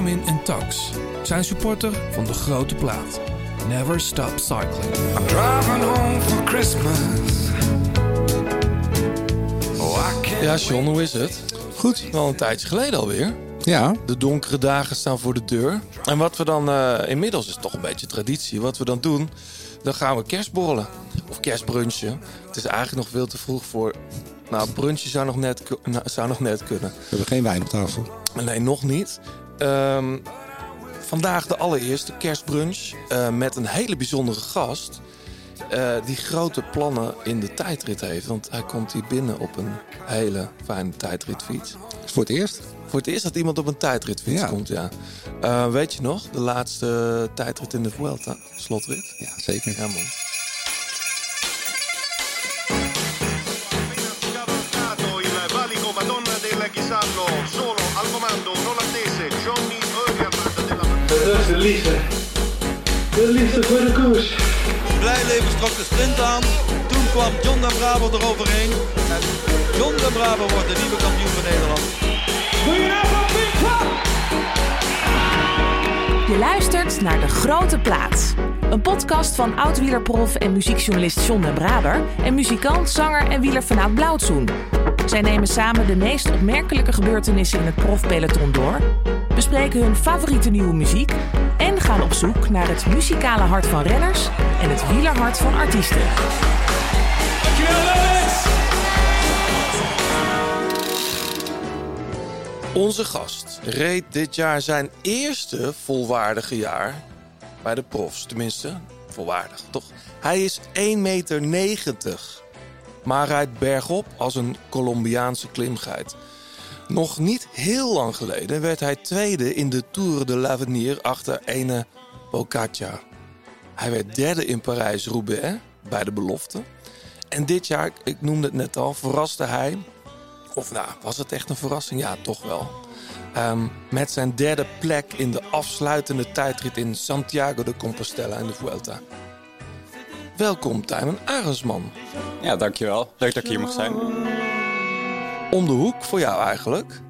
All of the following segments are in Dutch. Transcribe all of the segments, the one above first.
Garmin en Tax zijn supporter van de grote plaat. Never stop cycling. I'm driving home for Christmas. Oh, Ja, John, hoe is het? Goed. Wel een tijdje geleden alweer. Ja, De donkere dagen staan voor de deur. En wat we dan, eh, inmiddels is het toch een beetje traditie, wat we dan doen, dan gaan we kerstborrelen. Of kerstbrunchen. Het is eigenlijk nog veel te vroeg voor. Nou, brunchen zou nog net, nou, zou nog net kunnen. we hebben geen wijn op tafel. Nee, nog niet. Ehm, vandaag de allereerste kerstbrunch eh, met een hele bijzondere gast. eh, die grote plannen in de tijdrit heeft. Want hij komt hier binnen op een hele fijne tijdritfiets. Is voor het eerst? Voor het eerst dat iemand op een tijdritfiets Ja. komt, ja. Eh, weet je nog, de laatste tijdrit in de Vuelta, slotrit? Ja, zeker. Ja, man. Solo al comando liefde. De liefde voor de koers. Blijleven trok de sprint aan. Toen kwam John den Braber eroverheen. En John den Braber wordt de nieuwe kampioen van Nederland. Je luistert naar De Grote Plaats. Een podcast van oud-wielerprof en muziekjournalist John den Braber... en muzikant, zanger en wielerfanaat Blauwtsoen. Zij nemen samen de meest opmerkelijke gebeurtenissen in het profpeloton door... bespreken hun favoriete nieuwe muziek... en gaan op zoek naar het muzikale hart van renners... en het wielerhart van artiesten. Onze gast reed dit jaar zijn eerste volwaardige jaar bij de profs. Tenminste, volwaardig, toch? Hij is 1,90 meter, maar rijdt bergop als een Colombiaanse klimgeit. Nog niet heel lang geleden werd hij tweede in de Tour de l'Avenir achter ene Bocaccia. Hij werd derde in Parijs-Roubaix bij de belofte. En dit jaar, ik noemde het net al, verraste hij of nou, was het echt een verrassing? Ja, toch wel. Ehm, met zijn derde plek in de afsluitende tijdrit in Santiago de Compostela in de Vuelta. Welkom, Tijmen Arendsman. Ja, dankjewel. Leuk dat ik hier mag zijn. Om de hoek voor jou eigenlijk.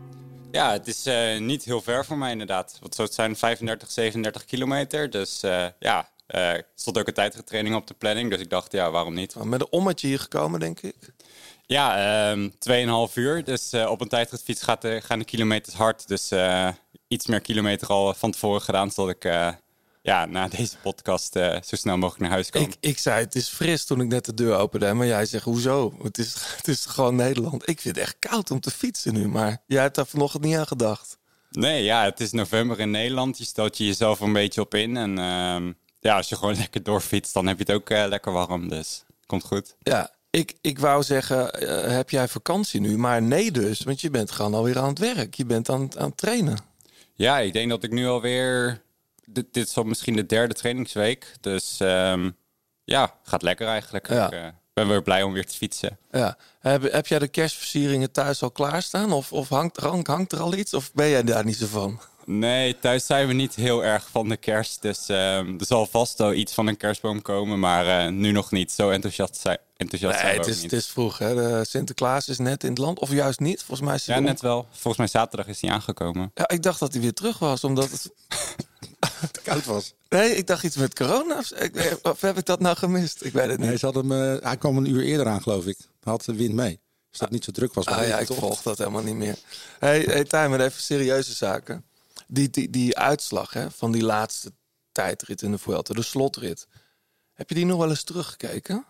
Ja, het is eh, niet heel ver voor mij inderdaad. Wat zou het zijn? 35, 37 kilometer. Dus eh, ja, eh, er stond ook een tijdrittraining op de planning. Dus ik dacht, ja, waarom niet? Met een ommetje hier gekomen, denk ik. Ja, ehm 2,5 uur. Dus op een tijdritfiets gaat de, gaan de kilometers hard. Dus iets meer kilometer al van tevoren gedaan. Zodat ik ja, na deze podcast eh, zo snel mogelijk naar huis kan. Ik, ik zei, het is fris toen ik net de deur opende. Maar jij zegt, hoezo? Het is, het is gewoon Nederland. Ik vind het echt koud om te fietsen nu. Maar jij hebt daar vanochtend niet aan gedacht. Nee, ja, het is november in Nederland. Je stelt je jezelf een beetje op in. En ehm, ja, als je gewoon lekker doorfietst, dan heb je het ook eh, lekker warm. Dus komt goed. Ja, ik, ik wou zeggen, eh, heb jij vakantie nu? Maar nee dus, want je bent gewoon alweer aan het werk. Je bent aan, aan het trainen. Ja, ik denk dat ik nu alweer... Dit, dit is al misschien de derde trainingsweek. Dus ehm, ja, gaat lekker eigenlijk. Ja. Ik eh, ben weer blij om weer te fietsen. Ja. Heb, heb jij de kerstversieringen thuis al klaarstaan? Of, of hangt, hangt, hangt er al iets? Of ben jij daar niet zo van? Nee, thuis zijn we niet heel erg van de kerst. Dus ehm, er zal vast wel iets van een kerstboom komen. Maar eh, nu nog niet. Zo enthousiast zijn, enthousiast Nee, zijn het is, niet. het is vroeg. Hè? De Sinterklaas is net in het land. Of juist niet. Volgens mij is hij Ja, om- net wel. Volgens mij zaterdag is hij aangekomen. Ja, ik dacht dat hij weer terug was, omdat het... Het koud was. Nee, ik dacht iets met corona. Of, ik, of heb ik dat nou gemist? Ik weet het niet. Nee, ze hadden hem, eh, hij kwam een uur eerder aan, geloof ik. Hij had de wind mee. Dus dat het niet zo druk was. Ah ja, ik volg dat helemaal niet meer. hey, hey Tijmen, even serieuze zaken. Die, die, die uitslag hè, van die laatste tijdrit in de Vuelta, de slotrit. Heb je die nog wel eens teruggekeken?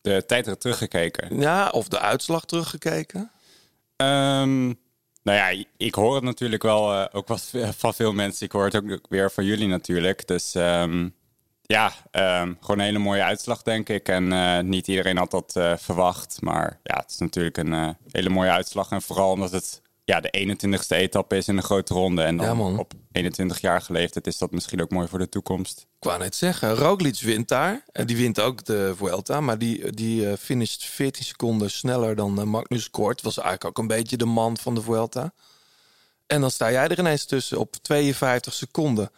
De tijdrit teruggekeken. Ja, of de uitslag teruggekeken? Ehm, nou ja, ik hoor het natuurlijk wel eh, ook wat van veel mensen. Ik hoor het ook weer van jullie natuurlijk. Dus ehm, ja, ehm, gewoon een hele mooie uitslag, denk ik. En eh, niet iedereen had dat eh, verwacht. Maar ja, het is natuurlijk een hele mooie uitslag. En vooral omdat het ja, de 21ste etappe is in de grote ronde. En dan Ja, op 21 jaar leeftijd is dat misschien ook mooi voor de toekomst. Ik wou net zeggen, Roglic wint daar. En die wint ook de Vuelta. Maar die, die eh, finisht 14 seconden sneller dan eh, Magnus Kort. Was eigenlijk ook een beetje de man van de Vuelta. En dan sta jij er ineens tussen op 52 seconden.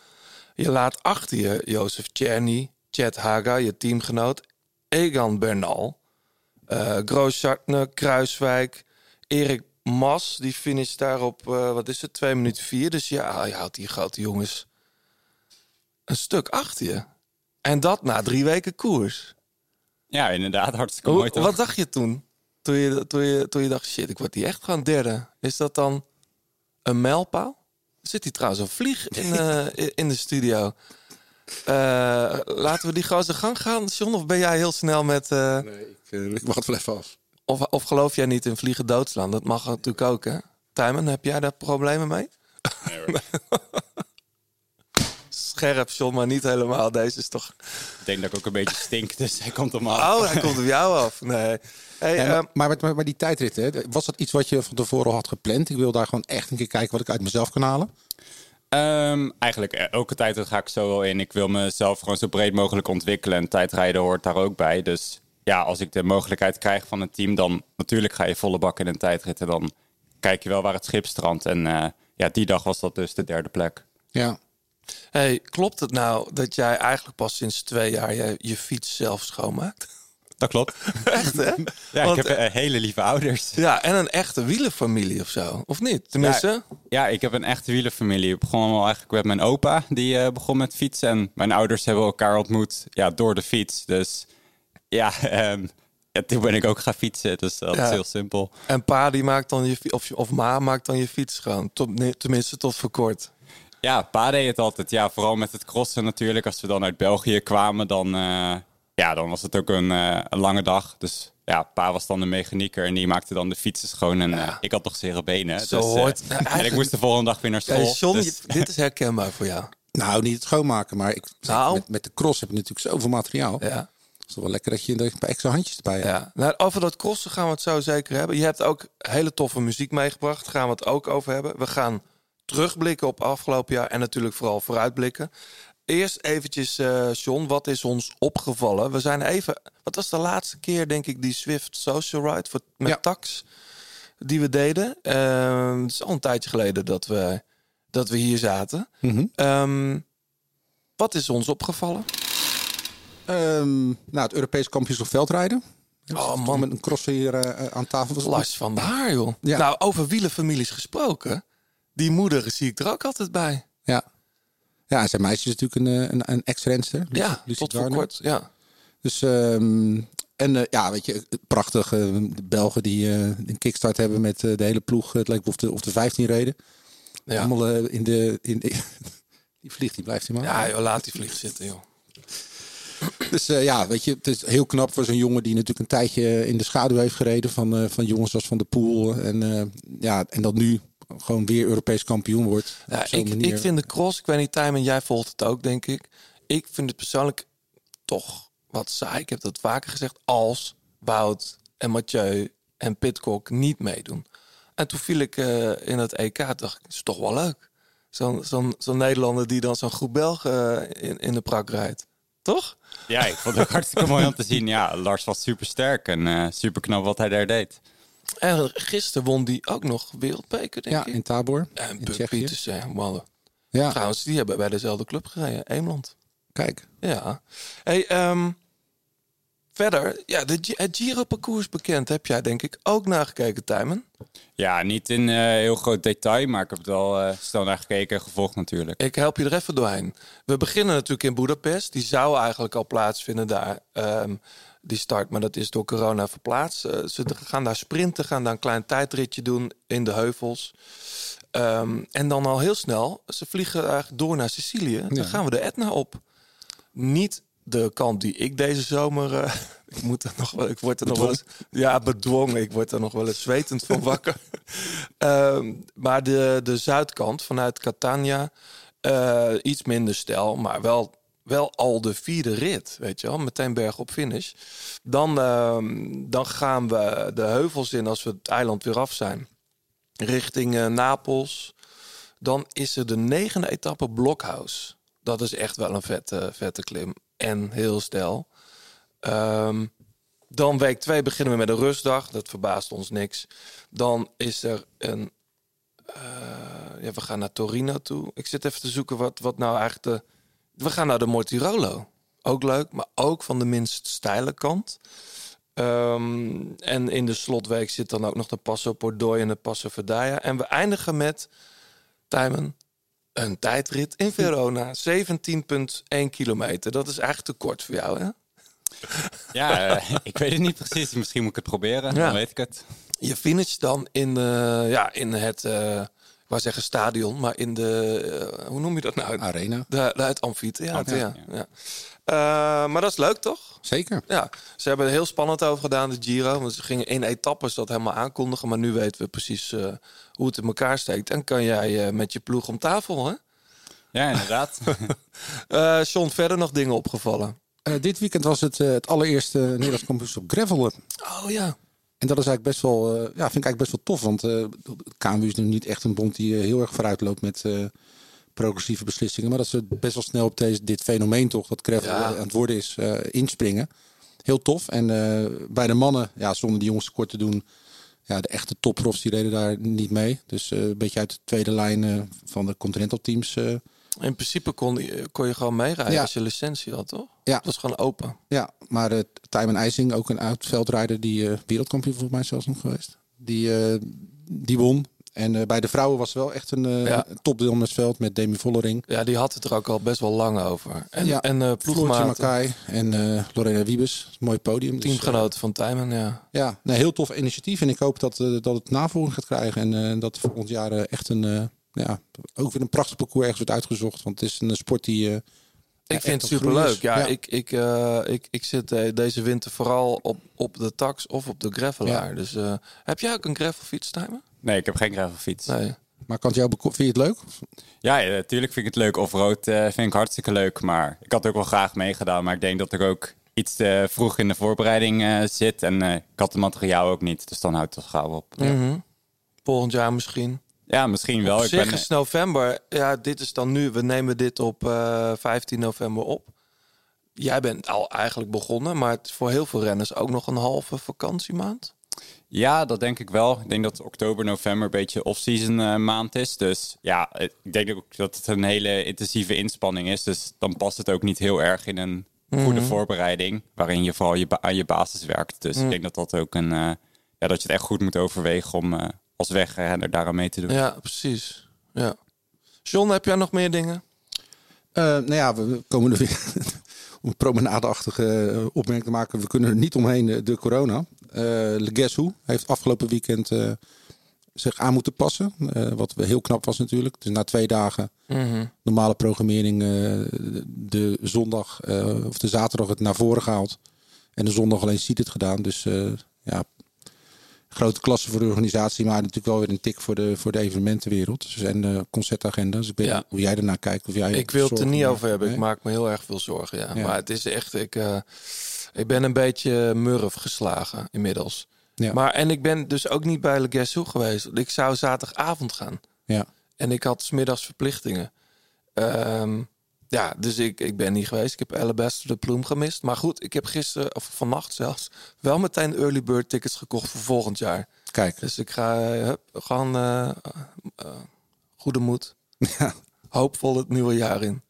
Je laat achter je Jozef Czerny, Chet Haga, je teamgenoot. Egan Bernal, eh Grooschartner, Kruiswijk, Erik Mas, die finish daar op, eh, wat is het, 2 minuten 4. Dus ja, je houdt die grote jongens een stuk achter je. En dat na drie weken koers. Ja, inderdaad. Hartstikke mooi toch? wat dacht je toen? Toen je, toen, je, toen je dacht, shit, ik word hier echt gewoon derde. Is dat dan een mijlpaal? Zit hier trouwens een vlieg in, eh, in- de studio. Eh, laten we die zijn gang gaan, John? Of ben jij heel snel met... eh, Nee, ik, ik wacht wel even af. Of, of geloof jij niet in vliegen doodslaan? Dat mag natuurlijk ook, hè? Tijmen, heb jij daar problemen mee? Scherp, John, maar niet helemaal. Deze is toch... Ik denk dat ik ook een beetje stink, dus hij komt op me af. Oh, hij komt op jou af. Nee. Hey, Ja, ehm, maar, maar, met- maar, maar die tijdrit, hè, was dat iets wat je van tevoren al had gepland? Ik wil daar gewoon echt een keer kijken wat ik uit mezelf kan halen. Ehm, eigenlijk eh, elke tijd ga ik zo wel in. Ik wil mezelf gewoon zo breed mogelijk ontwikkelen. En tijdrijden hoort daar ook bij. Dus ja, als ik de mogelijkheid krijg van het team, dan natuurlijk ga je volle bak in een tijdrit. En dan kijk je wel waar het schip strandt. En eh, ja, die dag was dat dus de derde plek. Ja. hey, klopt het nou dat jij eigenlijk pas sinds twee jaar je, je fiets zelf schoonmaakt? Dat klopt. Echt, hè? Ja, Want, ik heb eh, hele lieve ouders. Ja, en een echte wielenfamilie of zo. Of niet? Tenminste... Ja, ik heb een echte wielenfamilie. Ik begon al eigenlijk met mijn opa, die eh, begon met fietsen. En mijn ouders hebben elkaar ontmoet ja, door de fiets. Dus ja, ehm, ja, toen ben ik ook gaan fietsen. Dus dat Ja. is heel simpel. En pa die maakt dan je of, of ma maakt dan je fiets schoon. Tot, nee, tenminste tot voor kort. Ja, pa deed het altijd. Ja, vooral met het crossen natuurlijk. Als we dan uit België kwamen, dan, eh, ja, dan was het ook een, eh, een lange dag. Dus ja, pa was dan de mechanieker en die maakte dan de fietsen schoon. En eh, ik had nog zere benen. Zo dus, hoort- en ik moest de volgende dag weer naar school. John, dus- je- dit is herkenbaar voor jou. Nou, niet het schoonmaken, maar ik, Nou. met, met de cross heb je natuurlijk zoveel materiaal. Ja. Het is toch wel lekker dat je er een paar extra handjes erbij hebt. Ja, nou, over dat crossen gaan we het zo zeker hebben. Je hebt ook hele toffe muziek meegebracht. Gaan we het ook over hebben. We gaan terugblikken op afgelopen jaar en natuurlijk vooral vooruitblikken. Eerst eventjes, eh John, wat is ons opgevallen? We zijn even, wat was de laatste keer, denk ik, die Swift Social Ride voor, met Ja. tax die we deden? Ehm, het is al een tijdje geleden dat we, dat we hier zaten. Mhm. Ehm, wat is ons opgevallen? Ehm, nou, het Europees kampioenschap veldrijden. Oh man, Met een crosser hier eh, aan tafel. Was Lars van der Haar, joh. Ja. Nou, over wielenfamilies gesproken. Die moeder zie ik er ook altijd bij. Ja. Ja, zijn meisje is natuurlijk een, eh, een, een ex-renster. Ja, Lucie tot voor kort. Ja. Dus, ehm, en eh, ja, weet je, prachtig. eh, de Belgen die eh, een kickstart hebben met eh, de hele ploeg. Het lijkt of de, of de 15 reden. Ja. Allemaal eh, in de... In de die vliegt, die blijft hij maar. ja, joh, laat die vlieg zitten, joh. Dus eh, ja, weet je, het is heel knap voor zo'n jongen die natuurlijk een tijdje in de schaduw heeft gereden van, eh, van jongens als Van de Poel. En, eh, ja, en dat nu gewoon weer Europees kampioen wordt. Ja, ik, manier. ik vind de cross, ik weet niet, Tijmen, jij volgt het ook, denk ik. Ik vind het persoonlijk toch wat saai. Ik heb dat vaker gezegd. Als Wout en Mathieu en Pitcock niet meedoen. En toen viel ik eh, in het EK, dacht ik, is toch wel leuk. Zo'n zo'n zo'n Nederlander die dan zo'n groep Belgen eh, in, in de prak rijdt. Toch? Ja, ik vond het ook hartstikke mooi om te zien. Ja, Lars was super sterk en eh super knap wat hij daar deed. En gisteren won die ook nog wereldbeker, denk Ja, ik. in Tabor. En in Buck Tsjechië. Pietersen, man. Ja, Trouwens, die hebben bij dezelfde club gereden, Eemland. kijk. Ja. Hey, ehm, verder, ja, de, het Giro-parcours bekend. Heb jij denk ik ook nagekeken, Tijmen? Ja, niet in eh, heel groot detail, maar ik heb het wel eh snel naar gekeken en gevolgd natuurlijk. Ik help je er even doorheen. We beginnen natuurlijk in Budapest. Die zou eigenlijk al plaatsvinden daar, ehm, die start. Maar dat is door corona verplaatst. Eh, ze gaan daar sprinten, gaan daar een klein tijdritje doen in de heuvels. Ehm, en dan al heel snel, ze vliegen eigenlijk door naar Sicilië. Dan Ja. gaan we de Etna op. Niet de kant die ik deze zomer. eh, ik moet er nog. Ik word er nog wel eens. Ja, bedwongen. Ik word er nog wel eens zwetend van wakker. Ehm, maar de, de zuidkant vanuit Catania. eh, iets minder stijl, maar wel, wel al de vierde rit. Weet je wel, meteen berg op finish. Dan, ehm, dan gaan we de heuvels in als we het eiland weer af zijn. Richting eh, Napels. Dan is er de negende etappe Blokhuis. Dat is echt wel een vette, vette klim. En heel stijl. Ehm, dan week 2 beginnen we met een rustdag. Dat verbaast ons niks. Dan is er een... eh, ja, we gaan naar Torino toe. Ik zit even te zoeken wat, wat nou eigenlijk de... We gaan naar de Mortirolo. Ook leuk, maar ook van de minst steile kant. Ehm, en in de slotweek zit dan ook nog de Passo Pordoi en de Passo Verdaya. En we eindigen met, Tijmen, een tijdrit in Verona. 17,1 kilometer. Dat is eigenlijk te kort voor jou, hè? Ja, eh, ik weet het niet precies. Misschien moet ik het proberen, Ja. dan weet ik het. Je finisht dan in, eh, ja, in het, eh, ik wou zeggen stadion, maar in de, hoe noem je dat nou? Arena. De, de, het amfitheater, ja. Amfi- ja. Eh, maar dat is leuk, toch? Zeker. Ja, ze hebben er heel spannend over gedaan, de Giro. Want ze gingen in etappes dat helemaal aankondigen. Maar nu weten we precies eh, hoe het in elkaar steekt. En kan jij eh, met je ploeg om tafel, hè? Ja, inderdaad. Eh John, verder nog dingen opgevallen? Eh, dit weekend was het, het allereerste Nederlands kampioenschap gravelen. Oh ja. En dat is eigenlijk best wel, eh, ja, vind ik eigenlijk best wel tof. Want eh KMU is nu niet echt een bond die heel erg vooruit loopt met eh, progressieve beslissingen. Maar dat ze best wel snel op deze, dit fenomeen toch, dat Ja. aan het worden is, eh, inspringen. Heel tof. En eh, bij de mannen, ja, zonder die jongens kort te doen, ja, de echte topprofs die reden daar niet mee. Dus eh, een beetje uit de tweede lijn van de Continental teams. In principe kon, je- kon je gewoon meerijden Ja. als je licentie had, toch? Ja. Dat was gewoon open. Ja, maar uh, Tijmen IJsing, ook een oud veldrijder, die wereldkampioen volgens mij zelfs nog geweest. Die, die won. En eh, bij de vrouwen was wel echt een uh, Ja. topdeelnemersveld met Demi Vollering. Ja, die had het er ook al best wel lang over. En, ja, en uh, Mackay en Lorena Wiebes. Mooi podium. Dus, teamgenoten van Tijmen, ja. ja, nee, heel tof initiatief. En ik hoop dat, dat het navolging gaat krijgen. En dat volgend jaar echt een, ja, ook weer een prachtig parcours ergens wordt uitgezocht. Want het is een sport die... Ik vind het superleuk. Ja, Ja. Ik, ik, eh, ik, ik zit deze winter vooral op, op de tax of op de gravelaar. Dus heb jij ook een gravelfiets, Tijmen? Nee, ik heb geen gravelfiets. Nee. maar kan het jou vind je het leuk? Ja, ja, natuurlijk vind ik het leuk. Offroad eh vind ik hartstikke leuk. Maar ik had ook wel graag meegedaan. Maar ik denk dat ik ook iets te vroeg in de voorbereiding eh, zit. En eh, ik had het materiaal ook niet. Dus dan houdt het gauw op. Mhm. Volgend jaar misschien. Ja, misschien wel. Op Ik zich ben, is november. Ja, dit is dan nu. We nemen dit op eh 15 november op. Jij bent al eigenlijk begonnen, maar het is voor heel veel renners ook nog een halve vakantiemaand. Ja, dat denk ik wel. Ik denk dat oktober, november een beetje off-season eh, maand is. Dus ja, eh, ik denk ook dat het een hele intensieve inspanning is. Dus dan past het ook niet heel erg in een goede voorbereiding. Waarin je vooral je aan je basis werkt. Dus ik denk dat dat ook een... eh, ja, dat je het echt goed moet overwegen om eh, als wegrenner daaraan mee te doen. Ja, precies. Ja. John, heb jij nog meer dingen? Eh, nou ja, we komen er weer om een promenadeachtige opmerking te maken. We kunnen er niet omheen, de corona. Le Guess Who heeft afgelopen weekend eh, zich aan moeten passen. Eh, wat heel knap was natuurlijk. Dus na twee dagen normale programmering de zondag of de zaterdag het naar voren gehaald. En de zondag alleen ziet het gedaan. Dus ja, grote klasse voor de organisatie, maar natuurlijk wel weer een tik voor de, voor de evenementenwereld. Dus en de concertagenda. Dus ik weet Ja. hoe jij ernaar kijkt. Of jij Ik wil het er niet over hebben. Ik maak me heel erg veel zorgen. Ja. Ja. Maar het is echt. Ik, ik ben een beetje murf geslagen inmiddels. Ja. Maar en ik ben dus ook niet bij Le Guess Who geweest. Ik zou zaterdagavond gaan. Ja. En ik had 's middags verplichtingen. Ehm, ja, dus ik, ik ben niet geweest. Ik heb Alabaster de Ploem gemist. Maar goed, ik heb gisteren, of vannacht zelfs, wel meteen early bird tickets gekocht voor volgend jaar. Kijk, Dus ik ga eh, hup, gewoon eh, goede moed. Ja. Hoopvol het nieuwe jaar in.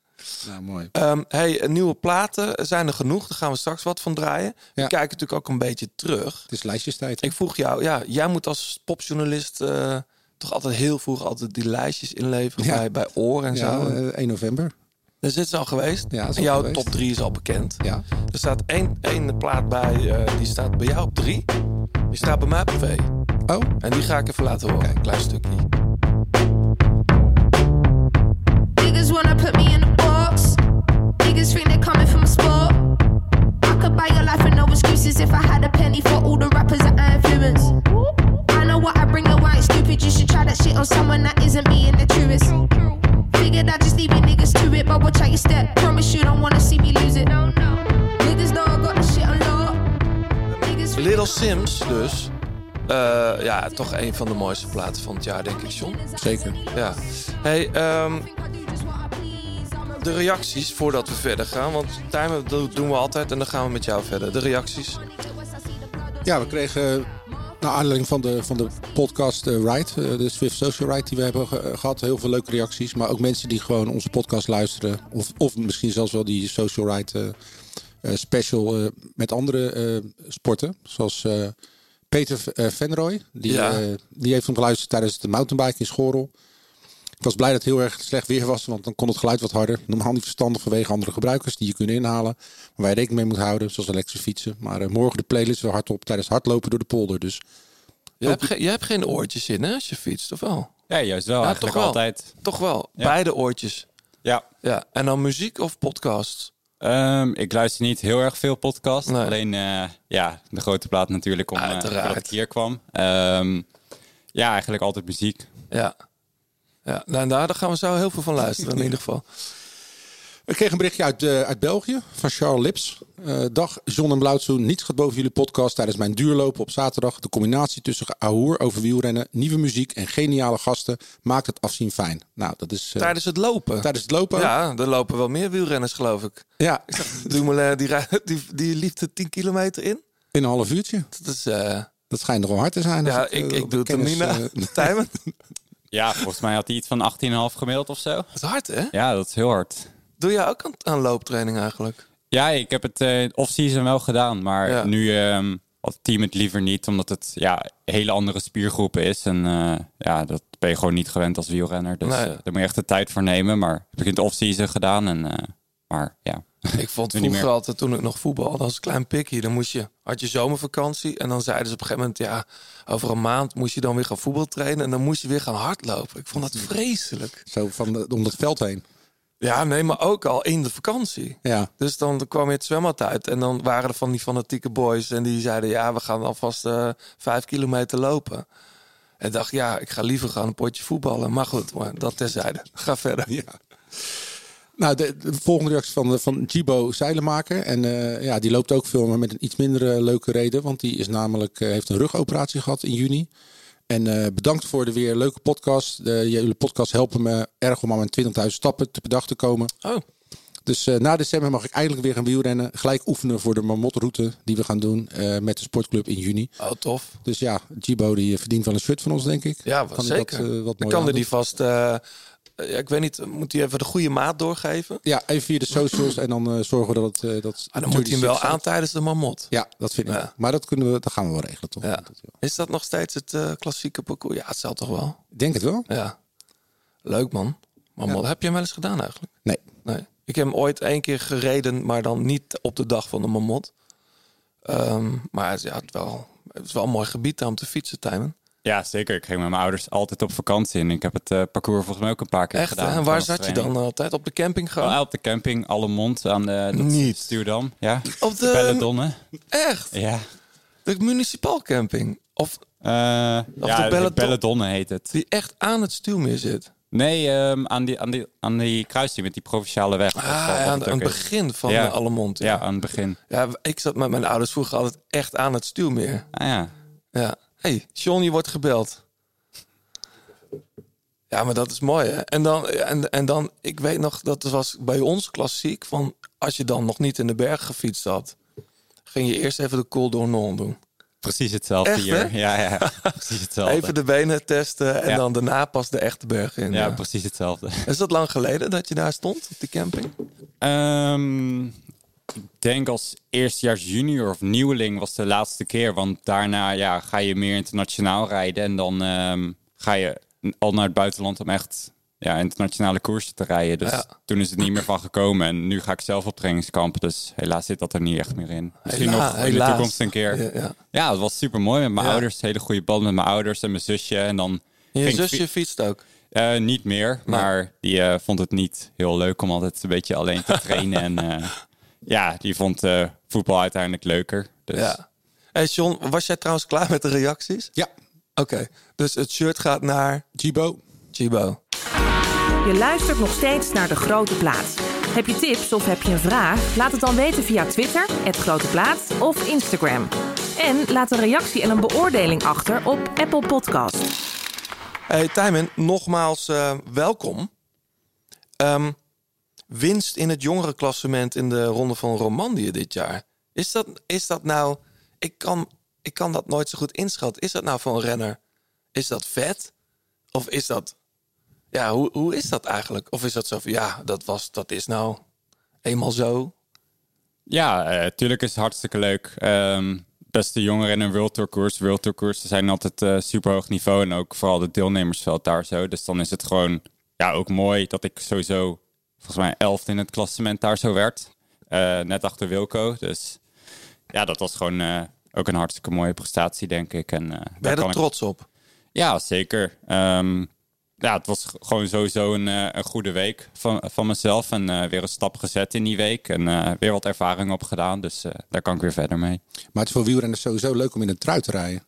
Nou mooi. Ehm, hey, nieuwe platen zijn er genoeg. Daar gaan we straks wat van draaien. Ja. We kijken natuurlijk ook een beetje terug. Het is lijstjestijd. hè? Ik vroeg jou, ja, jij moet als popjournalist eh, toch altijd heel vroeg altijd die lijstjes inleveren Ja. bij, bij Oor en ja, zo. eh, 1 november. Dus dit is al geweest. Ja, is en al jouw geweest. top 3 is al bekend. Ja. Er staat één, één plaat bij, eh, die staat bij jou op 3. Die staat bij mij op 2. Oh, En die ga ik even laten horen. Een klein stukje. Niggas wanna put me in. Niggas think they're coming from a spot. I could buy your life with no excuses if I had a penny for all the rappers that I influence. I know what I bring and why it's stupid. You should try that shit on someone that isn't being the truest. Figured I'd just leave you niggas to it, but watch out your step. Promise you don't wanna see me lose it. Niggas know I got the shit on lock. Think Little Sims dus. Eh, ja, toch een van de mooiste platen van het jaar, denk ik, John. zeker. Ja. Hey, ehm, de reacties voordat we verder gaan. Want timen doen we altijd en dan gaan we met jou verder. De reacties. Ja, we kregen naar aanleiding van de, van de podcast eh, Ride, eh, de Swift Social Ride die we hebben ge- gehad, heel veel leuke reacties. Maar ook mensen die gewoon onze podcast luisteren. Of, of misschien zelfs wel die Social Ride eh, special met andere sporten. Zoals Peter V- Venrooy. Die, Ja. die heeft hem geluisterd tijdens de mountainbike in Schorel. Ik was blij dat het heel erg slecht weer was, want dan kon het geluid wat harder. Normaal niet verstandig vanwege andere gebruikers die je kunnen inhalen. Waar je rekening mee moet houden, zoals elektrische fietsen. Maar eh, morgen de playlist weer hardop tijdens hardlopen door de polder. Dus Je hebt, geen- je hebt geen oortjes in, hè, als je fietst, of wel? Ja, juist wel. Ja, eigenlijk toch wel. altijd. Toch wel, Ja. beide oortjes. Ja. Ja, en dan muziek of podcast? Ehm, ik luister niet heel erg veel podcast. Nee. Alleen eh, ja, de grote plaat natuurlijk om eh, voordat ik hier kwam. Ehm, ja, eigenlijk altijd muziek. Ja. Ja, nou, daar gaan we zo heel veel van luisteren in ieder geval. Ik kreeg een berichtje uit, eh, uit België van Charles Lips. Eh, dag John en Blauwtsoen. Niets gaat boven jullie podcast tijdens mijn duurlopen op zaterdag. De combinatie tussen ahoer over wielrennen, nieuwe muziek en geniale gasten maakt het afzien fijn. Nou, dat is eh, Tijdens het lopen. tijdens het lopen. Ja, er lopen wel meer wielrenners, geloof ik. ja, Dumoulin, die, die, die liep er 10 kilometer in. in een half uurtje. Dat is, Dat schijnt nogal hard te zijn. ja, ik, ik doe het kennis, niet na. Ja, volgens mij had hij iets van 18,5 gemiddeld of zo. dat is hard, hè? Ja, dat is heel hard. Doe jij ook aan, aan looptraining eigenlijk? Ja, ik heb het eh off-season wel gedaan. Maar Ja. nu had het team het liever niet. Omdat het ja, hele andere spiergroepen is. En eh, ja, dat ben je gewoon niet gewend als wielrenner. Dus Nee. eh, daar moet je echt de tijd voor nemen. Maar heb ik in het off-season gedaan. En, maar ja, Ik vond vroeger altijd, toen ik nog voetbalde, als klein pikkie, dan moest je, had je zomervakantie. En dan zeiden ze op een gegeven moment, ja, over een maand moest je dan weer gaan voetbal trainen. En dan moest je weer gaan hardlopen. Ik vond dat vreselijk. Zo van de, om het veld heen. Ja, nee, maar ook al in de vakantie. Ja, Dus dan kwam je het zwembad uit. En dan waren er van die fanatieke boys. En die zeiden, ja, we gaan alvast eh vijf kilometer lopen. En dacht, ja, ik ga liever gaan een potje voetballen. Maar goed, maar dat terzijde. Ga verder. ja. Nou, de, de volgende reactie van, de- van Gibo Zeilenmaker. En eh, ja, die loopt ook veel, maar met een iets minder eh, leuke reden. Want die is namelijk, eh, heeft een rugoperatie gehad in juni. En eh, bedankt voor de weer leuke podcast. De, jullie podcast helpen me erg om aan mijn 20.000 stappen te dag te komen. Oh, Dus eh, na december mag ik eindelijk weer gaan wielrennen. Gelijk oefenen voor de marmotroute die we gaan doen eh, met de sportclub in juni. oh tof. Dus ja, Gibo die eh, verdient wel een shirt van ons, denk ik. Ja, Kan zeker. Dat, eh, wat Dan mooi kan er die vast... eh, ja, ik weet niet, moet hij even de goede maat doorgeven? Ja, even via de socials en dan eh, zorgen we dat het... eh, dat Ah, dan moet hij hem wel 36 aan tijdens de mamot. Ja, dat vind ik. Ja. Maar dat, kunnen we, dat gaan we wel regelen, toch? Ja. Is dat nog steeds het klassieke parcours? Ja, het zal toch wel. Ik denk het wel. Ja. Leuk man. Mamot. Heb je hem wel eens gedaan eigenlijk? Nee. Nee. Ik heb hem ooit één keer gereden, maar dan niet op de dag van de mamot. Ehm, maar het, ja, het, wel, het is wel een mooi gebied daar om te fietsen, Tijmen. Ja, zeker. Ik ging met mijn ouders altijd op vakantie. En ik heb het eh, parcours volgens mij ook een paar keer Echt? gedaan. En waar zat je dan altijd? Op de camping gewoon? Oh, op de camping, alle mond aan de Niet. Stuurdam. Ja, Op de- Belledonne. Echt? Ja. De municipal camping? Of Eh, ja, Belledon- Belledonne heet het. die echt aan het stuurmeer zit? Nee, ehm, aan, die, aan, die, aan die kruising met die provinciale weg. Ah, ja, aan, het begin van Ja. de Allemond. Ja, aan het begin. Ja, ik zat met mijn ouders vroeger altijd echt aan het stuurmeer. Ah ja. Ja. Hey, John, je wordt gebeld. Ja, maar dat is mooi, hè? En dan, en, en dan, ik weet nog, dat was bij ons klassiek, van als je dan nog niet in de berg gefietst had, ging je eerst even de Col d'Ornon doen. Precies hetzelfde Echt, hier. hè? Ja, ja. Precies hetzelfde. Even de benen testen en Ja. dan daarna pas de echte berg in. Ja, Ja. precies hetzelfde. Is dat lang geleden dat je daar stond, op die camping? Ehm, ik denk als eerstejaars junior of nieuweling was de laatste keer. Want daarna ja, ga je meer internationaal rijden. En dan ehm, ga je al naar het buitenland om echt ja, internationale koersen te rijden. Dus Ja. toen is het niet meer van gekomen. En nu ga ik zelf op trainingskamp. Dus helaas zit dat er niet echt meer in. Misschien Hela- nog in de toekomst een keer. Ja, Ja, ja. het was super mooi met mijn ouders. Hele goede band met mijn ouders en mijn zusje. En dan En je zusje fietst ook. eh, niet meer, maar die eh, vond het niet heel leuk om altijd een beetje alleen te trainen. en eh, ja, die vond eh, voetbal uiteindelijk leuker. Dus Ja. Hey John, was jij trouwens klaar met de reacties? Ja, Oké, dus het shirt gaat naar Gibo. Chibo. Je luistert nog steeds naar De Grote Plaat. Heb je tips of heb je een vraag? Laat het dan weten via Twitter, het Grote Plaat of Instagram. En laat een reactie en een beoordeling achter op Apple Podcast. Hey Tijmen, nogmaals eh, welkom. Ehm, winst in het jongerenklassement in de Ronde van Romandie dit jaar. Is dat, is dat nou... Ik kan, ik kan dat nooit zo goed inschatten. Is dat nou voor een renner? Is dat vet? Of is dat... Ja, hoe, hoe is dat eigenlijk? Of is dat zo van... Ja, dat, was, dat is nou eenmaal zo. Ja, eh tuurlijk is het hartstikke leuk. Ehm, beste jongeren in een World Tour koers. World Tour zijn altijd eh, super hoog niveau. En ook vooral het deelnemersveld daar zo. Dus dan is het gewoon ja, ook mooi dat ik sowieso volgens mij elfde in het klassement daar zo werd. Eh, net achter Wilco. Dus ja, dat was gewoon eh, ook een hartstikke mooie prestatie, denk ik. En, eh, Ben je daar er kan ik- trots op? Ja, zeker. Ehm, ja, het was gewoon sowieso een, eh, een goede week van, van mezelf. En eh, weer een stap gezet in die week. En eh, weer wat ervaring opgedaan. Dus eh, daar kan ik weer verder mee. Maar het is voor wielrenners sowieso leuk om in een trui te rijden.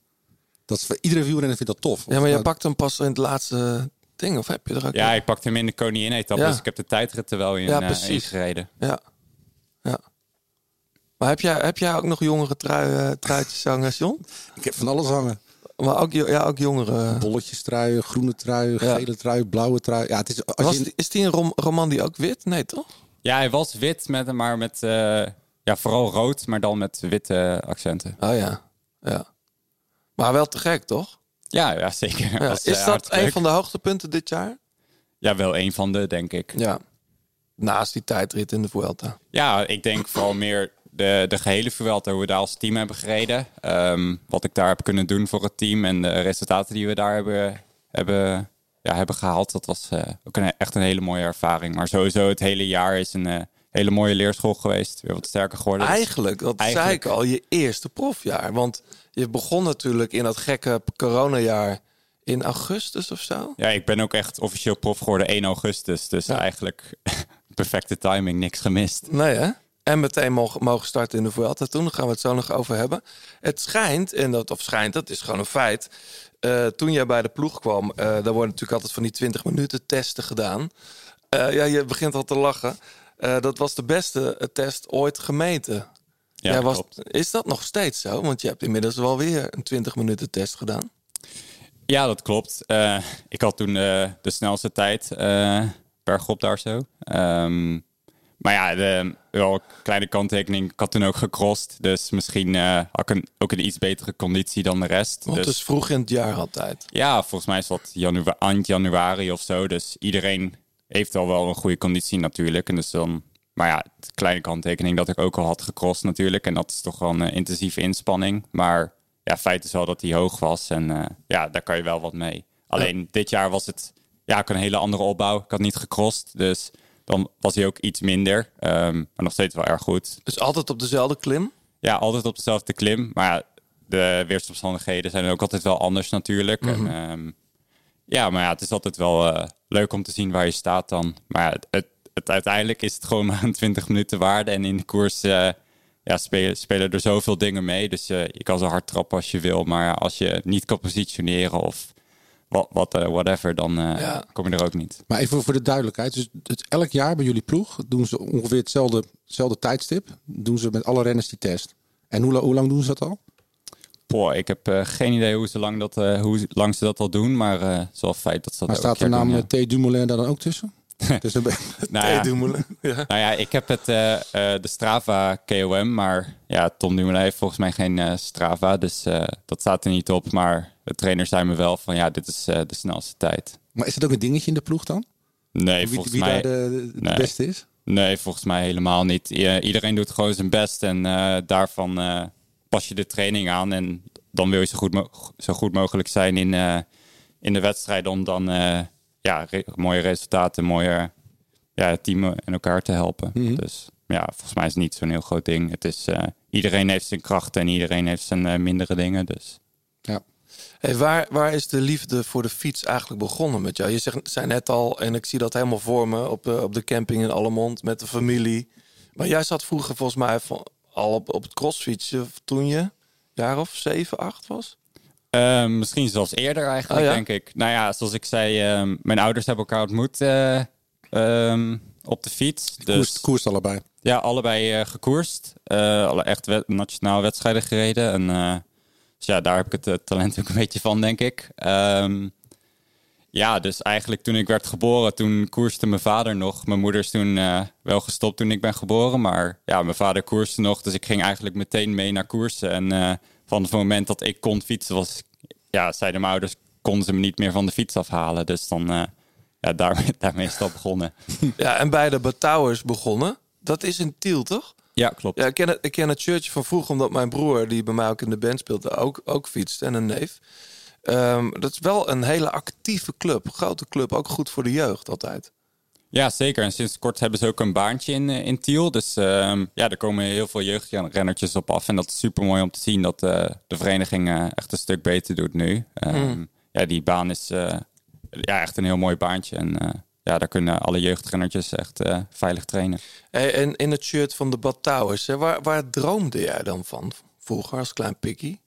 Dat is voor iedere wielrenner vindt dat tof. Ja, maar je pakt hem pas in het laatste ding, of heb je er ook Ja, ik pakte hem in de koningin-etappe. Ja. Dus ik heb de tijdrit er wel in, Ja, eh, precies. ingereden. Ja. ja. Maar heb jij, heb jij ook nog jongere trui, eh, truitjes hangen, John? Ik heb van alles hangen. Maar ook, ja, ook jongere... Bolletjes truien, groene trui, gele trui, blauwe trui. Ja, het is, als Was, je, die- is die een rom, roman die ook wit? Nee, toch? Ja, hij was wit, met, maar met eh, ja, vooral rood, maar dan met witte accenten. Oh ja. ja. Maar wel te gek, toch? Ja, ja zeker. Ja. Was, eh, Is dat een leuk. van de hoogtepunten dit jaar? Ja, wel een van de, denk ik. Ja. Naast die tijdrit in de Vuelta. Ja, ik denk vooral meer de, de gehele Vuelta, hoe we daar als team hebben gereden. Ehm, wat ik daar heb kunnen doen voor het team en de resultaten die we daar hebben, hebben, ja, hebben gehaald. Dat was eh, ook een, echt een hele mooie ervaring. Maar sowieso het hele jaar is een eh, hele mooie leerschool geweest. Weer wat sterker geworden. Dus Eigenlijk, dat zei Eigenlijk. ik al, je eerste profjaar. Want je begon natuurlijk in dat gekke coronajaar in augustus of zo. Ja, ik ben ook echt officieel prof geworden 1 augustus. Dus eigenlijk perfecte timing, niks gemist. Nee, hè? En meteen mogen, starten in de Vuelta toen. Daar gaan we het zo nog over hebben. Het schijnt, en dat, of schijnt, dat is gewoon een feit. eh, toen jij bij de ploeg kwam, eh daar worden natuurlijk altijd van die 20 minuten testen gedaan. Eh, ja, je begint al te lachen. Dat was de beste test ooit gemeten. Ja, was, is dat nog steeds zo? Want je hebt inmiddels wel weer een 20 minuten test gedaan. Ja, dat klopt. Eh, ik had toen eh, de snelste tijd eh bergop daar zo. Ehm, maar ja, de, wel een kleine kanttekening. Ik had toen ook gecrossed. Dus misschien had ik een, ook een iets betere conditie dan de rest. Want dus, het is vroeg in het jaar altijd. Ja, volgens mij is dat janua eind januari of zo. Dus iedereen heeft al wel een goede conditie natuurlijk. En dus dan, maar ja, de kleine kanttekening dat ik ook al had gecrossed natuurlijk. En dat is toch wel een eh, intensieve inspanning. Maar ja, feit is wel dat die hoog was. En eh, ja, daar kan je wel wat mee. Alleen dit jaar was het ja, ook een hele andere opbouw. Ik had niet gecrossed, dus dan was hij ook iets minder. Ehm, maar nog steeds wel erg goed. Dus altijd op dezelfde klim? Ja, altijd op dezelfde klim. Maar ja, de weersomstandigheden zijn ook altijd wel anders natuurlijk. Mhm. En, ehm, ja, maar ja, het is altijd wel eh, leuk om te zien waar je staat dan. Maar ja, het, het, uiteindelijk is het gewoon maar een 20 minuten waarde. En in de koers eh, ja, spelen, spelen er zoveel dingen mee. Dus eh, je kan zo hard trappen als je wil. Maar als je niet kan positioneren of wat, wat, eh, whatever, dan Ja. kom je er ook niet. Maar even voor de duidelijkheid. Dus het, elk jaar bij jullie ploeg doen ze ongeveer hetzelfde, hetzelfde tijdstip. Doen ze met alle renners die test. En hoe, hoe lang doen ze dat al? Poh, ik heb geen idee hoe, ze lang, dat, hoe lang ze dat al doen. Maar is wel feit dat ze dat Maar staat de jaar naam doen, eh, T. Dumoulin daar dan ook tussen? Het is een be- Nou ja, Dumoulin, ja. nou ja, ik heb het, eh, eh, de Strava KOM, maar ja, Tom Dumoulin heeft volgens mij geen eh, Strava, dus dat staat er niet op. Maar de trainer zei me wel van ja, dit is de snelste tijd. Maar is het ook een dingetje in de ploeg dan? Nee, wie volgens wie mij, daar de, de- de nee. beste is? nee, volgens mij helemaal niet. I- iedereen doet gewoon zijn best en daarvan pas je de training aan en dan wil je zo goed, zo goed mogelijk zijn in, in de wedstrijd om dan ja, re- mooie resultaten, mooie ja, het team en elkaar te helpen. Dus ja, volgens mij is het niet zo'n heel groot ding. Het is, eh, iedereen heeft zijn krachten en iedereen heeft zijn eh, mindere dingen. Dus Ja. Hey, waar, waar is de liefde voor de fiets eigenlijk begonnen met jou? Je zegt, zei net al, en ik zie dat helemaal voor me op, eh, op de camping in Allemond met de familie. Maar jij zat vroeger volgens mij van, al op, op het crossfietsen toen je jaar of zeven, acht was? Eh, misschien zelfs eerder eigenlijk, Oh ja? denk ik. Nou ja, zoals ik zei, ehm, mijn ouders hebben elkaar ontmoet eh, ehm, op de fiets. Dus Koerst, koerst allebei. ja, allebei eh, gekoerst. Eh, alle echt wed- nationaal wedstrijden gereden. En eh, dus ja, daar heb ik het talent ook een beetje van, denk ik. Ehm, ja, dus eigenlijk toen ik werd geboren, toen koerste mijn vader nog. Mijn moeder is toen eh, wel gestopt toen ik ben geboren. Maar ja, mijn vader koerste nog. Dus ik ging eigenlijk meteen mee naar koersen. En eh, van het moment dat ik kon fietsen, was, ja, zeiden mijn ouders, konden ze me niet meer van de fiets afhalen. Dus dan, eh, ja, daar, daarmee is het al begonnen. Ja, en bij de Betouwers begonnen. Dat is in Tiel, toch? Ja, klopt. Ja, ik ken, het, ik ken het shirtje van vroeger, omdat mijn broer, die bij mij ook in de band speelde, ook, ook fietst en een neef. Ehm, dat is wel een hele actieve club, grote club, ook goed voor de jeugd altijd. Ja, zeker. En sinds kort hebben ze ook een baantje in, eh, in Tiel. Dus ehm, ja, er komen heel veel jeugdrennertjes op af. En dat is super mooi om te zien dat eh, de vereniging eh, echt een stuk beter doet nu. Ehm, Hmm. Ja, die baan is ja, echt een heel mooi baantje. En ja, daar kunnen alle jeugdrennertjes echt veilig trainen. Hey, en in het shirt van de Bad Towers, hè, waar, waar droomde jij dan van vroeger als klein pikkie?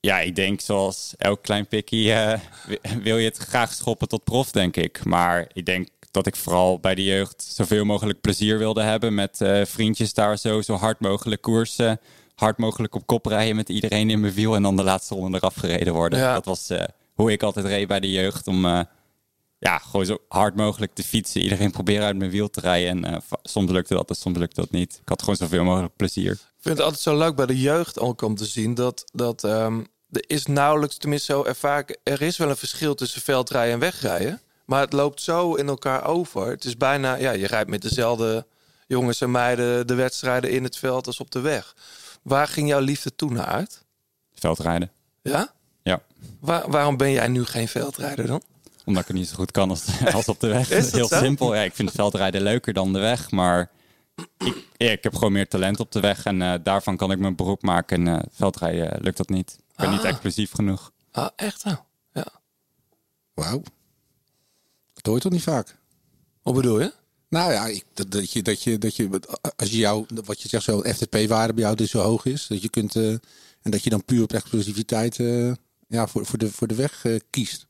Ja, ik denk zoals elk klein pikkie wi- wil je het graag schoppen tot prof, denk ik. Maar ik denk dat ik vooral bij de jeugd zoveel mogelijk plezier wilde hebben met eh, vriendjes daar zo, zo hard mogelijk koersen. Hard mogelijk op kop rijden met iedereen in mijn wiel en dan de laatste ronde eraf gereden worden. Ja. Dat was eh, hoe ik altijd reed bij de jeugd om eh, ja, gewoon zo hard mogelijk te fietsen. Iedereen proberen uit mijn wiel te rijden en soms lukte dat en soms lukte dat niet. Ik had gewoon zoveel mogelijk plezier. Ik vind het altijd zo leuk bij de jeugd ook om te zien dat, dat ehm, er is nauwelijks, tenminste zo ervaar ik, er is wel een verschil tussen veldrijden en wegrijden. Maar het loopt zo in elkaar over. Het is bijna, ja, je rijdt met dezelfde jongens en meiden de wedstrijden in het veld als op de weg. Waar ging jouw liefde toen naar uit? Veldrijden. Ja? Ja. Waar, waarom ben jij nu geen veldrijder dan? Omdat ik het niet zo goed kan als, als op de weg. Is dat Heel zo? simpel. Ja, ik vind veldrijden leuker dan de weg. Maar ik, ja, ik heb gewoon meer talent op de weg. En eh, daarvan kan ik mijn beroep maken. En eh, veldrijden lukt dat niet. Ik ben niet Ah. explosief genoeg. Ah, echt wel? Ja. Wauw. Dat hoor je toch niet vaak? Wat bedoel je? Nou ja, ik, dat, dat, je, dat, je, dat je, als je jou, wat je zegt, zo'n FTP-waarde bij jou dus zo hoog is, dat je kunt, eh, en dat je dan puur op explosiviteit eh, ja, voor, voor, de, voor de weg eh, kiest.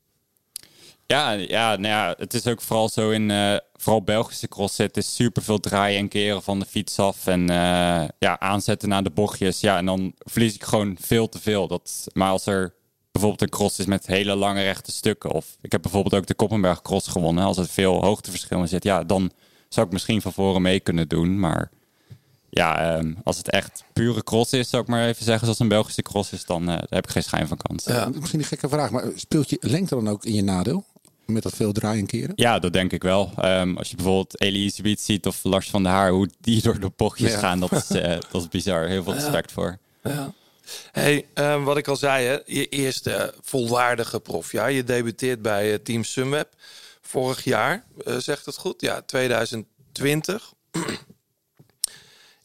Ja, ja, nou ja, het is ook vooral zo in eh, vooral Belgische crossen. Het is super veel draaien en keren van de fiets af. En eh, ja, aanzetten naar de bochtjes. Ja, en dan verlies ik gewoon veel te veel. Dat, maar als er bijvoorbeeld een cross is met hele lange rechte stukken. Of ik heb bijvoorbeeld ook de Koppenberg cross gewonnen. Als er veel hoogteverschil in zit. Ja, dan zou ik misschien van voren mee kunnen doen. Maar ja, ehm, als het echt pure cross is, zou ik maar even zeggen. Zoals een Belgische cross is, dan eh, heb ik geen schijn van kans. Misschien een gekke vraag, maar speelt je lengte dan ook in je nadeel? Met dat veel draaien en keren? Ja, dat denk ik wel. Ehm, als je bijvoorbeeld Elise Wiet ziet of Lars van der Haar, hoe die door de bochtjes Ja. gaan, dat is, eh, dat is bizar. Heel veel Ja. respect voor. Ja. Hey, ehm, wat ik al zei, hè, je eerste volwaardige profjaar. Je debuteert bij eh, Team Sunweb vorig jaar, eh, zegt het goed? Ja, 2020.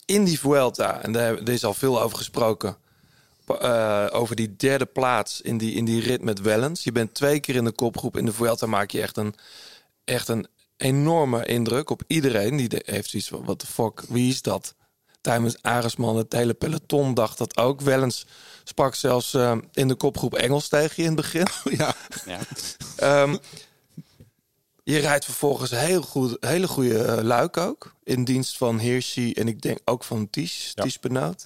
In die Vuelta, en daar is al veel over gesproken, eh, over die derde plaats in die, in die rit met Wellens. Je bent twee keer in de kopgroep. In de Vuelta maak je echt een, echt een enorme indruk op iedereen. Die heeft zoiets van, wat de fuck, wie is dat? Tijdens Aresman, het hele peloton dacht dat ook. Wellens sprak zelfs eh, in de kopgroep Engels tegen je in het begin. Ja. Ja. Ehm, je rijdt vervolgens heel goed, hele goede eh, luik ook. In dienst van Hirschi en ik denk ook van Ties, Ja. Ties Benoot.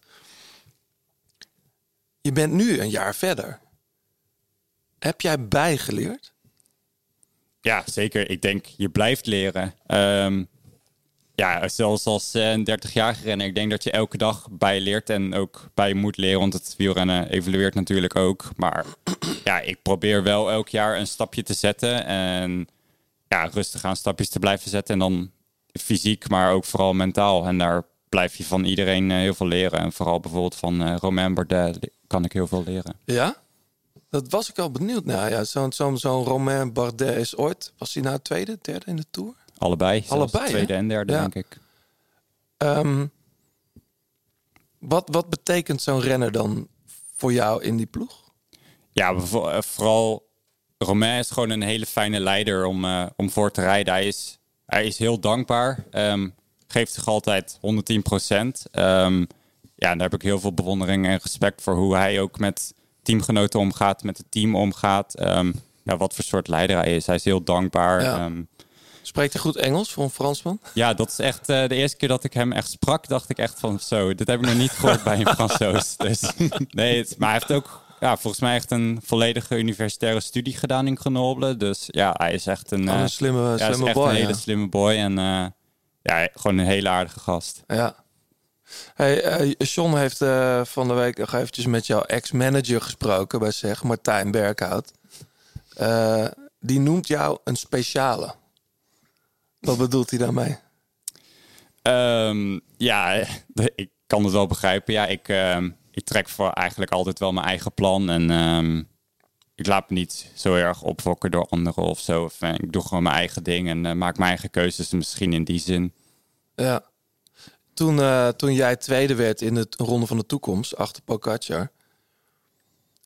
Je bent nu een jaar verder. Heb jij bijgeleerd? Ja, zeker. Ik denk, je blijft leren. Ehm, ja, zelfs als eh, een 30-jarige renner. Ik denk dat je elke dag bijleert en ook bij moet leren. Want het wielrennen evolueert natuurlijk ook. Maar ja, ik probeer wel elk jaar een stapje te zetten. En ja, rustig aan stapjes te blijven zetten. En dan fysiek, maar ook vooral mentaal. En daar blijf je van iedereen eh, heel veel leren. En vooral bijvoorbeeld van eh Romain Bardet kan ik heel veel leren. Ja? Dat was ik al benieuwd naar. Ja, zo'n zo'n Romain Bardet is ooit... Was hij nou tweede, derde in de Tour? Allebei. Allebei, hè? Tweede en derde, Ja. denk ik. Ehm, wat, wat betekent zo'n renner dan voor jou in die ploeg? Ja, eh, vooral Romain is gewoon een hele fijne leider om, eh, om voor te rijden. Hij is, hij is heel dankbaar. ehm, geeft zich altijd 110 procent. ja, daar heb ik heel veel bewondering en respect voor hoe hij ook met teamgenoten omgaat, met het team omgaat. Ja, wat voor soort leider hij is. Hij is heel dankbaar. Ja. Spreekt hij goed Engels voor een Fransman? ja, dat is echt eh, de eerste keer dat ik hem echt sprak, dacht ik echt van zo, dit heb ik nog niet gehoord bij een Fransoos. Dus, nee, het- maar hij heeft ook ja, volgens mij echt een volledige universitaire studie gedaan in Grenoble. Dus ja, hij is echt een, Oh, een eh, slimme- ja, hij is slimme echt boy, een hele ja. slimme boy en eh, ja, gewoon een hele aardige gast. Ja. Hey, eh, John heeft van de week nog eventjes met jouw ex-manager gesproken bij zeg, Martijn Berkhout. Die noemt jou een speciale. Wat bedoelt hij daarmee? Ehm, ja, ik kan het wel begrijpen. Ja, ik, ehm, ik trek voor eigenlijk altijd wel mijn eigen plan. En ehm, ik laat me niet zo erg opfokken door anderen of zo. Of, eh, ik doe gewoon mijn eigen ding en eh, maak mijn eigen keuzes. Misschien in die zin. Ja. Toen, eh, toen jij tweede werd in de Ronde van de Toekomst, achter Pogacar...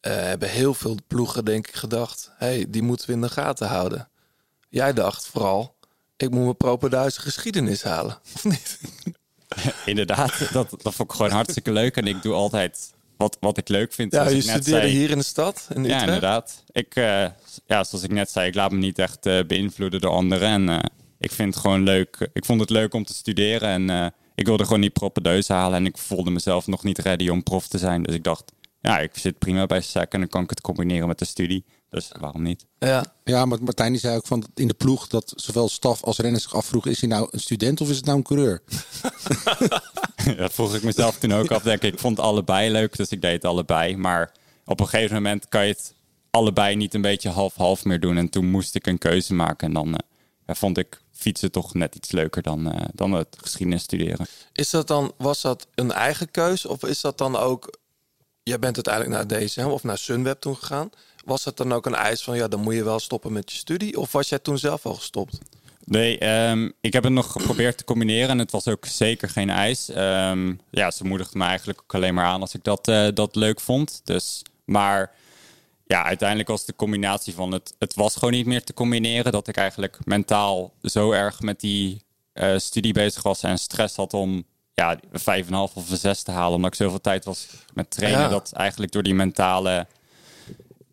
hebben heel veel ploegen denk ik gedacht... hey, die moeten we in de gaten houden. Jij dacht vooral, ik moet mijn propenduizen geschiedenis halen. Of niet? Inderdaad, dat, dat vond ik gewoon hartstikke leuk. En ik doe altijd wat, wat ik leuk vind. Ja, je ik net studeerde zei. hier in de stad, in Ja, inderdaad. Ik, eh, ja, zoals ik net zei, ik laat me niet echt eh, beïnvloeden door anderen. En eh, ik vind het gewoon leuk. Ik vond het leuk om te studeren. En eh, ik wilde gewoon niet proppendeus halen. En ik voelde mezelf nog niet ready om prof te zijn. Dus ik dacht, ja, ik zit prima bij SEC. En dan kan ik het combineren met de studie. Dus waarom niet? Ja. Ja, maar Martijn die zei ook van in de ploeg dat zowel staf als renners zich afvroegen: is hij nou een student of is het nou een coureur? dat vroeg ik mezelf toen ook af. Denk ik, ik vond het allebei leuk, dus ik deed het allebei. Maar op een gegeven moment kan je het allebei niet een beetje half-half meer doen. En toen moest ik een keuze maken. En dan eh, ja, vond ik fietsen toch net iets leuker dan, eh, dan het geschiedenis studeren. Is dat dan, was dat een eigen keus? Of is dat dan ook... Jij bent uiteindelijk naar DSM of naar Sunweb toen gegaan. Was dat dan ook een eis van, ja, dan moet je wel stoppen met je studie? Of was jij toen zelf al gestopt? Nee, ehm, ik heb het nog geprobeerd te combineren en het was ook zeker geen ijs. Ehm, ja, ze moedigde me eigenlijk ook alleen maar aan als ik dat, eh, dat leuk vond. Dus, maar ja, uiteindelijk was de combinatie van het... Het was gewoon niet meer te combineren. Dat ik eigenlijk mentaal zo erg met die eh, studie bezig was en stress had om ja, vijf en een half of een zes te halen. Omdat ik zoveel tijd was met trainen. Ja. Dat eigenlijk door die mentale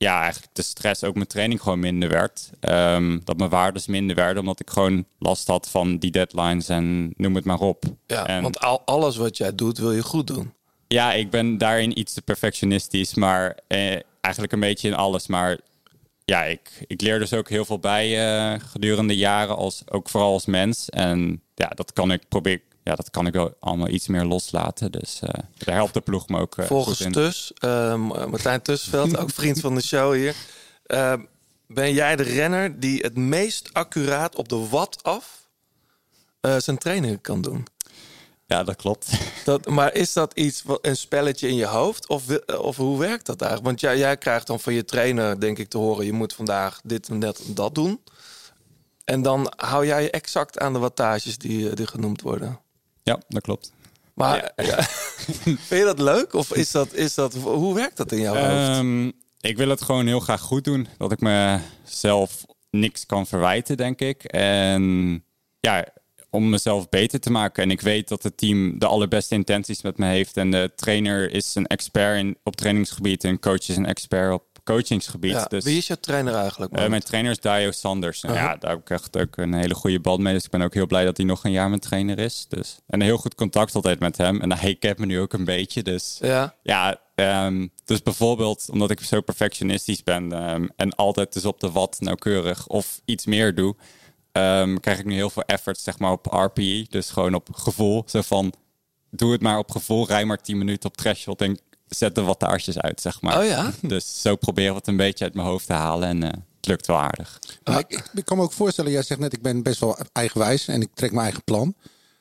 ja, eigenlijk de stress ook mijn training gewoon minder werd. Ehm, dat mijn waardes minder werden, omdat ik gewoon last had van die deadlines en noem het maar op. Ja, En- want al, alles wat jij doet, wil je goed doen. ja, ik ben daarin iets te perfectionistisch, maar eh, eigenlijk een beetje in alles. Maar ja, ik, ik leer dus ook heel veel bij eh, gedurende jaren, als, ook vooral als mens. En ja, dat kan ik probeer, ja, dat kan ik wel allemaal iets meer loslaten. Dus eh, daar helpt de ploeg me ook eh, Volgens goed in. Tus, eh, Martijn Tussenveld, ook vriend van de show hier. ben jij de renner die het meest accuraat op de watt af zijn trainingen kan doen? Ja, dat klopt. Dat, maar is dat iets, wat- een spelletje in je hoofd? Of, of hoe werkt dat eigenlijk? Want jij, jij krijgt dan van je trainer, denk ik, te horen... je moet vandaag dit en dat en dat doen. En dan hou jij je exact aan de wattages die, die genoemd worden. Ja, dat klopt. Maar ja. vind je dat leuk? Of is dat, is dat, hoe werkt dat in jouw hoofd? Ehm, ik wil het gewoon heel graag goed doen. Dat ik mezelf niks kan verwijten, denk ik. En ja, om mezelf beter te maken. En ik weet dat het team de allerbeste intenties met me heeft. En de trainer is een expert in, op trainingsgebied. En coach is een expert op coachingsgebied. Ja, dus, Wie is jouw trainer eigenlijk? eh, mijn trainer is Dio Sanders. En Uh-huh. Ja, daar heb ik echt ook een hele goede band mee. Dus ik ben ook heel blij dat hij nog een jaar mijn trainer is. Dus, en een heel goed contact altijd met hem. En hij kent me nu ook een beetje. Dus Ja. ja, ehm, dus bijvoorbeeld omdat ik zo perfectionistisch ben ehm, en altijd dus op de wat nauwkeurig of iets meer doe, ehm, krijg ik nu heel veel effort zeg maar op RPE, dus gewoon op gevoel. Zo van, doe het maar op gevoel, rij maar 10 minuten op threshold en zet de wattages uit, zeg maar. Oh ja? Dus zo proberen we het een beetje uit mijn hoofd te halen en eh, het lukt wel aardig. Maar ik, ik, kan me ook voorstellen, jij zegt net, ik ben best wel eigenwijs en ik trek mijn eigen plan.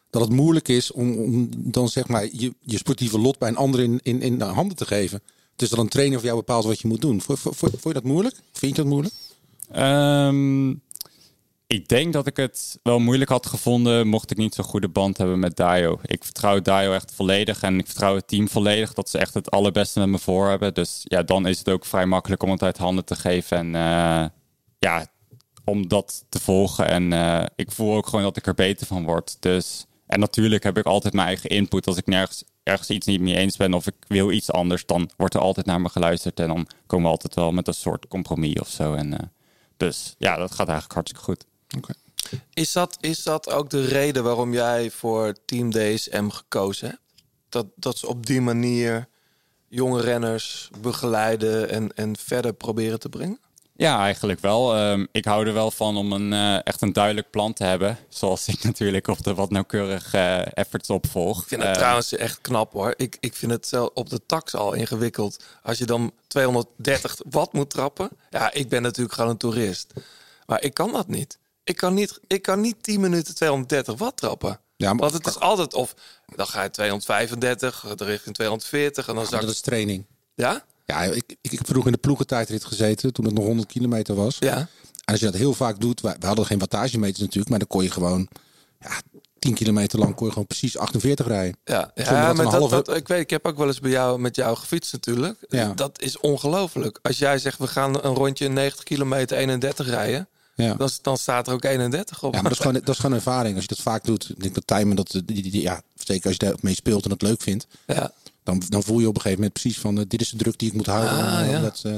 Dat het moeilijk is om, om dan zeg maar je, je sportieve lot bij een ander in, in, in de handen te geven. Dus dat een trainer voor jou bepaalt wat je moet doen. Vond, vond, vond je dat moeilijk? Vind je dat moeilijk? Ehm, ik denk dat ik het wel moeilijk had gevonden mocht ik niet zo'n goede band hebben met Dio. Ik vertrouw Dio echt volledig en ik vertrouw het team volledig dat ze echt het allerbeste met me voor hebben. Dus ja, dan is het ook vrij makkelijk om het uit handen te geven en eh, ja, om dat te volgen. En eh, ik voel ook gewoon dat ik er beter van word. Dus, en natuurlijk heb ik altijd mijn eigen input. Als ik nergens ergens iets niet mee eens ben of ik wil iets anders, dan wordt er altijd naar me geluisterd en dan komen we altijd wel met een soort compromis of zo. En, eh, dus ja, dat gaat eigenlijk hartstikke goed. Is dat, is dat ook de reden waarom jij voor Team DSM gekozen hebt? Dat, dat ze op die manier jonge renners begeleiden en, en verder proberen te brengen? Ja, eigenlijk wel. Ehm, ik hou er wel van om een, eh, echt een duidelijk plan te hebben. Zoals ik natuurlijk op de wat nauwkeurig eh, efforts opvolg. Ik vind het Ehm, trouwens echt knap hoor. Ik, ik vind het zelf op de tax al ingewikkeld. Als je dan 230 watt moet trappen. Ja, ik ben natuurlijk gewoon een toerist. Maar ik kan dat niet. Ik kan niet, ik kan niet 10 minuten 230 watt trappen. Ja, maar- Want het is altijd of dan ga je 235, de richting 240 en dan zak dat is training. Ja? Ja, ik, ik, vroeger in de ploegentijdrit gezeten toen het nog 100 kilometer was. Ja. En als je dat heel vaak doet, we, we hadden geen wattagemeters natuurlijk, maar dan kon je gewoon ja, 10 kilometer lang kon je gewoon precies 48 rijden. Ja, ja maar een dat, halve- dat, ik weet, ik heb ook wel eens bij jou met jou gefietst natuurlijk. Ja. Dat is ongelooflijk. Als jij zegt we gaan een rondje 90 kilometer 31 rijden, Ja. dan, dan staat er ook 31 op. Ja, maar dat is, gewoon, dat is gewoon ervaring. Als je dat vaak doet, ik denk dat Tijmen dat, die, die, die- ja, zeker als je daarmee speelt en het leuk vindt, Ja. dan, dan voel je op een gegeven moment precies van, eh, dit is de druk die ik moet houden. Ah, Eh, ja. dat, eh,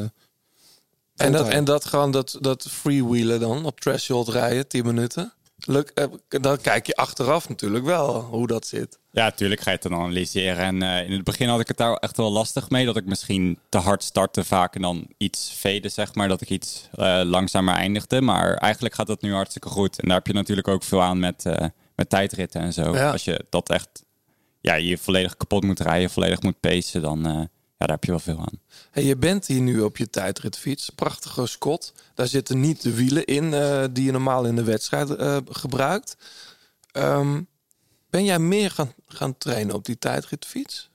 En dat, en dat gewoon dat, dat freewheelen dan op threshold rijden, 10 minuten. Eh, dan kijk je achteraf natuurlijk wel hoe dat zit. Ja, tuurlijk ga je het dan analyseren. En eh, in het begin had ik het daar echt wel lastig mee. Dat ik misschien te hard startte vaak en dan iets veden, zeg maar. Dat ik iets eh, langzamer eindigde. Maar eigenlijk gaat dat nu hartstikke goed. En daar heb je natuurlijk ook veel aan met, met tijdritten en zo. Ja. Als je dat echt ja, je volledig kapot moet rijden, volledig moet pacen, dan daar heb je wel veel aan. Hey, je bent hier nu op je tijdritfiets. Prachtige Scott. Daar zitten niet de wielen in eh, die je normaal in de wedstrijd eh, gebruikt. Ehm, ben jij meer gaan, gaan trainen op die tijdritfiets?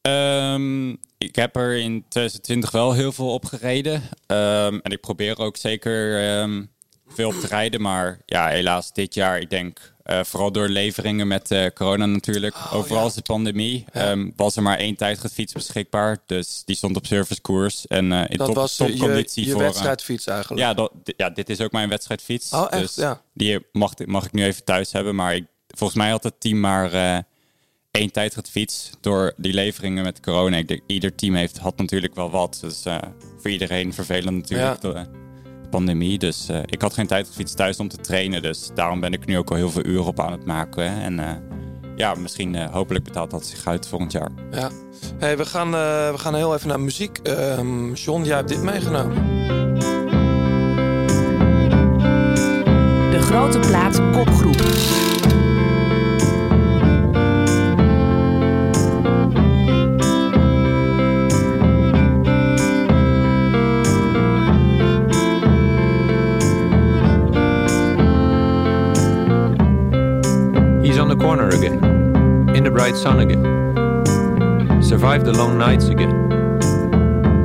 Ehm, ik heb er in 2020 wel heel veel op gereden. Ehm, en ik probeer ook zeker veel op te rijden. Maar ja, helaas dit jaar, ik denk eh, vooral door leveringen met eh, corona natuurlijk. Overal is de pandemie. ehm, was er maar één tijdritfiets beschikbaar. Dus die stond op servicekoers. En eh, in Dat top, was je, je voor... wedstrijdfiets eigenlijk. ja, dat, ja, dit is ook mijn wedstrijdfiets. Oh, echt? Dus Ja. die mag, mag ik nu even thuis hebben. Maar ik, volgens mij had het team maar één tijdritfiets door die leveringen met corona. Ik denk, ieder team heeft, had natuurlijk wel wat. Dus voor iedereen vervelend natuurlijk, Ja. De pandemie. Dus eh, ik had geen tijdritfiets thuis om te trainen. Dus daarom ben ik nu ook al heel veel uren op aan het maken. hè. En eh, ja, misschien eh, hopelijk betaalt dat zich uit volgend jaar. Ja. Hey, we, gaan, eh, we gaan heel even naar muziek. Ehm John, jij hebt dit meegenomen. De grote plaat kopgroep. Corner again, in the bright sun again. Survived the long nights again.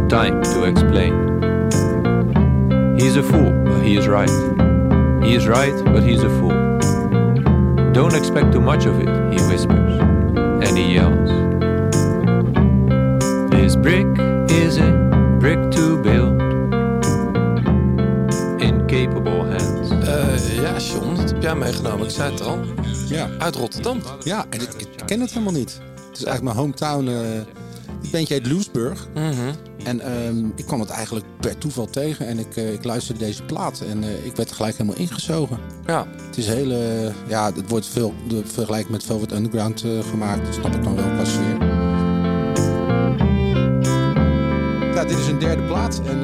Time to explain. He's a fool, but he is right. He is right, but he's a fool. Don't expect too much of it, he whispers, and he yells. This brick is a brick to build. Incapable hands. Heb jij meegenomen. Ik zei het al. Ja. Uit Rotterdam. Ja, en ik, ik ken het helemaal niet. Het is eigenlijk mijn hometown. eh het bandje heet Loesburg. Mhm. En ehm, ik kwam het eigenlijk per toeval tegen. En ik, eh, ik luisterde deze plaat. En eh, ik werd er gelijk helemaal ingezogen. Ja. Het is heel... eh, ja, het wordt veel de vergelijking met Velvet Underground gemaakt. Dat snap ik dan wel qua sfeer. Ja, dit is een derde plaat. En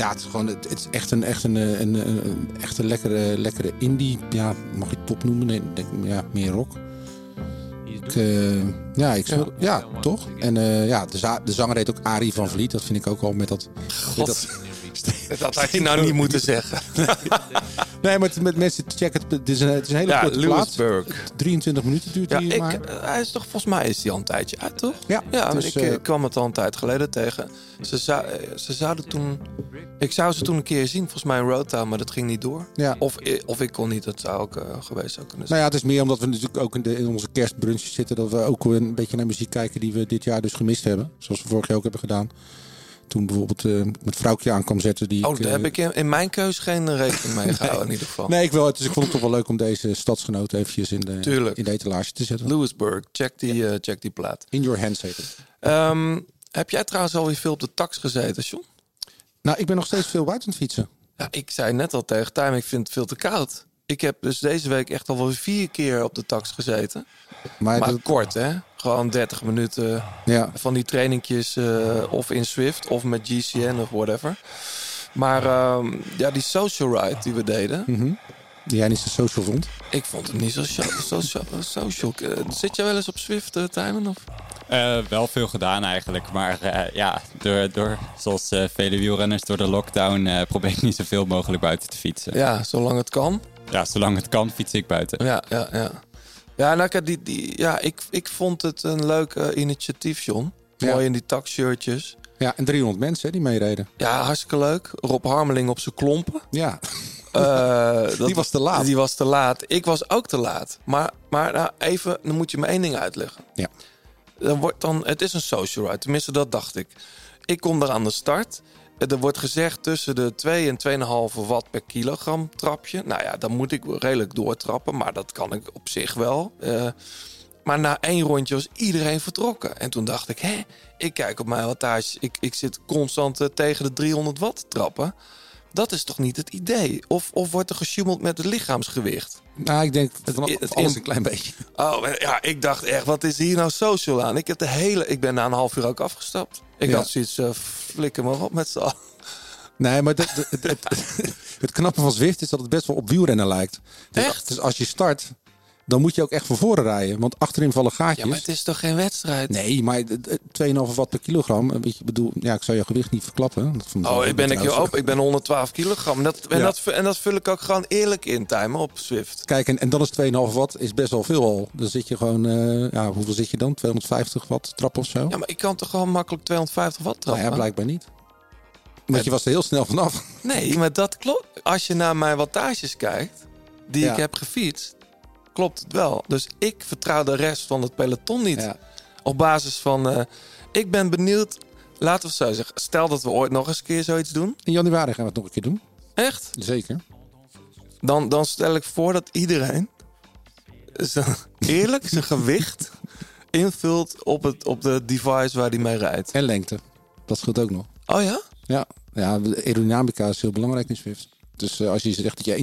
ja, het is gewoon... Het, het is echt een, echt een, eh, een, een, een, echt een lekkere, lekkere indie... Ja, mag je top noemen? Nee, ik denk, ja, meer rock. Ik, eh, ja, ik speel, ja. toch? En eh, ja, de, za- de zanger heet ook Arie van Vliet. Dat vind ik ook al met dat... met dat Dat had je nou niet moeten zeggen. nee, maar met mensen checken het. Is een, het is een hele Ja, korte plaat. Lewisburg. 23 minuten duurt Ja, die ik, maar. eh, hij is toch volgens mij is hij al een tijdje uit, toch? Ja, ja dus, ik eh, eh, kwam het al een tijd geleden tegen. Ze, zou, ze zouden toen. Ik zou ze toen een keer zien, volgens mij in Roadtown, maar dat ging niet door. Ja. Of, of ik kon niet, dat zou ook geweest zou kunnen zijn. Nou ja, het is meer omdat we natuurlijk ook in, de, in onze kerstbrunches zitten. Dat we ook een beetje naar muziek kijken die we dit jaar dus gemist hebben. Zoals we vorig jaar ook hebben gedaan. Toen bijvoorbeeld eh, met Vrouwtje aan kwam zetten. Die oh, ik, daar eh, heb ik in, in mijn keus geen eh, rekening mee gehouden in ieder geval. Nee, ik wel. Dus ik vond het toch wel leuk om deze stadsgenoten eventjes in de, Tuurlijk. in de etalage te zetten. Lewisburg, check die, eh, check die plaat. In your hands heet het. Ehm, heb jij trouwens alweer veel op de tax gezeten, John? Nou, ik ben nog steeds veel buiten het fietsen. Ja, ik zei net al tegen Tijm, ik vind het veel te koud. Ik heb dus deze week echt al wel vier keer op de tax gezeten. Maar, Maar dat- kort, hè? Gewoon 30 minuten ja. van die trainingjes eh, of in Swift of met GCN of whatever. Maar ehm, ja, die social ride die we deden, Mhm. Die jij niet zo social vond. ik vond het niet zo so- so- so- social. Eh, Zit jij wel eens op Swift, uh, Tijmen? Of? Eh, wel veel gedaan eigenlijk. Maar eh, ja, door, door, zoals eh, vele wielrenners door de lockdown eh, probeer ik niet zoveel mogelijk buiten te fietsen. Ja, zolang het kan. Ja, zolang het kan fiets ik buiten. Ja, ja, ja. Ja, nou, die, die, ja ik, ik vond het een leuk eh, initiatief, John. Ja. Mooi in die taxshirtjes. Ja, en 300 mensen die meereden. Ja, hartstikke leuk. Rob Harmeling op zijn klompen. Ja, Eh, dat- die was te laat. Die was te laat. Ik was ook te laat. Maar, maar nou, even, dan moet je me één ding uitleggen. Ja. Dan wordt dan, het is een social ride, tenminste dat dacht ik. Ik kom daar aan de start. Er wordt gezegd tussen de 2 en 2,5 watt per kilogram trapje. Nou ja, dan moet ik redelijk doortrappen, maar dat kan ik op zich wel. Eh, maar na één rondje was iedereen vertrokken. En toen dacht ik, hè, ik kijk op mijn wattage. Ik, ik zit constant eh, tegen de 300 watt trappen. Dat is toch niet het idee? Of, of wordt er gesjoemeld met het lichaamsgewicht? nou, ik denk het alles in- een klein beetje. Oh, ja, ik dacht echt, wat is hier nou social aan? Ik heb de hele, ik ben na een half uur ook afgestapt. Ik Ja. had zoiets, flikker maar op met z'n allen. Nee, maar het, het, het, het, het knappe van Zwift is dat het best wel op wielrennen lijkt. Dus, Echt? Dus als je start, dan moet je ook echt van voren rijden. Want achterin vallen gaatjes. Ja, maar het is toch geen wedstrijd? Nee, maar het- het 2,5 watt per kilogram. Weet je, bedoel, ja, ik zou je gewicht niet verklappen. Dat vond Oh, ik ben ik open. Ik ben 112 kilogram. Dat, en, Ja. dat, en dat vul ik ook gewoon eerlijk in, timer op Swift. Kijk, en, en dan is 2,5 watt is best wel veel al. Dan zit je gewoon, eh, ja, hoeveel zit je dan? 250 watt trap of zo? Ja, maar ik kan toch gewoon makkelijk 250 watt nou trappen? ja, blijkbaar niet. Want je was er heel snel vanaf. Nee, maar dat klopt. Als je naar mijn wattages kijkt, die Ja. ik heb gefietst, klopt het wel. Dus ik vertrouw de rest van het peloton niet. Ja. Op basis van, eh, ik ben benieuwd, laten we zo zeggen. Stel dat we ooit nog eens een keer zoiets doen. In januari gaan we het nog een keer doen. Echt? Zeker. Dan, dan stel ik voor dat iedereen zijn, eerlijk zijn gewicht invult op, het, op de device waar hij mee rijdt. En lengte. Dat scheelt ook nog. Oh ja? Ja, ja aerodynamica is heel belangrijk in Swift. Dus eh, als je zegt dat je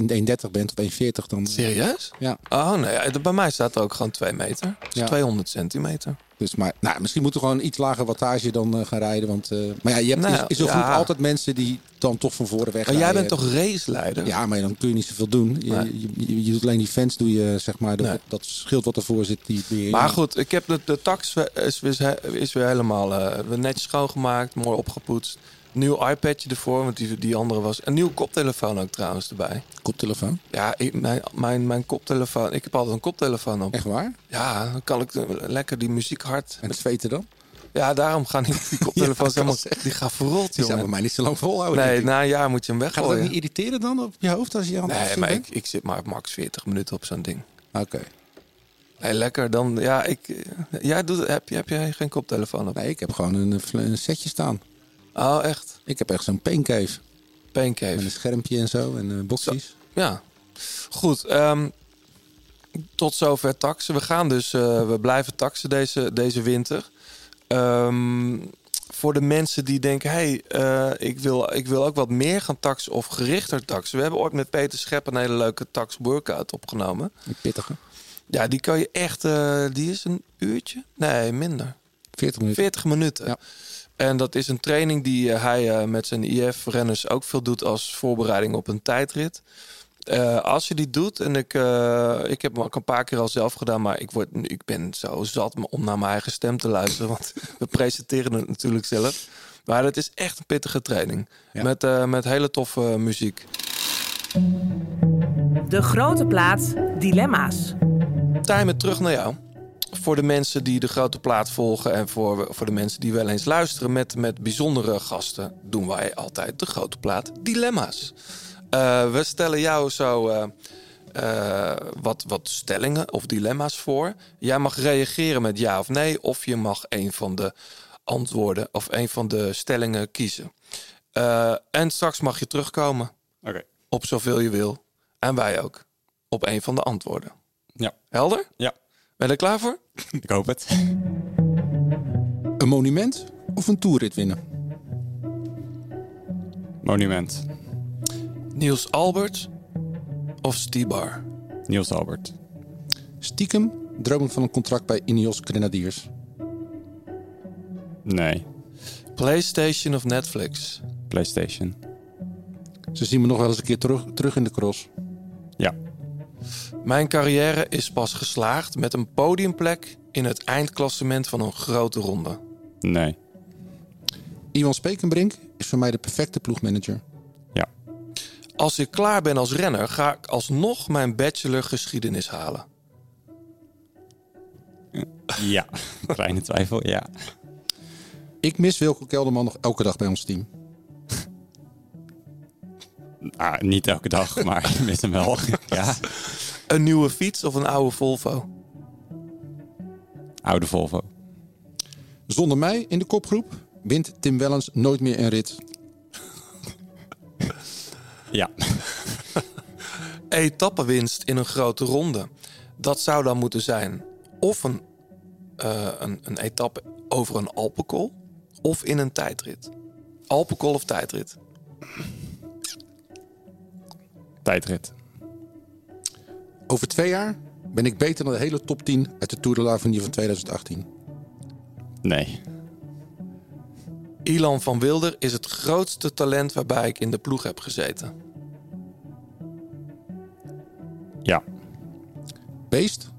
1,30 bent of 1,40 dan... Serieus? Ja. Oh nee, bij mij staat er ook gewoon 2 meter. Dus Ja. 200 centimeter. Dus maar, nou, misschien moeten we gewoon iets lager wattage dan eh, gaan rijden. Want, eh, maar ja, je hebt Nou, is, is ja. goed altijd mensen die dan toch van voren weg Maar jij bent toch raceleider? Ja, maar dan kun je niet zoveel doen. Je, Nee. je, je, je doet alleen die fans, doe je zeg maar, dat, Nee. dat schild wat ervoor zit. Die. Maar goed, ik heb de, de tax is, is, is weer helemaal eh, weer netjes schoongemaakt, mooi opgepoetst. Nieuw iPadje ervoor, want die, die andere was. Een nieuwe koptelefoon ook trouwens erbij. Koptelefoon? Ja, ik, mijn, mijn, mijn koptelefoon. Ik heb altijd een koptelefoon op. Echt waar? Ja, dan kan ik eh, lekker die muziek hard. En het zweten dan? Ja, daarom gaan die, die koptelefoons Ja, helemaal. Die gaan verrot, Die zou bij mij niet zo lang volhouden. Nee, na een jaar moet je hem Gaat dat weggooien. niet irriteren dan op je hoofd als je aan het Nee, maar ik, ik zit maar max 40 minuten op zo'n ding. Oké. Nee, lekker. Dan, ja, ik, eh, jij doet, heb, je, heb jij geen koptelefoon op? Nee, ik heb gewoon een, een setje staan. Oh, echt? Ik heb echt zo'n paincave. Paincave. Met een schermpje en zo en uh, boxjes. Ja, goed. ehm, tot zover taxen. We gaan dus, eh, we blijven taxen deze, deze winter. Ehm, voor de mensen die denken, hey, eh, ik, wil, ik wil ook wat meer gaan taxen of gerichter taxen. We hebben ooit met Peter Schep een hele leuke tax workout opgenomen. Een pittige. Ja, die kan je echt, die is een uurtje? Nee, minder. 40 minuten. 40 minuten. Ja. En dat is een training die eh, hij eh, met zijn IF-renners ook veel doet als voorbereiding op een tijdrit. Eh, als je die doet, en ik, eh, ik heb hem ook een paar keer al zelf gedaan, maar ik, word, ik ben zo zat om naar mijn eigen stem te luisteren, want we presenteren het natuurlijk zelf. Maar het is echt een pittige training. Ja. Met, eh, met hele toffe muziek. De grote plaat Dilemma's. Timer terug naar jou. Voor de mensen die de grote plaat volgen en voor, voor de mensen die wel eens luisteren met, met bijzondere gasten, doen wij altijd de grote plaat Dilemma's. Eh, we stellen jou zo eh, eh, wat, wat stellingen of dilemma's voor. Jij mag reageren met ja of nee, of je mag een van de antwoorden of een van de stellingen kiezen. En straks mag je terugkomen op zoveel je wil. En wij ook. Op een van de antwoorden. Ja. Helder? Ja, Ben je er klaar voor? ik hoop het. Een monument of een toerrit winnen? Monument. Niels Albert of Stibar? Niels Albert. Stiekem dromen van een contract bij Ineos Grenadiers. Nee. PlayStation of Netflix? PlayStation. Ze zien me nog wel eens een keer terug, terug in de cross. Mijn carrière is pas geslaagd met een podiumplek in het eindklassement van een grote ronde. Nee. Iwan Spekenbrink is voor mij de perfecte ploegmanager. Ja. Als ik klaar ben als renner, ga ik alsnog mijn bachelor geschiedenis halen. Ja, kleine twijfel, ja. Ik mis Wilco Kelderman nog elke dag bij ons team. Ah, niet elke dag, maar mis hem wel. ja, Een nieuwe fiets of een oude Volvo? oude Volvo. Zonder mij in de kopgroep wint Tim Wellens nooit meer een rit. Ja. Etappenwinst in een grote ronde. Dat zou dan moeten zijn of een, eh, een, een etappe over een Alpenkol of in een tijdrit. Alpenkol of tijdrit? Tijdrit. Over twee jaar ben ik beter dan de hele top 10 uit de Tour de l'Avenir van 2018. Nee. Ilan van Wilder is het grootste talent waarbij ik in de ploeg heb gezeten. Ja. Beest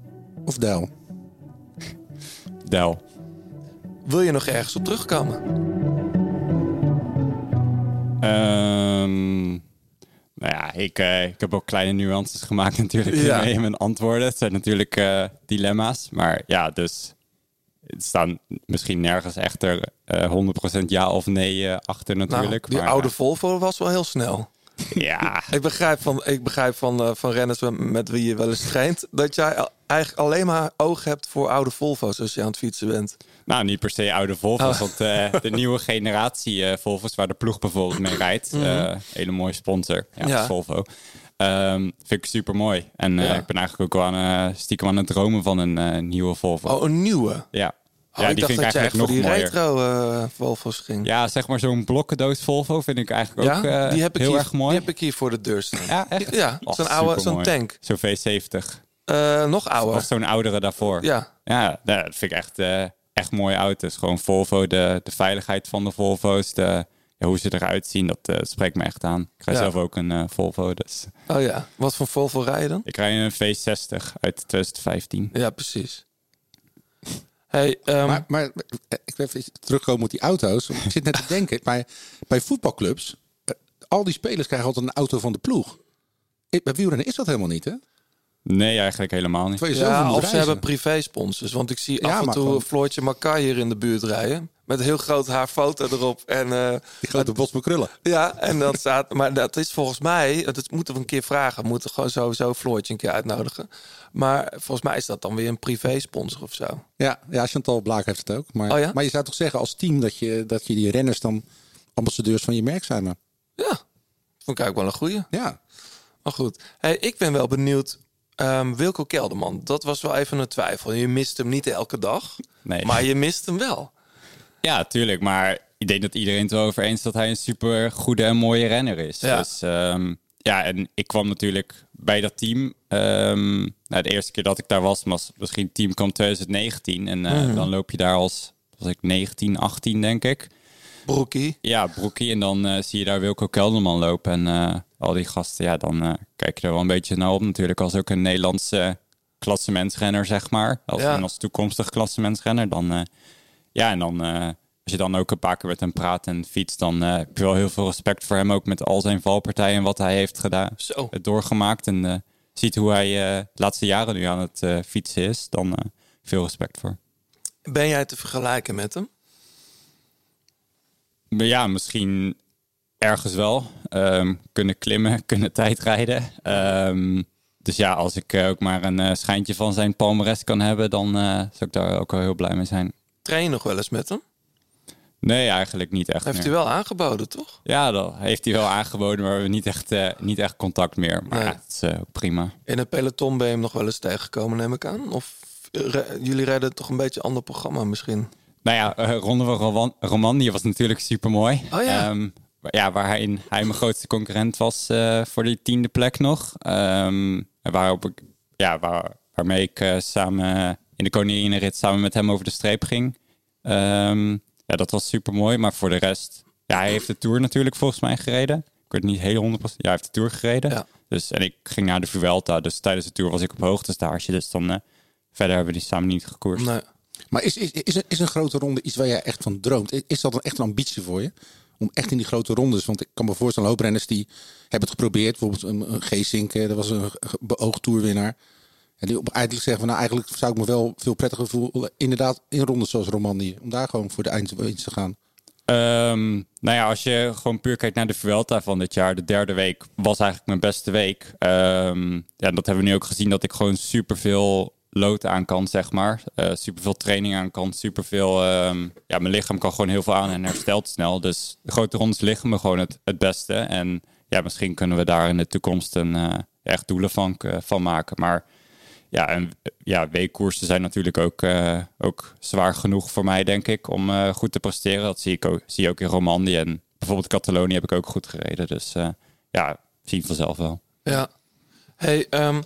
of Dijl? Del. Wil je nog ergens op terugkomen? Ehm, nou ja, ik, eh, ik heb ook kleine nuances gemaakt natuurlijk Ja. in mijn antwoorden. Het zijn natuurlijk eh, dilemma's. Maar ja, dus het staan misschien nergens echt er eh 100% ja of nee eh, achter natuurlijk. Nou, die maar, oude Volvo was wel heel snel. Ja. ik begrijp van, ik begrijp van, van renners met, wie je wel eens traint... dat jij eigenlijk alleen maar oog hebt voor oude Volvo's als je aan het fietsen bent. Nou, niet per se oude Volvo's. Oh. Want eh, de nieuwe generatie eh, Volvo's, waar de ploeg bijvoorbeeld mee rijdt. Mhm. eh, hele mooie sponsor. Ja, Ja. Volvo. Ehm, vind ik super mooi. En Ja. ik ben eigenlijk ook wel aan, stiekem aan het dromen van een nieuwe Volvo. Oh, een nieuwe? Ja. Oh, ja, ik die dacht vind ik dat eigenlijk voor nog die mooier. retro Volvo's ging. Ja, zeg maar zo'n blokkendoos Volvo vind ik eigenlijk ook Ja, die heb ik heel hier, erg mooi. Die heb ik hier voor de deur staan. Ja, echt? Ja, Oh, zo'n oude, zo'n tank. Zo'n V70. Eh, nog ouder. Of zo'n oudere daarvoor. Ja. Ja, dat vind ik echt, echt mooie auto's. Gewoon Volvo, de, de veiligheid van de Volvo's, de, ja, hoe ze eruit zien, dat eh, spreekt me echt aan. Ik rij Ja. zelf ook een eh, Volvo, dus... Oh ja, wat voor Volvo rij je dan? Ik rij een V60 uit 2015. Ja, precies. Hey, ehm, Maar, maar eh, ik wil even terugkomen op die auto's. Ik zit net te denken, maar bij voetbalclubs, al die spelers krijgen altijd een auto van de ploeg. Bij wielrennen is dat helemaal niet, hè? Nee, eigenlijk helemaal niet. Ja, of ze hebben privé-sponsors. Want ik zie Ja, af en toe gewoon- Floortje Makai hier in de buurt rijden. Met een heel groot haar foto erop. En, eh, Die grote bos met krullen. ja, en dat staat... Maar dat is volgens mij... Dat moeten we een keer vragen. We moeten gewoon sowieso Floortje een keer uitnodigen. Maar volgens mij is dat dan weer een privé-sponsor of zo. Ja, ja Chantal Blaak heeft het ook. Maar, Oh ja? maar je zou toch zeggen als team dat je, dat je die renners dan ambassadeurs van je merk zijn. Maar. Vond ik eigenlijk wel een goeie. Ja. Maar goed. Hey, ik ben wel benieuwd. Ehm, Wilco Kelderman, dat was wel even een twijfel. Je mist hem niet elke dag. Nee. Maar je mist hem wel. Ja, tuurlijk. Maar ik denk dat iedereen het wel over eens is dat hij een super goede en mooie renner is. Ja. Dus ehm, ja, en ik kwam natuurlijk bij dat team. ehm, nou, de eerste keer dat ik daar was, was misschien team kwam 2019. En eh, Mhm. dan loop je daar als, was ik 19, 18 denk ik. Broekie. Ja, broekie. En dan eh, zie je daar Wilco Kelderman lopen. En eh, al die gasten, ja, dan eh, kijk je er wel een beetje naar op natuurlijk. Als ook een Nederlandse klassementsrenner, zeg maar. Als, Ja. Als toekomstig klassementsrenner. Dan, eh, ja, en dan eh, als je dan ook een paar keer met hem praat en fietst... dan heb je wel heel veel respect voor hem. Ook met al zijn valpartijen en wat hij heeft gedaan. Zo. Het doorgemaakt. En ziet hoe hij de laatste jaren nu aan het fietsen is. Dan veel respect voor. Ben jij te vergelijken met hem? Ja, misschien ergens wel. Ehm, kunnen klimmen, kunnen tijdrijden. Ehm, dus ja, als ik eh, ook maar een eh, schijntje van zijn palmares kan hebben, dan eh, zou ik daar ook wel heel blij mee zijn. Train je nog wel eens met hem? Nee, eigenlijk niet echt Heeft meer. hij wel aangeboden, toch? Ja, dat heeft hij wel aangeboden, maar we hebben niet echt, niet echt contact meer. Maar Nee. ja, het is ook prima. In het peloton ben je hem nog wel eens tegengekomen, neem ik aan. Of re- jullie rijden toch een beetje een ander programma misschien? Nou ja, Ronde van Roman, Romandie was natuurlijk super mooi. Oh ja. Ja, waarin hij mijn grootste concurrent was eh, voor die tiende plek nog. En waarop ik, ja, waar, waarmee ik eh, samen in de Koninginnenrit samen met hem over de streep ging. Ehm, ja, dat was super mooi. Maar voor de rest, ja, hij heeft de Tour natuurlijk volgens mij gereden. Ik weet niet heel 100%. Ja, hij heeft de Tour gereden. Ja. Dus, en ik ging naar de Vuelta. Dus tijdens de Tour was ik op hoogtestage. Dus dan eh, verder hebben we die samen niet gekoerst. Nee. Maar is, is, is, een, is een grote ronde iets waar jij echt van droomt? Is- Is dat dan echt een ambitie voor je? Om echt in die grote rondes. Want ik kan me voorstellen, een hoop renners die hebben het geprobeerd. Bijvoorbeeld een, Geesink, dat was een beoogd toerwinnaar. En die op eigenlijk zeggen van nou eigenlijk zou ik me wel veel prettiger voelen inderdaad in rondes zoals Romandie. Om daar gewoon voor de eindwinst te gaan. Ehm, nou ja, als je gewoon puur kijkt naar de Vuelta van dit jaar, de derde week was eigenlijk mijn beste week. Ehm, ja, dat hebben we nu ook gezien dat ik gewoon superveel lood aan kan, zeg maar. Eh superveel training aan kan, superveel... ehm ja, mijn lichaam kan gewoon heel veel aan en herstelt snel. Dus de grote rondes liggen me gewoon het, het beste. En ja, misschien kunnen we daar in de toekomst een eh, echt doelen van, eh, van maken. Maar ja, en ja, weekkoersen zijn natuurlijk ook, ook zwaar genoeg voor mij, denk ik, om goed te presteren. Dat zie ik ook, zie je ook in Romandie. En bijvoorbeeld Catalonië heb ik ook goed gereden. Dus ja, zien vanzelf wel. Ja. Hey, ehm,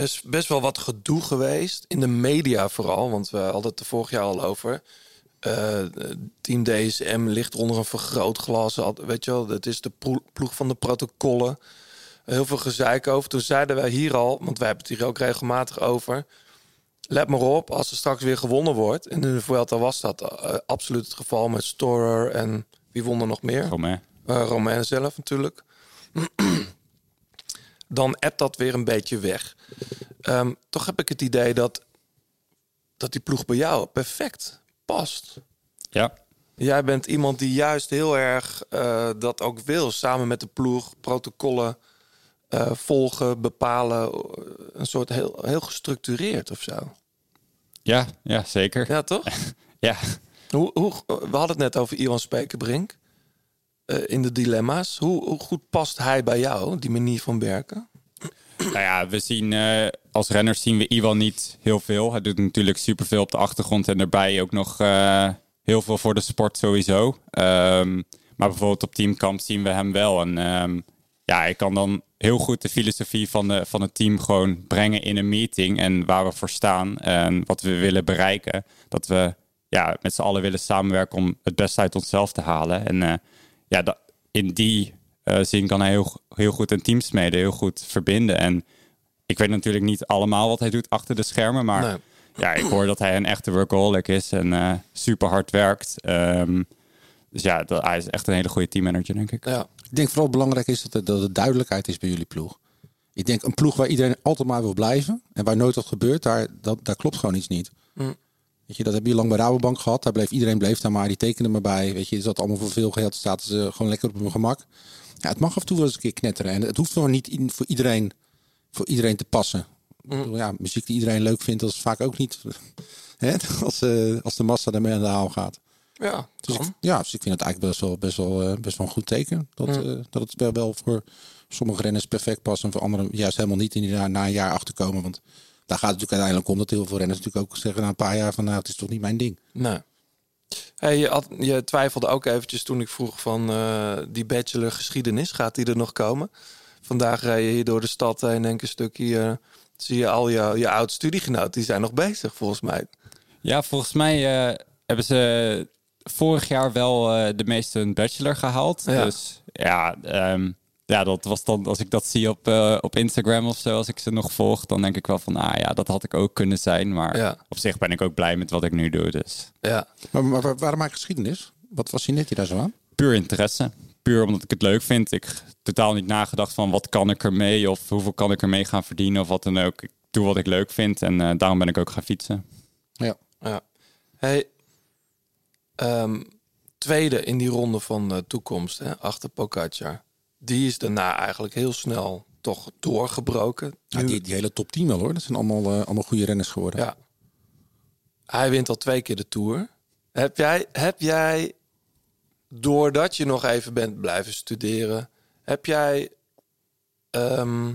is best wel wat gedoe geweest. In de media vooral. Want we hadden het er vorig jaar al over. Eh, Team DSM ligt onder een vergrootglas. Weet je wel, het is de plo- ploeg van de protocollen. Heel veel gezeik over. Toen zeiden wij hier al, want wij hebben het hier ook regelmatig over. Let maar op, als er straks weer gewonnen wordt. En in de Vuelta was dat eh, absoluut het geval met Storer en wie won er nog meer? Romain. Eh, Romain zelf natuurlijk. Dan appt dat weer een beetje weg. Ehm, toch heb ik het idee dat, dat die ploeg bij jou perfect past. Ja. Jij bent iemand die juist heel erg eh, dat ook wil. Samen met de ploeg, protocollen eh, volgen, bepalen. Een soort heel, heel gestructureerd of zo. Ja, ja zeker. Ja, toch? ja. Hoe, hoe, we hadden het net over Iwan Spekerbrink. Eh, in de dilemma's. Hoe, hoe goed past hij bij jou, die manier van werken? Nou ja, we zien eh, als renners zien we Iwan niet heel veel. Hij doet natuurlijk superveel op de achtergrond en daarbij ook nog eh, heel veel voor de sport sowieso. Ehm, maar bijvoorbeeld op teamkamp zien we hem wel. En ehm, ja, hij kan dan heel goed de filosofie van, de, van het team gewoon brengen in een meeting. En waar we voor staan en wat we willen bereiken. Dat we ja, met z'n allen willen samenwerken om het beste uit onszelf te halen. En eh, ja, dat, in die eh, zin kan hij heel, heel goed een team smeden, heel goed verbinden. En ik weet natuurlijk niet allemaal wat hij doet achter de schermen, maar Nee. ja, ik hoor dat hij een echte workaholic is en eh, super hard werkt. Ehm, dus ja, dat, hij is echt een hele goede teammanager, denk ik. Ja. Ik denk vooral belangrijk is dat er, dat er duidelijkheid is bij jullie ploeg. Ik denk een ploeg waar iedereen altijd maar wil blijven en waar nooit wat gebeurt, daar, dat, daar klopt gewoon iets niet. Mm. Weet je, dat heb je lang bij Rabobank gehad. Daar bleef iedereen bleef daar maar, die tekende maar bij. Weet je, er zat allemaal voor veel geld, zaten ze gewoon lekker op hun gemak. Ja, het mag af en toe wel eens een keer knetteren. En het hoeft gewoon niet in, voor, iedereen, voor iedereen te passen. Bedoel, Ja, muziek die iedereen leuk vindt, dat is vaak ook niet hè, als, eh, als de massa ermee aan de haal gaat. Ja, Dus ik, ja, dus ik vind het eigenlijk best wel, best wel, eh, best wel een goed teken. Dat, eh, dat het wel, wel voor sommige renners perfect past en voor anderen juist helemaal niet in die, na, na een jaar achterkomen. Want daar gaat het natuurlijk uiteindelijk om dat heel veel renners natuurlijk ook zeggen na een paar jaar van nou, het is toch niet mijn ding. Nee. Hey, je, had, je twijfelde ook eventjes toen ik vroeg van eh, die bachelor geschiedenis, gaat die er nog komen? Vandaag rij je hier door de stad heen, denk ik een stukje, eh, zie je al je, je oud studiegenoten, die zijn nog bezig volgens mij. Ja, volgens mij eh, hebben ze vorig jaar wel eh, de meeste een bachelor gehaald. Ja. Dus ja, ehm, ja, dat was dan, als ik dat zie op, eh, op Instagram of zo, als ik ze nog volg, dan denk ik wel van, ah ja, dat had ik ook kunnen zijn. Maar Ja. op zich ben ik ook blij met wat ik nu doe. Dus Ja. Maar, maar waar- waarom je geschiedenis? Wat was je net daar zo aan? puur interesse. Puur omdat ik het leuk vind. Ik heb totaal niet nagedacht van wat kan ik ermee of hoeveel kan ik ermee gaan verdienen of wat dan ook. Ik doe wat ik leuk vind en eh, daarom ben ik ook gaan fietsen. Ja. Ja. Hey, ehm, tweede in die ronde van de toekomst, hè, achter Pogacar. Die is daarna eigenlijk heel snel toch doorgebroken. Ja, die, die hele top 10 wel hoor. Dat zijn allemaal, eh, allemaal goede renners geworden. Ja. Hij wint al twee keer de Tour. Heb jij, heb jij, doordat je nog even bent blijven studeren, heb jij, ehm,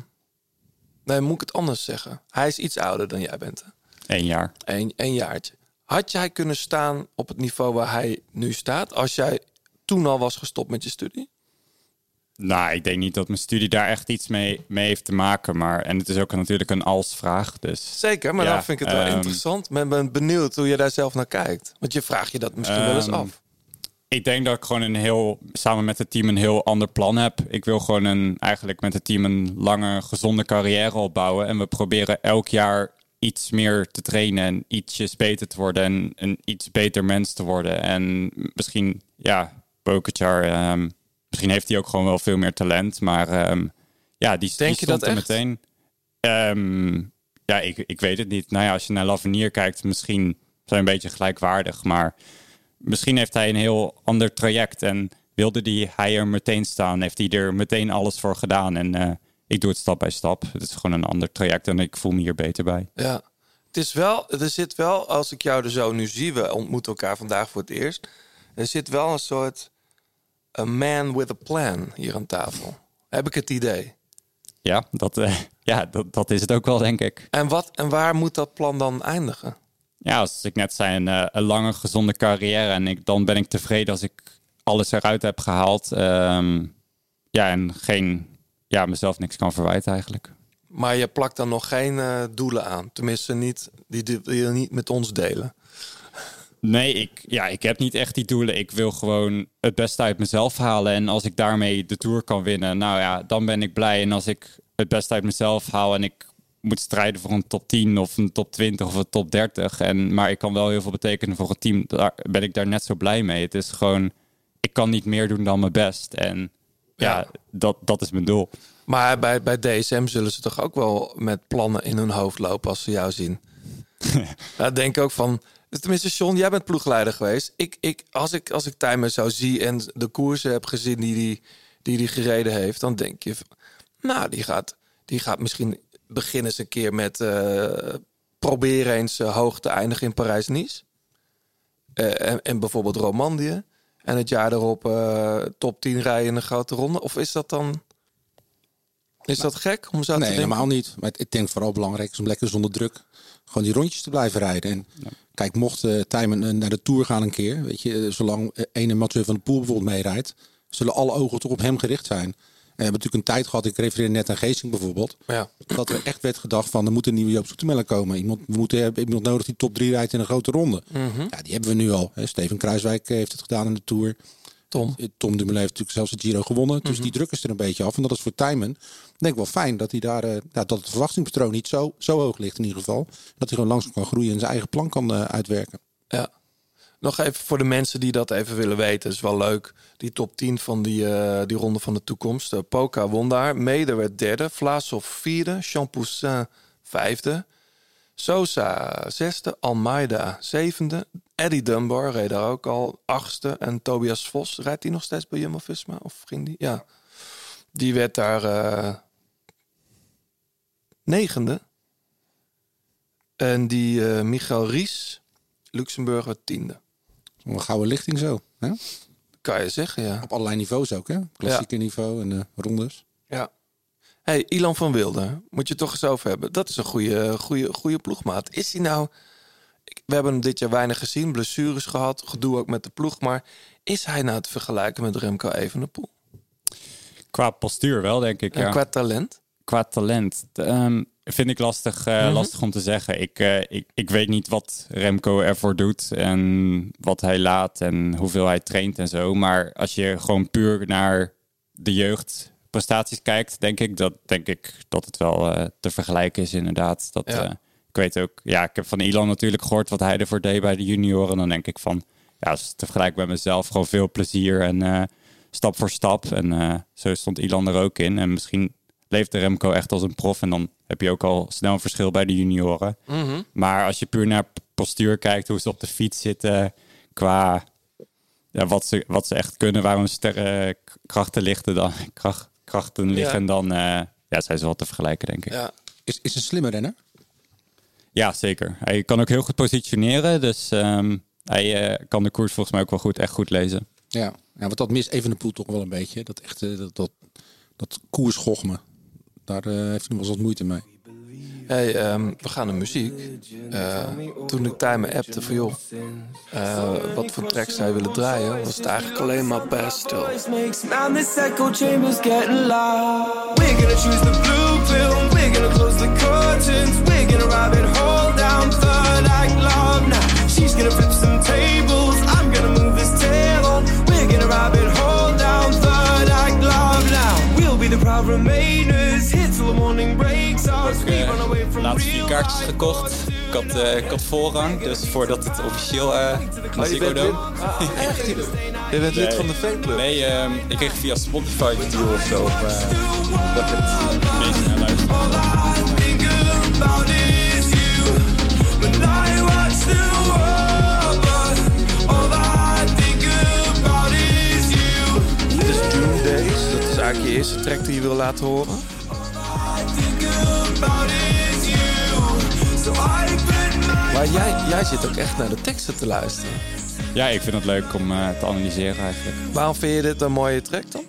nee, moet ik het anders zeggen? Hij is iets ouder dan jij bent. hè? Eén jaar. Een, een jaartje. Had jij kunnen staan op het niveau waar hij nu staat, als jij toen al was gestopt met je studie? Nou, ik denk niet dat mijn studie daar echt iets mee, mee heeft te maken. Maar, en het is ook natuurlijk een als-vraag. Dus, Zeker, maar Ja, dan vind ik het wel ehm, interessant. Ik ben benieuwd hoe je daar zelf naar kijkt. Want je vraagt je dat misschien wel eens Ehm, af. Ik denk dat ik gewoon een heel, samen met het team een heel ander plan heb. Ik wil gewoon een, eigenlijk met het team een lange, gezonde carrière opbouwen. En we proberen elk jaar iets meer te trainen en ietsjes beter te worden. En een iets beter mens te worden. En misschien, ja, ehm, misschien heeft hij ook gewoon wel veel meer talent. Maar ehm, ja, die, Denk die je stond dat er echt? meteen. Ehm, ja, ik, ik weet het niet. Nou ja, als je naar Lavenier kijkt, misschien zijn we een beetje gelijkwaardig. Maar misschien heeft hij een heel ander traject. En wilde die, hij er meteen staan, heeft hij er meteen alles voor gedaan. En eh, ik doe het stap bij stap. Het is gewoon een ander traject en ik voel me hier beter bij. Ja. Het is wel, er zit wel, als ik jou er zo nu zie, we ontmoeten elkaar vandaag voor het eerst. Er zit wel een soort a man with a plan hier aan tafel. Heb ik het idee. Ja, dat, eh, ja dat, dat is het ook wel, denk ik. En, wat, en waar moet dat plan dan eindigen? Ja, als ik net zei, een, eh, een lange, gezonde carrière. En ik, dan ben ik tevreden als ik alles eruit heb gehaald. Ehm, ja, en geen, ja, mezelf niks kan verwijten eigenlijk. Maar je plakt dan nog geen eh, doelen aan. Tenminste, niet, die, die wil je niet met ons delen. Nee, ik, ja, ik heb niet echt die doelen. Ik wil gewoon het beste uit mezelf halen. En als ik daarmee de Tour kan winnen, nou ja, dan ben ik blij. En als ik het beste uit mezelf haal en ik moet strijden voor een top 10 of een top 20 of een top 30. En, maar ik kan wel heel veel betekenen voor het team. Daar ben ik daar net zo blij mee. Het is gewoon, ik kan niet meer doen dan mijn best. En ja, Ja. Dat, dat is mijn doel. Maar bij, bij DSM zullen ze toch ook wel met plannen in hun hoofd lopen als ze jou zien. ja, denk ook van. Tenminste, John, jij bent ploegleider geweest. Ik, ik, als ik, als ik Timer zo zie en de koersen heb gezien die die, die, die gereden heeft, dan denk je, nou, die gaat, die gaat misschien beginnen eens een keer met eh, proberen eens eh, hoog te eindigen in Parijs-Nice. Eh, en, en bijvoorbeeld Romandie. En het jaar erop eh, top 10 rijden in een grote ronde. Of is dat dan... Is dat gek om zo te Nee, helemaal niet. Maar ik denk vooral belangrijk is om lekker zonder druk gewoon die rondjes te blijven rijden. En kijk, mocht uh, Tijmen eh, naar de Tour gaan een keer, weet je, eh, zolang ene Mathieu van de Poel bijvoorbeeld meerijdt, zullen alle ogen toch op hem gericht zijn. En we hebben natuurlijk een tijd gehad, ik refereer net aan Geesing bijvoorbeeld, Ja. dat er echt werd gedacht van, er moet een nieuwe Joop Zoetemelk komen. Iemand, we moeten hebben iemand nodig die top 3 rijdt in een grote ronde. Mhm. Ja, die hebben we nu al. Hè. Steven Kruiswijk heeft het gedaan in de Tour. Tom. Tom Dumoulin heeft natuurlijk zelfs de Giro gewonnen. Dus Mhm. die druk is er een beetje af. En dat is voor Timon denk ik wel fijn dat hij daar eh, ja, dat het verwachtingspatroon niet zo, zo hoog ligt in ieder geval. Dat hij gewoon langzaam kan groeien en zijn eigen plan kan eh, uitwerken. Ja. Nog even voor de mensen die dat even willen weten. is wel leuk. Die top 10 van die, eh, die ronde van de toekomst. Poca won daar. Meder werd derde. Vlasov vierde. Champoussin vijfde. Sosa zesde. Almeida zevende. Eddie Dunbar reed daar ook al achtste. En Tobias Vos, rijdt die nog steeds bij Jumbo-Visma? Of ging die? Ja. Die werd daar eh, negende. En die eh Michael Ries, Luxemburg, werd tiende. Een gouden lichting zo. Hè? Kan je zeggen, ja. Op allerlei niveaus ook. Hè? Klassieke niveau en de rondes. Ja. Hey, Ilan van Wilde, moet je toch eens over hebben. Dat is een goede, goede, goede ploegmaat. Is hij nou... We hebben hem dit jaar weinig gezien, blessures gehad, gedoe ook met de ploeg. Maar is hij nou te vergelijken met Remco Evenepoel? Qua postuur wel, denk ik. En Ja. qua talent? Qua talent ehm, vind ik lastig, eh, Mhm. lastig om te zeggen. Ik, eh, ik, ik weet niet wat Remco ervoor doet en wat hij laat en hoeveel hij traint en zo. Maar als je gewoon puur naar de jeugdprestaties kijkt, denk ik dat, denk ik dat het wel eh, te vergelijken is inderdaad. Dat, Ja. eh, ik weet ook, ja, ik heb van Ilan natuurlijk gehoord wat hij ervoor deed bij de junioren. Dan denk ik van, ja, als het te vergelijken met mezelf, gewoon veel plezier en eh, stap voor stap. En zo stond Ilan er ook in. En misschien leefde Remco echt als een prof. En dan heb je ook al snel een verschil bij de junioren. Mhm. Maar als je puur naar postuur kijkt, hoe ze op de fiets zitten, qua ja, wat, ze, wat ze echt kunnen, waar hun sterren krachten liggen, dan, kracht, krachten liggen, Ja. dan eh, ja, zijn ze wel te vergelijken, denk ik. Ja. Is, is een slimme renner? Ja, zeker. Hij kan ook heel goed positioneren. Dus ehm, hij eh, kan de koers volgens mij ook wel goed, echt goed lezen. Ja. ja, want dat mis even de poel toch wel een beetje. Dat echte, dat, dat, dat koersgochme. Daar eh, heeft hij nog wel wat moeite mee. Hey, ehm, we gaan naar muziek. Eh, toen ik Timer appte van joh, eh, wat voor tracks zij willen draaien, was het eigenlijk alleen maar loud. We're gonna choose the blue pill. We're gonna close the curtains. We're gonna rabbit hole down third act love now. She's gonna flip some tables. I'm gonna move this table. We're gonna rabbit hole down third act love now. We'll be the proud remainers. Run away from laatste vier kaartjes gekocht. Ik had, eh, ik had voorrang, dus voordat het officieel uh, Oh, je bent lid? Ah, echt? Je bent lid van de fanclub? Nee, ehm, ik kreeg via Spotify een deal of zo. Eh, dat het meest naar luisteren. about is June Days. Dat is eigenlijk je eerste track die je wil laten horen. Maar jij, jij zit ook echt naar de teksten te luisteren. Ja, ik vind het leuk om eh, te analyseren eigenlijk. Waarom vind je dit een mooie track dan?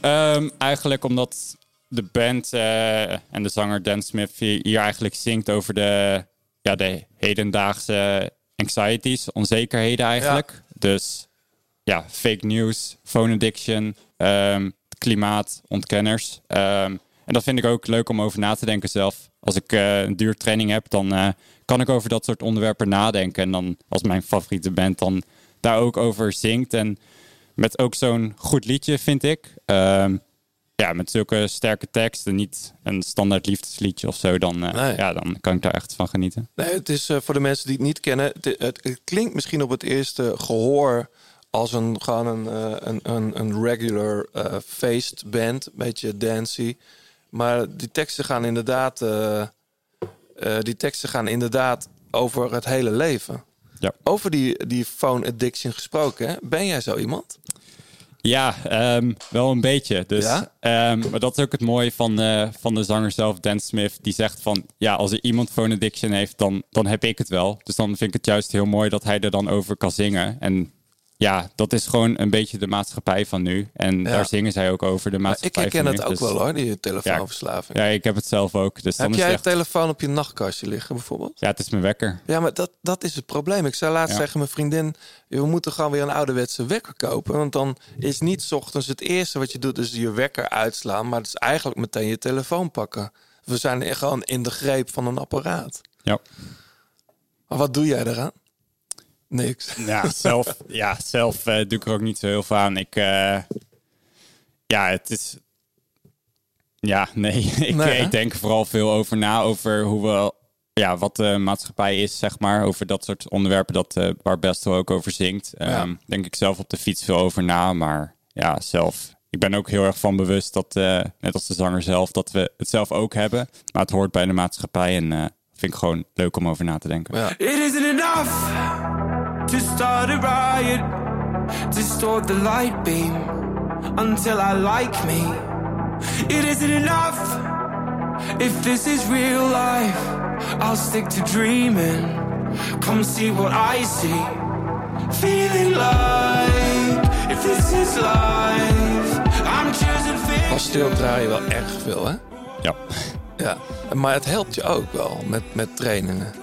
Ehm, eigenlijk omdat de band eh, en de zanger Dan Smith hier eigenlijk zingt over de, ja, de hedendaagse anxieties, onzekerheden eigenlijk. Dus ja, fake news, phone addiction, ehm, klimaat, ontkenners. En dat vind ik ook leuk om over na te denken zelf. Als ik eh, een duurtraining heb, dan eh, kan ik over dat soort onderwerpen nadenken. En dan als mijn favoriete band dan daar ook over zingt. En met ook zo'n goed liedje, vind ik. Ehm, ja, met zulke sterke teksten, niet een standaard liefdesliedje of zo, dan, eh, Nee. ja, dan kan ik daar echt van genieten. Nee, het is voor de mensen die het niet kennen. Het, het, het klinkt misschien op het eerste gehoor als een, gewoon een, een, een, een regular feestband. Een beetje dancey. Maar die teksten gaan inderdaad, eh, eh, die teksten gaan inderdaad over het hele leven. Ja. Over die, die phone addiction gesproken. Hè? Ben jij zo iemand? Ja, ehm, wel een beetje. Dus, Ja? ehm, maar dat is ook het mooie van, eh, van de zanger zelf, Dan Smith. Die zegt van, ja, als er iemand phone addiction heeft, dan, dan heb ik het wel. Dus dan vind ik het juist heel mooi dat hij er dan over kan zingen. En ja, dat is gewoon een beetje de maatschappij van nu. En Ja. daar zingen zij ook over, de ik maatschappij herken van het nu. ook Dus- wel hoor, die telefoonverslaving. Ja, ik heb het zelf ook. Dus Heb jij het je echt- telefoon op je nachtkastje liggen bijvoorbeeld? Ja, het is mijn wekker. Ja, maar dat, dat is het probleem. Ik zei laatst Ja. tegen mijn vriendin... we moeten gewoon weer een ouderwetse wekker kopen. Want dan is niet ochtends het eerste wat je doet... is je wekker uitslaan. Maar het is eigenlijk meteen je telefoon pakken. We zijn gewoon in de greep van een apparaat. Ja. Maar wat doe jij eraan? Niks. Ja, zelf, ja, zelf eh, doe ik er ook niet zo heel veel aan. Ik, eh, ja, het is... Ja, nee. ik, Nee, hè? ik denk er vooral veel over na, over hoe we... Ja, wat de maatschappij is, zeg maar. Over dat soort onderwerpen dat, eh waar Bestel ook over zingt. Ehm, Denk ik zelf op de fiets veel over na. Maar ja, zelf... Ik ben ook heel erg van bewust dat, eh, net als de zanger zelf, dat we het zelf ook hebben. Maar het hoort bij de maatschappij en eh, vind ik gewoon leuk om over na te denken. It isn't enough to start a riot, to store the light beam until I like me. It isn't enough if this is real life. I'll stick to dreaming. Come see what I see. Feeling like if this is life, I'm choosing Als fiction. stil draai je wel erg veel, hè? Ja. Ja. Maar het helpt je ook wel met, met trainingen.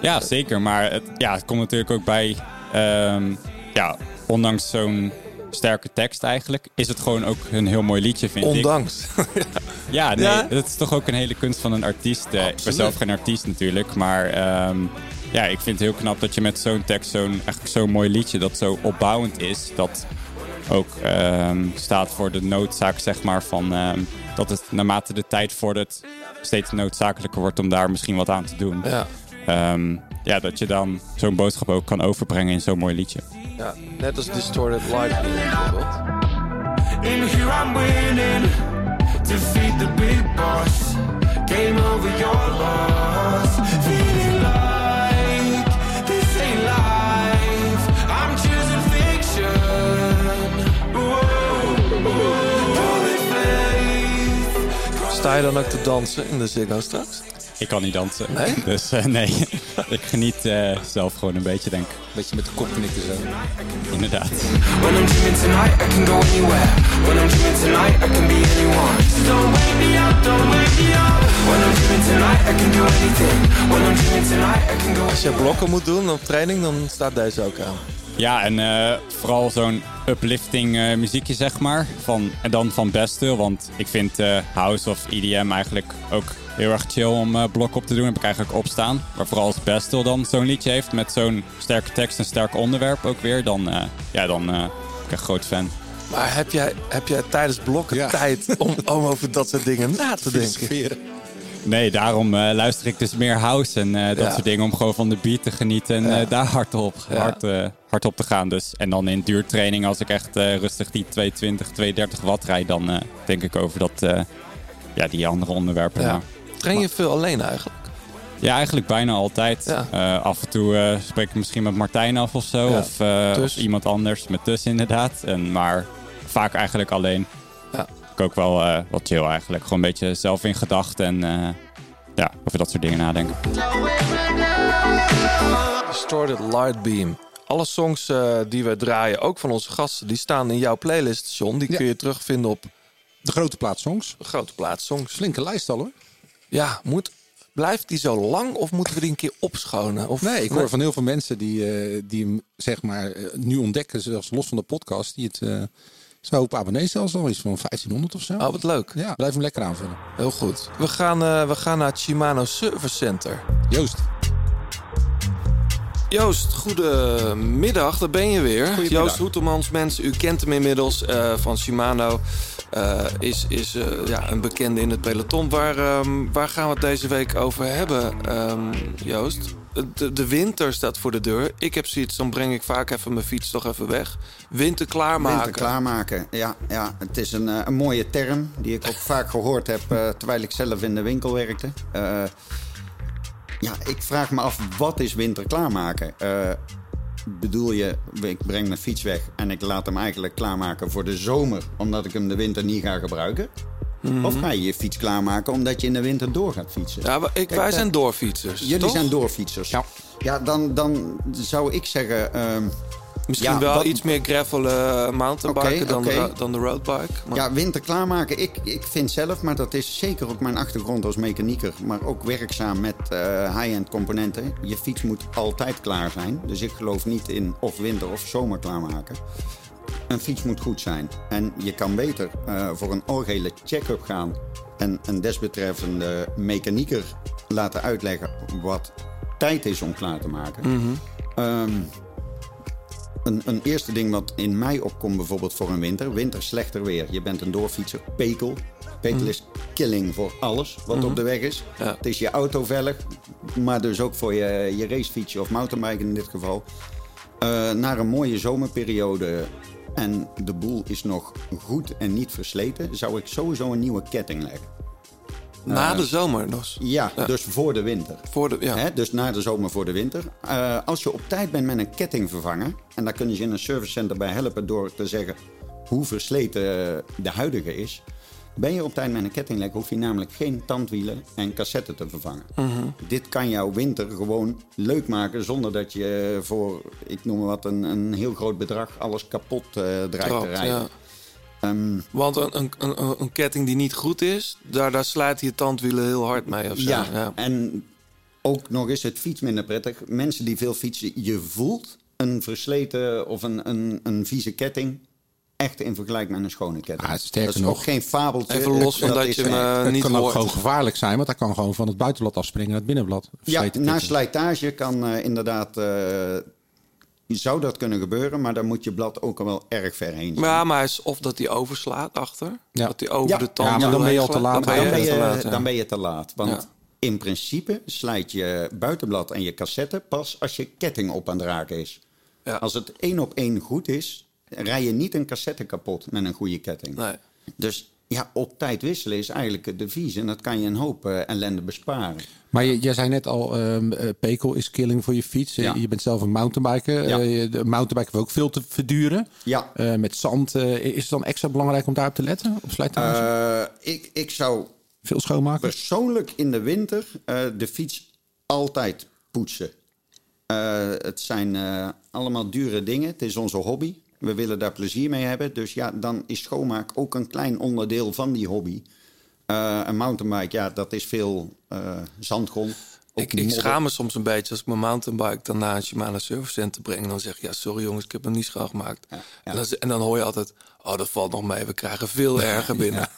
Ja, zeker. Maar het, ja, het komt natuurlijk ook bij. ehm, ja, ondanks zo'n sterke tekst eigenlijk, is het gewoon ook een heel mooi liedje, vind ik. Ondanks. Ja, nee, Ja? het is toch ook een hele kunst van een artiest. Eh, ik ben zelf geen artiest natuurlijk, maar ehm, ja, ik vind het heel knap dat je met zo'n tekst, zo'n eigenlijk zo'n mooi liedje dat zo opbouwend is, dat ook ehm, staat voor de noodzaak, zeg maar, van dat het naarmate de tijd vordert steeds noodzakelijker wordt om daar misschien wat aan te doen. Ja. Ehm, ja, dat je dan zo'n boodschap ook kan overbrengen in zo'n mooi liedje. Ja, net als Distorted Beam bijvoorbeeld. In here I'm winning. Defeat the big boss. Game over your loss. Feeling like this ain't life. I'm choosing fiction. Whoa, faith. Sta je dan ook te dansen in de Ziggo straks? Ik kan niet dansen. Nee? Dus eh, nee, ik geniet eh, zelf gewoon een beetje, denk ik. Beetje met de kop knikken zo. Inderdaad. When I'm dreaming tonight, I can go anywhere. When I'm dreaming tonight, I can be anyone. So don't wake me up, don't wake me up. When I'm dreaming tonight, I can do anything. When I'm dreaming tonight, I can go. Als je blokken moet doen op training, dan staat deze ook aan. Ja, en eh, vooral zo'n uplifting eh, muziekje, zeg maar. Van, en dan van Bestill, want ik vind eh, House of EDM eigenlijk ook heel erg chill om eh blok op te doen. Heb ik eigenlijk opstaan. Maar vooral als Bestill dan zo'n liedje heeft met zo'n sterke tekst en sterk onderwerp ook weer, dan, eh, ja, dan eh, ben ik echt groot fan. Maar heb jij, heb jij tijdens blokken tijd om, om over dat soort dingen na te denken? Nee, daarom eh, luister ik dus meer house en eh, dat Ja. soort dingen om gewoon van de beat te genieten en Ja. eh, daar hard op, Ja. hard, eh, hard op te gaan. Dus. En dan in duurtraining, als ik echt eh, rustig die 220, 230 watt rijd, dan eh, denk ik over dat, eh, ja, die andere onderwerpen. Ja. Train je veel alleen eigenlijk? Ja, eigenlijk bijna altijd. Ja. Eh, af en toe eh, spreek ik misschien met Martijn af of zo. Ja. Of, eh, of iemand anders, met Tus inderdaad. En, maar vaak eigenlijk alleen. Ja. Ik ook wel eh, wat chill eigenlijk. Gewoon een beetje zelf in gedachten en eh, ja, over dat soort dingen nadenken. Distorted Light Beam. Alle songs eh, die we draaien, ook van onze gasten, die staan in jouw playlist, John. Die kun je terugvinden op De grote plaats songs. de grote plaats songs. Flinke lijst al hoor. Ja, moet, blijft die zo lang of moeten we die een keer opschonen? Of, Nee, ik hoor van heel veel mensen die, eh, die hem zeg maar eh, nu ontdekken, zelfs los van de podcast, die het uh, zo op abonnees zelfs al iets van 1500 of zo. Oh, wat leuk. Ja, blijf hem lekker aanvullen. Heel goed. We gaan, eh, we gaan naar het Shimano Service Center. Joost. Joost, goedemiddag, daar ben je weer. Joost Hoetemans, mensen, u kent hem inmiddels eh, van Shimano. Eh, is is eh, ja, een bekende in het peloton. Waar, ehm, waar gaan we het deze week over hebben, ehm, Joost? De, de winter staat voor de deur. Ik heb zoiets, dan breng ik vaak even mijn fiets toch even weg. Winter klaarmaken. Winter klaarmaken, ja, ja. Het is een, eh, een mooie term die ik ook vaak gehoord heb terwijl ik zelf in de winkel werkte. Ja, ik vraag me af, wat is winter klaarmaken? Bedoel je, ik breng mijn fiets weg en ik laat hem eigenlijk klaarmaken voor de zomer, omdat ik hem de winter niet ga gebruiken? Mhm. Of ga je je fiets klaarmaken omdat je in de winter door gaat fietsen? Ja, ik, Kijk, wij eh, zijn doorfietsers. Jullie toch? zijn doorfietsers. Ja, ja dan, dan zou ik zeggen... ehm, Misschien ja, wel wat- iets meer gravel eh, mountainbiken dan, de, dan de roadbike. Maar- Ja, winter klaarmaken. Ik, ik vind zelf, maar dat is zeker ook mijn achtergrond als mechanieker, maar ook werkzaam met eh, high-end componenten. Je fiets moet altijd klaar zijn. Dus ik geloof niet in of winter of zomer klaarmaken. Een fiets moet goed zijn. En je kan beter eh, voor een algehele check-up gaan en een desbetreffende mechanieker laten uitleggen wat tijd is om klaar te maken. Ehm, een, een eerste ding wat in mij opkomt bijvoorbeeld voor een winter. Winter slechter weer. Je bent een doorfietser. Pekel. Pekel Mhm. is killing voor alles wat Mhm. op de weg is. Ja. Het is je auto. Maar dus ook voor je, je racefietsje of mountainbike in dit geval. Eh, naar een mooie zomerperiode en de boel is nog goed en niet versleten... zou ik sowieso een nieuwe ketting leggen. Na de zomer dus. Ja, dus voor de winter. Voor de, ja. Hè, dus na de zomer voor de winter. Eh, als je op tijd bent met een kettingvervanger... en daar kun je je in een servicecenter bij helpen door te zeggen... hoe versleten de huidige is... ben je op tijd met een kettinglek... hoef je namelijk geen tandwielen en cassetten te vervangen. Mhm. Dit kan jouw winter gewoon leuk maken... zonder dat je voor, ik noem maar wat, een, een heel groot bedrag... alles kapot eh dreigt te rijden. ja. Ehm, Want een, een, een, een ketting die niet goed is, daar, daar slijt je tandwielen heel hard mee. Of zo. Ja, en ook nog eens het fiets minder prettig. Mensen die veel fietsen, je voelt een versleten of een, een, een vieze ketting echt in vergelijking met een schone ketting. Ah, sterker dat is nog- ook geen fabeltje. Even los van dat is je hem, eh, het niet kan ook gewoon gevaarlijk zijn, want hij kan gewoon van het buitenblad afspringen naar het binnenblad. Ja, na slijtage kan eh, inderdaad... eh, zou dat kunnen gebeuren, maar dan moet je blad ook al wel erg ver heen zijn. Ja, maar is of dat hij overslaat achter. Ja. Dat hij over Ja. de tand Ja, maar dan ben je al te heen laat. Dan dan, ben je, te laat. ja. dan ben je te laat. Want Ja. in principe slijt je buitenblad en je cassette pas als je ketting op aan het raken is. Ja. Als het één op één goed is, rij je niet een cassette kapot met een goede ketting. Nee. Dus ja, op tijd wisselen is eigenlijk het devies. En dat kan je een hoop eh, ellende besparen. Maar je, jij zei net al, ehm, eh, pekel is killing voor je fiets. Eh, Ja. Je bent zelf een mountainbiker. Ja. De mountainbiker ook veel te verduren. Ja. Met zand. is het dan extra belangrijk om daarop te letten? Op slijtage? Ik, ik zou veel schoonmaken? persoonlijk in de winter de fiets altijd poetsen. Het zijn allemaal dure dingen. Het is onze hobby. We willen daar plezier mee hebben. Dus ja, dan is schoonmaak ook een klein onderdeel van die hobby. Eh, een mountainbike, ja, dat is veel eh, zandgrond. Ik, ik schaam me soms een beetje als ik mijn mountainbike dan naar een Shimano Service Center breng. En dan zeg ik, ja, sorry jongens, ik heb hem niet schoongemaakt. En, dan, en dan hoor je altijd, oh, dat valt nog mee. We krijgen veel erger binnen.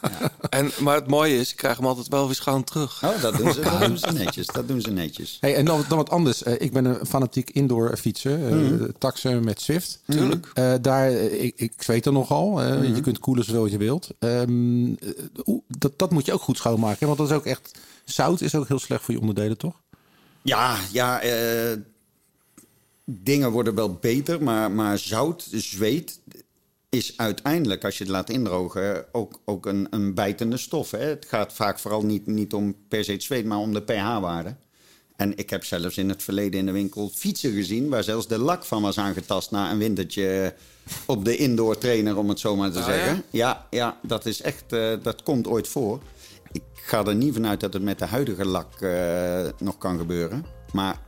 En, maar het mooie is, ik krijg hem altijd wel weer schoon terug. Oh, dat doen ze, dat doen ze netjes. Dat doen ze netjes. Hey, en dan, dan wat anders. Eh, ik ben een fanatiek indoor fietser. eh Mhm. Taxen met Swift. Tuurlijk. Eh, daar, ik, ik zweet er nogal. Mhm. Je kunt koelen zoveel je wilt. Ehm, eh, dat, dat moet je ook goed schoonmaken. hè? Want dat is ook echt... Zout is ook heel slecht voor je onderdelen, toch? Ja, ja eh, dingen worden wel beter, maar, maar zout, zweet is uiteindelijk, als je het laat indrogen, ook, ook een, een bijtende stof. Hè? Het gaat vaak vooral niet, niet om per se het zweet, maar om de pH-waarde. En ik heb zelfs in het verleden in de winkel fietsen gezien... waar zelfs de lak van was aangetast na een wintertje op de indoor trainer, om het zo maar te Ah, zeggen. Ja? ja, dat is echt, eh, dat komt ooit voor. Ik ga er niet vanuit dat het met de huidige lak eh, nog kan gebeuren. Maar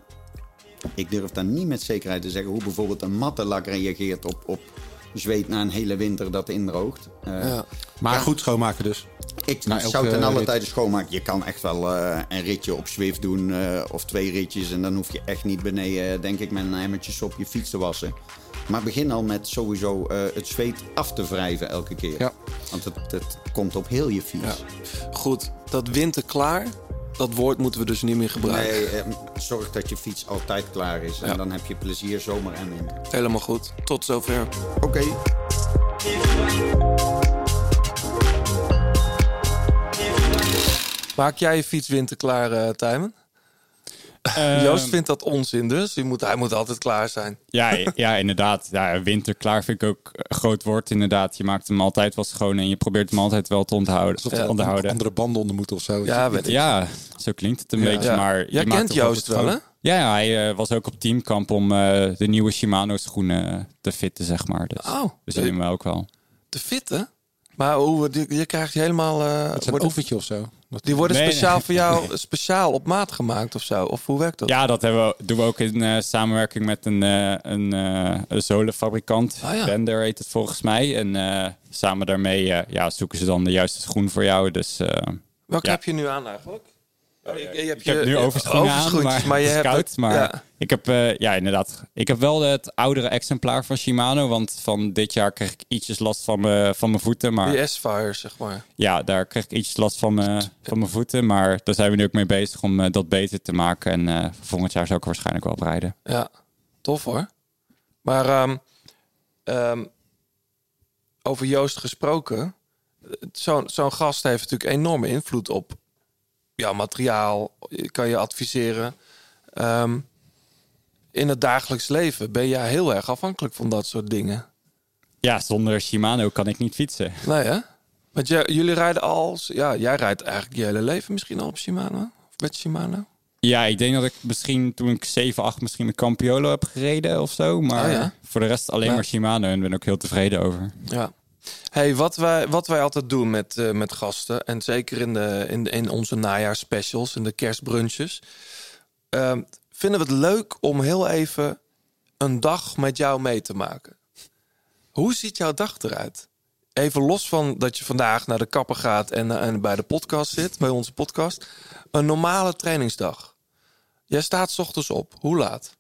ik durf dan niet met zekerheid te zeggen hoe bijvoorbeeld een matte lak reageert op, op zweet na een hele winter dat indroogt. Eh, Ja. Maar goed schoonmaken dus. ik zou ten alle tijde schoonmaken. Je kan echt wel eh, een ritje op Zwift doen eh, of twee ritjes. En dan hoef je echt niet beneden, denk ik, met een emmertje op je fiets te wassen. Maar begin al met sowieso eh, het zweet af te wrijven elke keer. Ja. Want het, het komt op heel je fiets. Goed, dat winter klaar, dat woord moeten we dus niet meer gebruiken. Nee, eh, zorg dat je fiets altijd klaar is. En Ja. dan heb je plezier zomer en winter. Helemaal goed. Tot zover. Oké. Maak jij je fiets winterklaar, Tijmen? Ehm, Joost vindt dat onzin dus. Je moet, hij moet altijd klaar zijn. Ja, ja inderdaad. Ja, winterklaar vind ik ook een groot woord inderdaad. Je maakt hem altijd wel schoon en je probeert hem altijd wel te onthouden. Alsof er onderhouden. andere banden onder moeten of zo. Ja, weet ik. Ja, zo klinkt het een Ja. beetje. Ja. Maar Jij je maakt kent Joost wel, schoon. Ja, ja, hij eh, was ook op teamkamp om eh, de nieuwe Shimano schoenen te fitten, zeg maar. Dus Oh, we zien hem ook wel. te fitten. Maar hoe, die- je krijgt helemaal... eh, Het is een overtje of zo. Die worden Nee, speciaal nee. voor jou speciaal op maat gemaakt of zo? Of hoe werkt dat? Ja, dat hebben we, doen we ook in eh, samenwerking met een, eh, een, een zolenfabrikant. Ah, ja. Bender heet het volgens mij. En samen daarmee ja, zoeken ze dan de juiste schoen voor jou. Dus Welke ja. heb je nu aan eigenlijk? Oh, je, je hebt Ik heb nu je- overschoenen aan, maar, maar je het is hebt koud. maar ja. ik heb, eh, ja, inderdaad. Ik heb wel het oudere exemplaar van Shimano. Want van dit jaar kreeg ik ietsjes last van mijn van mijn voeten. Maar Die S-Fire, zeg maar. ja, daar kreeg ik ietsjes last van mijn, van mijn voeten. Maar daar zijn we nu ook mee bezig om eh, dat beter te maken. En eh, volgend jaar zou ik waarschijnlijk wel op rijden. Ja, tof hoor. Maar ehm, ehm, over Joost gesproken. Zo'n zo'n gast heeft natuurlijk enorme invloed op jouw materiaal. Kan je adviseren. Ehm, in het dagelijks leven ben jij heel erg afhankelijk van dat soort dingen. Ja, zonder Shimano kan ik niet fietsen. Nee hè? Want jij- jullie rijden al... Ja, jij rijdt eigenlijk je hele leven misschien al op Shimano? Of met Shimano? Ja, ik denk dat ik misschien toen ik 7, 8 misschien de Campiolo heb gereden of zo. Maar Oh ja? voor de rest alleen Ja. maar Shimano en ben ook heel tevreden over. Ja. Hey, wat wij, wat wij altijd doen met, eh, met gasten, en zeker in, de, in, in onze najaarsspecials, in de kerstbrunches, ehm, vinden we het leuk om heel even een dag met jou mee te maken. Hoe ziet jouw dag eruit? Even los van dat je vandaag naar de kapper gaat en, eh, en bij de podcast zit, bij onze podcast. Een normale trainingsdag. Jij staat 's ochtends op. Hoe laat?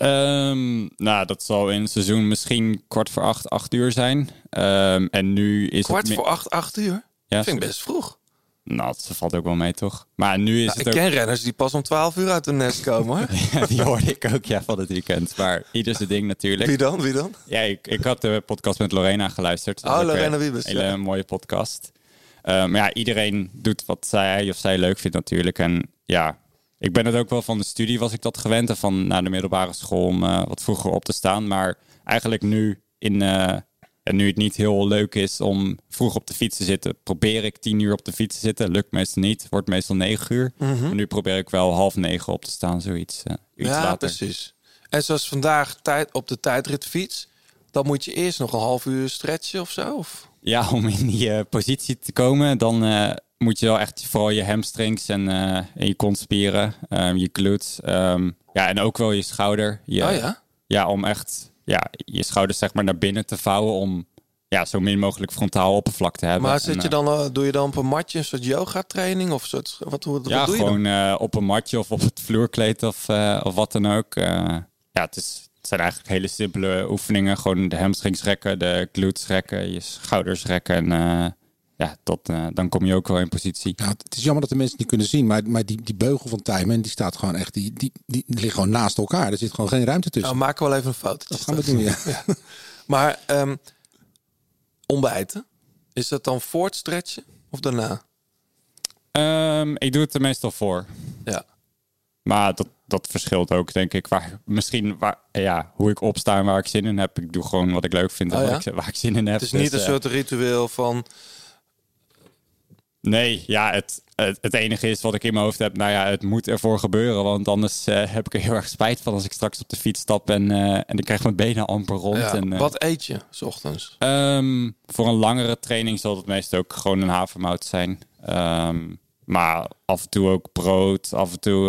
Ehm, nou, dat zal in het seizoen misschien kwart voor acht, acht uur zijn. Ehm, en nu is Kwart het... voor acht, acht uur? Ja, Vind ik best vroeg. Nou, dat valt ook wel mee, toch? Maar nu is Nou, het ik ook... ken renners die pas om 12 uur uit hun nest komen. Hoor. Ja, die hoorde ik ook ja, van het weekend. Maar ieder zijn ding natuurlijk. Wie dan? Wie dan? Ja, ik, ik had de podcast met Lorena geluisterd. Dat Oh, Lorena Wiebes, Een hele ja. mooie podcast. Eh, maar ja, iedereen doet wat zij of zij leuk vindt natuurlijk. En ja, ik ben het ook wel van de studie was ik dat gewend. En van naar de middelbare school om eh, wat vroeger op te staan. Maar eigenlijk nu in... eh, en nu het niet heel leuk is om vroeg op de fiets te zitten, probeer ik tien uur op de fiets te zitten. Lukt meestal niet, wordt meestal negen uur. Maar nu probeer ik wel half negen op te staan, zoiets. eh, iets ja, later. precies. En zoals vandaag tijd, op de tijdritfiets, dan moet je eerst nog een half uur stretchen of zo? Of? Ja, om in die positie te komen, dan moet je wel echt vooral je hamstrings en, eh, en je kontspieren, ehm, je glutes, ehm, ja, en ook wel je schouder. Je, Oh ja? Ja, om echt ja, je schouders zeg maar naar binnen te vouwen om ja, zo min mogelijk frontaal oppervlak te hebben. Maar zit En, je eh, dan, eh, doe je dan op een matje een soort yoga training of soort, wat, hoe, ja, doe je dan? gewoon eh, op een matje of op het vloerkleed of, of wat dan ook. Ja, het, is, het zijn eigenlijk hele simpele oefeningen. Gewoon de hamstrings rekken, de glutes rekken, je schouders rekken. En ja, tot, eh, dan kom je ook wel in positie. Ja, het is jammer dat de mensen het niet kunnen zien, maar, maar die, die beugel van Tijmen, die staat gewoon echt, die, die, die ligt gewoon naast elkaar. Er zit gewoon geen ruimte tussen. Nou, maken we wel even een foto. dat gaan we doen, ja. Maar ehm, ontbijten, is dat dan voor het stretchen of daarna? Ehm, ik doe het er meestal voor. Ja. Maar dat, dat verschilt ook, denk ik. Waar, misschien waar, ja, hoe ik opsta en waar ik zin in heb. Ik doe gewoon wat ik leuk vind en Oh, waar, ja? ik, waar ik zin in heb. Het is niet Dus, een eh, soort ritueel van Nee, ja, het, het, het enige is wat ik in mijn hoofd heb. Nou ja, het moet ervoor gebeuren. Want anders eh, heb ik er heel erg spijt van als ik straks op de fiets stap en, eh, en ik krijg mijn benen amper rond. Ja, en, eh, Wat eet je, s ochtends? Ehm, voor een langere training zal het meest ook gewoon een havermout zijn. Ehm, maar af en toe ook brood, af en toe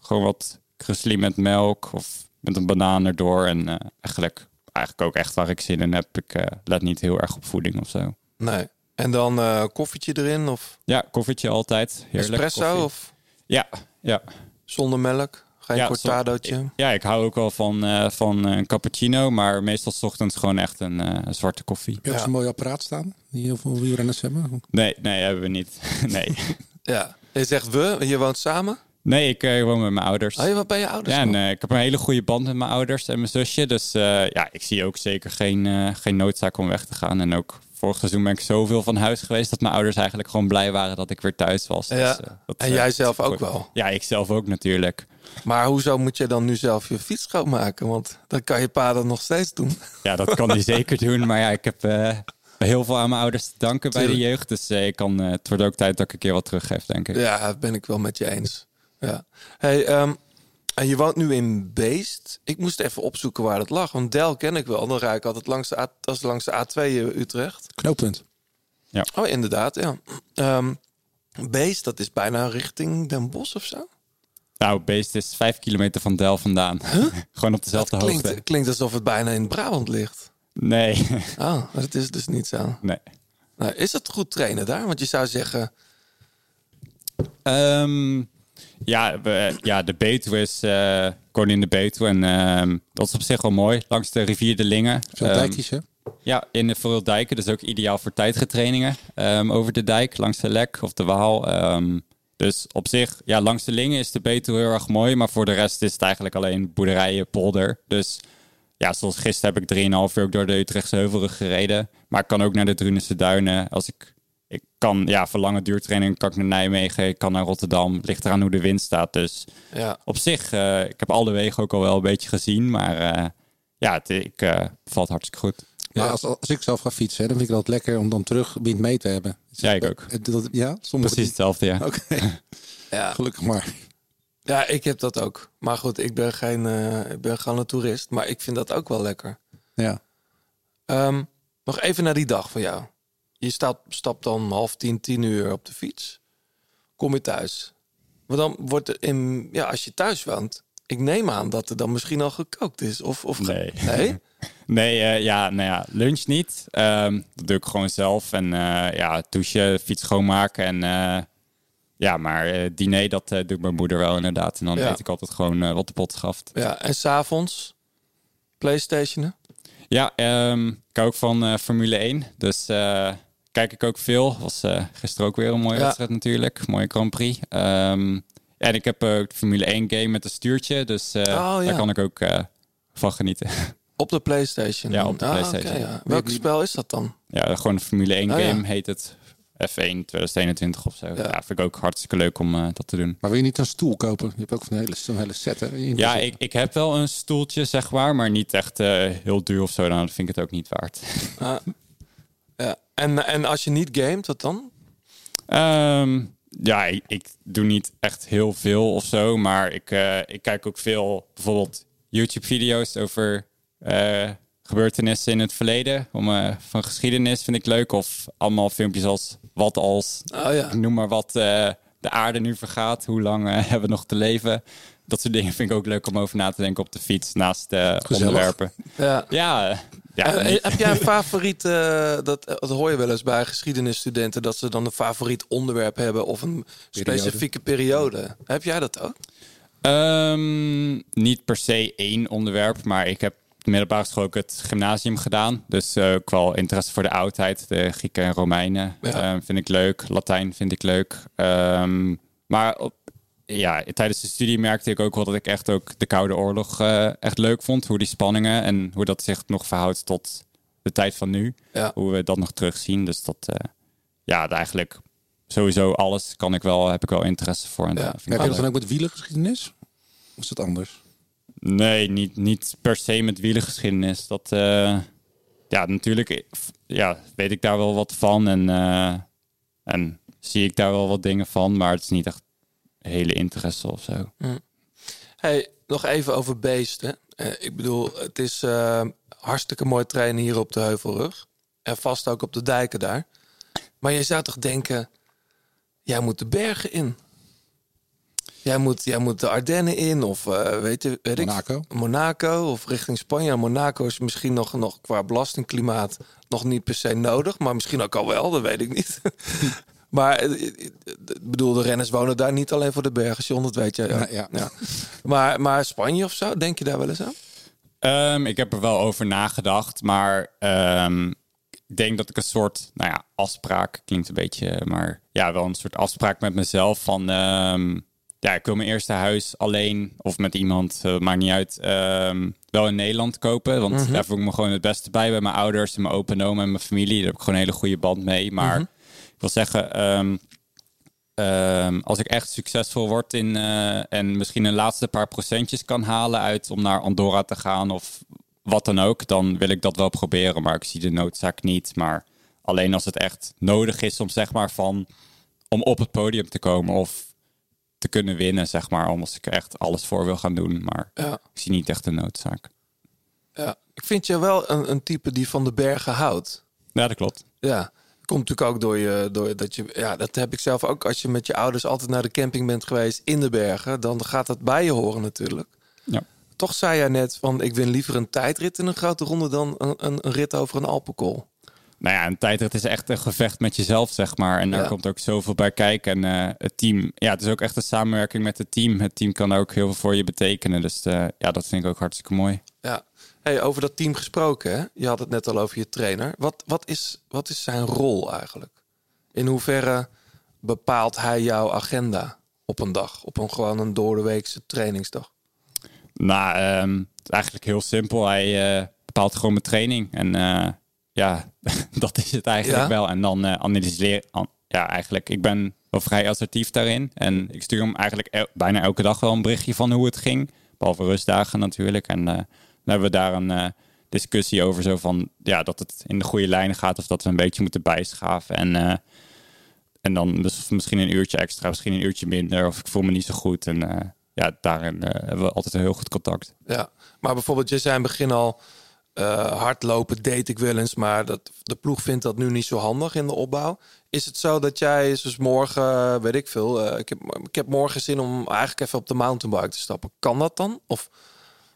gewoon wat krusli met melk of met een banaan erdoor. En eigenlijk, eigenlijk ook echt waar ik zin in heb. Ik let niet heel erg op voeding of zo. Nee. En dan eh, koffietje erin of Ja, koffietje altijd. Heerlijk. espresso koffie. of Ja, ja. zonder melk? Geen Ja, cortadootje? Ja, ik hou ook wel van, eh, van een cappuccino, maar meestal 's ochtends gewoon echt een, eh, een zwarte koffie. Heb je ook zo'n mooi apparaat staan? Die heel veel wielrenners hebben? Nee, nee, hebben we niet. nee. Ja. Je zegt we, je woont samen? Nee, ik eh, woon met mijn ouders. Oh, je woont bij je ouders Ja, en eh, ik heb een hele goede band met mijn ouders en mijn zusje. Dus eh, ja, ik zie ook zeker geen, eh, geen noodzaak om weg te gaan. En ook vorig seizoen ben ik zoveel van huis geweest dat mijn ouders eigenlijk gewoon blij waren dat ik weer thuis was. Ja. Dus, eh, dat, En eh, jij zelf ook wel? Ja, ik zelf ook natuurlijk. Maar hoezo moet je dan nu zelf je fiets schoonmaken? Want dan kan je pa dat nog steeds doen. Ja, dat kan hij zeker doen. Maar ja, ik heb eh, heel veel aan mijn ouders te danken bij de jeugd. Dus ik kan, het wordt ook tijd dat ik een keer wat teruggeef, denk ik. Ja, dat ben ik wel met je eens. Ja. Hey, ehm, en je woont nu in Beest. Ik moest even opzoeken waar dat lag. Want Del ken ik wel. Dan rijd ik altijd langs de, A, dat is langs de A2 in Utrecht. Knooppunt. Ja. Oh, inderdaad, ja. Ehm, Beest, dat is bijna richting Den Bosch of zo. Nou, Beest is vijf kilometer van Del vandaan. Gewoon op dezelfde hoogte. Klinkt, klinkt alsof het bijna in Brabant ligt. Nee. Oh, maar dat is dus niet zo. Nee. Nou, is het goed trainen daar? Want je zou zeggen... Ehm, ja, we- ja, de Betuwe is uh, in de Betuwe. En ehm, dat is op zich wel mooi. Langs de rivier de Lingen. Veel dijkjes, hè? Ja, in de veel dijken. Dus ook ideaal voor tijdgetrainingen. Ehm, over de dijk, langs de Lek of de Waal. Dus op zich, ja, langs de Lingen is de Betuwe heel erg mooi. Maar voor de rest is het eigenlijk alleen boerderijen, polder. Dus ja, zoals gisteren heb ik 3,5 uur ook door de Utrechtse Heuvelrug gereden. Maar ik kan ook naar de Drunense Duinen. Als ik, ik kan, ja, voor lange duurtraining kan ik naar Nijmegen. Ik kan naar Rotterdam. Ligt eraan hoe de wind staat. Dus Ja. op zich, eh, ik heb alle wegen ook al wel een beetje gezien. Maar eh, ja, het ik, eh, valt hartstikke goed. Maar als, als ik zelf ga fietsen, hè, dan vind ik dat lekker om dan terug wind mee te hebben. Ja, ik ook. Dat- ja, sommige Precies hetzelfde, ja. Oké, Ja. gelukkig maar. Ja, ik heb dat ook. Maar goed, ik ben, geen, eh, ik ben gewoon een toerist. Maar ik vind dat ook wel lekker. Ja. Ehm, nog even naar die dag van jou. Je staat, stapt dan half tien, tien uur op de fiets. Kom je thuis. Maar dan wordt er in, ja, als je thuis woont, ik neem aan dat er dan misschien al gekookt is. Of, of Nee. nee? Nee, eh, ja, nou ja, lunch niet. Ehm, dat doe ik gewoon zelf. En eh, ja, douchen, fiets schoonmaken. En eh, ja, maar diner, dat doet mijn moeder wel inderdaad. En dan Ja. eet ik altijd gewoon wat de pot schaft. Ja, en s'avonds Playstationen? Ja, ehm, ik hou ook van Formule 1. Dus kijk ik ook veel. Was eh, gisteren ook weer een mooie Ja. wedstrijd natuurlijk. Mooie Grand Prix. Ehm, en ik heb ook de Formule 1 game met een stuurtje. Dus eh, Oh, ja. daar kan ik ook eh, van genieten. Op de Playstation? Ja, op de Ah, PlayStation. ja. Welk spel is dat dan? Ja, gewoon een Formule 1 Oh, ja. game heet het. F1 2021 of zo. Ja, vind ik ook hartstikke leuk om dat te doen. Maar wil je niet een stoel kopen? Je hebt ook een hele, zo'n hele set, hè? In- Ja, ik, ik heb wel een stoeltje, zeg maar, maar niet echt eh, heel duur of zo. Dan vind ik het ook niet waard. Ah. en, en als je niet gamet, wat dan? Ehm, ja, ik, ik doe niet echt heel veel of zo, maar ik, eh, ik kijk ook veel bijvoorbeeld YouTube-video's over eh, gebeurtenissen in het verleden. Om, eh, van geschiedenis vind ik leuk. Of allemaal filmpjes als wat als, Oh ja. noem maar wat, de aarde nu vergaat. Hoe lang hebben we nog te leven? Dat soort dingen vind ik ook leuk om over na te denken op de fiets naast onderwerpen. Ja. Ja, ja, Eh, heb jij een favoriet, eh, dat, dat hoor je wel eens bij geschiedenisstudenten, dat ze dan een favoriet onderwerp hebben of een specifieke periode. Heb jij dat ook? Ehm, niet per se één onderwerp, maar ik heb middelbare school ook het gymnasium gedaan. Dus eh, ook wel interesse voor de oudheid, de Grieken en Romeinen Ja. vind ik leuk. Latijn vind ik leuk. Ehm, maar op, ja, tijdens de studie merkte ik ook wel dat ik echt ook de Koude Oorlog eh, echt leuk vond. Hoe die spanningen en hoe dat zich nog verhoudt tot de tijd van nu. Ja. Hoe we dat nog terugzien. Dus dat, eh, ja, eigenlijk sowieso alles kan ik wel, heb ik wel interesse voor. En Ja. Heb je dat dan ook met wielengeschiedenis? Of is dat anders? Nee, niet, niet per se met wielengeschiedenis. Dat, eh, ja, natuurlijk ja, weet ik daar wel wat van. En, eh, en zie ik daar wel wat dingen van, maar het is niet echt hele interesse of zo. Hey, nog even over beesten. Eh, ik bedoel, het is eh, hartstikke mooi trainen hier op de Heuvelrug. En vast ook op de dijken daar. Maar je zou toch denken, jij moet de bergen in. Jij moet, jij moet de Ardennen in of eh, weet, je, weet Monaco. ik, Monaco of richting Spanje. Monaco is misschien nog, nog qua belastingklimaat nog niet per se nodig. Maar misschien ook al wel, dat weet ik niet. maar eh, eh, ik bedoel, de renners wonen daar niet alleen voor de bergen. John, dat weet je. Ja. Ja, Ja. Maar, maar Spanje of zo, denk je daar wel eens aan? Ehm, ik heb er wel over nagedacht, maar ehm, ik denk dat ik een soort, nou ja, afspraak klinkt een beetje, maar ja, wel een soort afspraak met mezelf van, ehm, ja, ik wil mijn eerste huis alleen of met iemand, eh, maakt niet uit, wel in Nederland kopen, want Mhm. daar voel ik me gewoon het beste bij, bij mijn ouders en mijn opa en oma en mijn familie, daar heb ik gewoon een hele goede band mee, maar Mhm. Wil zeggen, ehm, Ehm, als ik echt succesvol word in eh, en misschien een laatste paar procentjes kan halen uit om naar Andorra te gaan of wat dan ook, dan wil ik dat wel proberen. Maar ik zie de noodzaak niet. Maar alleen als het echt nodig is om zeg maar van om op het podium te komen of te kunnen winnen, zeg maar, om als ik er echt alles voor wil gaan doen. Maar Ja. ik zie niet echt de noodzaak. Ja. Ik vind je wel een, een type die van de bergen houdt. Ja, dat klopt. Ja, komt natuurlijk ook door je, door dat je, ja, dat heb ik zelf ook. Als je met je ouders altijd naar de camping bent geweest in de bergen, dan gaat dat bij je horen natuurlijk. Ja. Toch zei jij net van, ik win liever een tijdrit in een grote ronde dan een, een, een rit over een Alpenkool. Nou ja, een tijdrit is echt een gevecht met jezelf, zeg maar. En daar Ja. komt ook zoveel bij kijken. En eh, het team, ja, het is ook echt een samenwerking met het team. Het team kan ook heel veel voor je betekenen. Dus eh, ja, dat vind ik ook hartstikke mooi. Hey, over dat team gesproken, hè? je had het net al over je trainer. Wat, wat, is, wat is zijn rol eigenlijk? In hoeverre bepaalt hij jouw agenda op een dag? Op een gewoon een doordeweekse trainingsdag? Nou, het is eigenlijk heel simpel. Hij eh, bepaalt gewoon mijn training. En eh, ja, dat is het eigenlijk Ja? wel. En dan eh analyseer... an- ja, eigenlijk, ik ben wel vrij assertief daarin. En ik stuur hem eigenlijk el- bijna elke dag wel een berichtje van hoe het ging. Behalve rustdagen natuurlijk. En dan hebben we daar een eh, discussie over. Zo van, ja, dat het in de goede lijnen gaat. Of dat we een beetje moeten bijschaven. En, eh, en dan dus misschien een uurtje extra, misschien een uurtje minder. Of ik voel me niet zo goed. En eh, ja, daarin hebben we altijd een heel goed contact. Ja, maar bijvoorbeeld, je zei in het begin al, hardlopen date ik wel eens, maar dat, de ploeg vindt dat nu niet zo handig in de opbouw. Is het zo dat jij, dus morgen, weet ik veel, ik, heb, ik heb morgen zin om eigenlijk even op de mountainbike te stappen. Kan dat dan? Of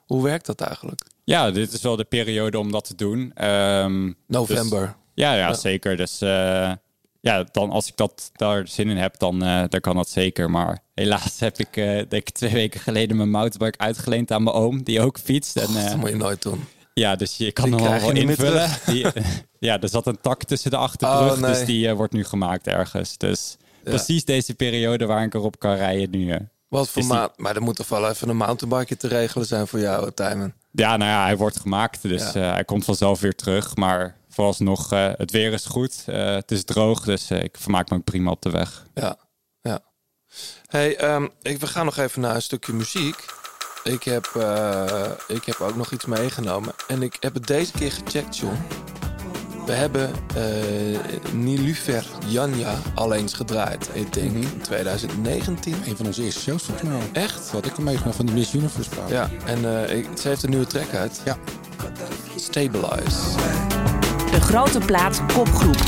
hoe werkt dat eigenlijk? Ja, dit is wel de periode om dat te doen. Ehm, November. dus- ja, ja, Ja. zeker. Dus eh, ja, dan als ik dat daar zin in heb, dan, dan kan dat zeker. Maar helaas heb ik, eh, denk ik twee weken geleden mijn mountainbike uitgeleend aan mijn oom, die ook fietst. En, dat moet je nooit doen. ja, dus je kan Die hem wel, invullen. Die, ja, er zat een tak tussen de achterbrug, Oh, nee. dus die wordt nu gemaakt ergens. Dus Ja. precies deze periode waar ik erop kan rijden nu. Wat voor die- maat? Maar er moet toch wel even een mountainbike te regelen zijn voor jou, Tijmen. Ja, nou ja, hij wordt gemaakt, dus Ja. eh, hij komt vanzelf weer terug. Maar vooralsnog, eh het weer is goed, eh, het is droog, dus ik vermaak me prima op de weg. Ja, ja. Hey, ehm, ik, we gaan nog even naar een stukje muziek. Ik heb, ik heb ook nog iets meegenomen. En ik heb het deze keer gecheckt, John. We hebben eh Nilufer Janja al eens gedraaid. Ik denk in 2019. Een van onze eerste shows volgens mij. Echt? Wat ik hem meegenomen van de Miss Universe vrouw. Ja, en eh, ik, ze heeft een nieuwe track uit. Ja. Stabilize. De grote plaat kopgroep.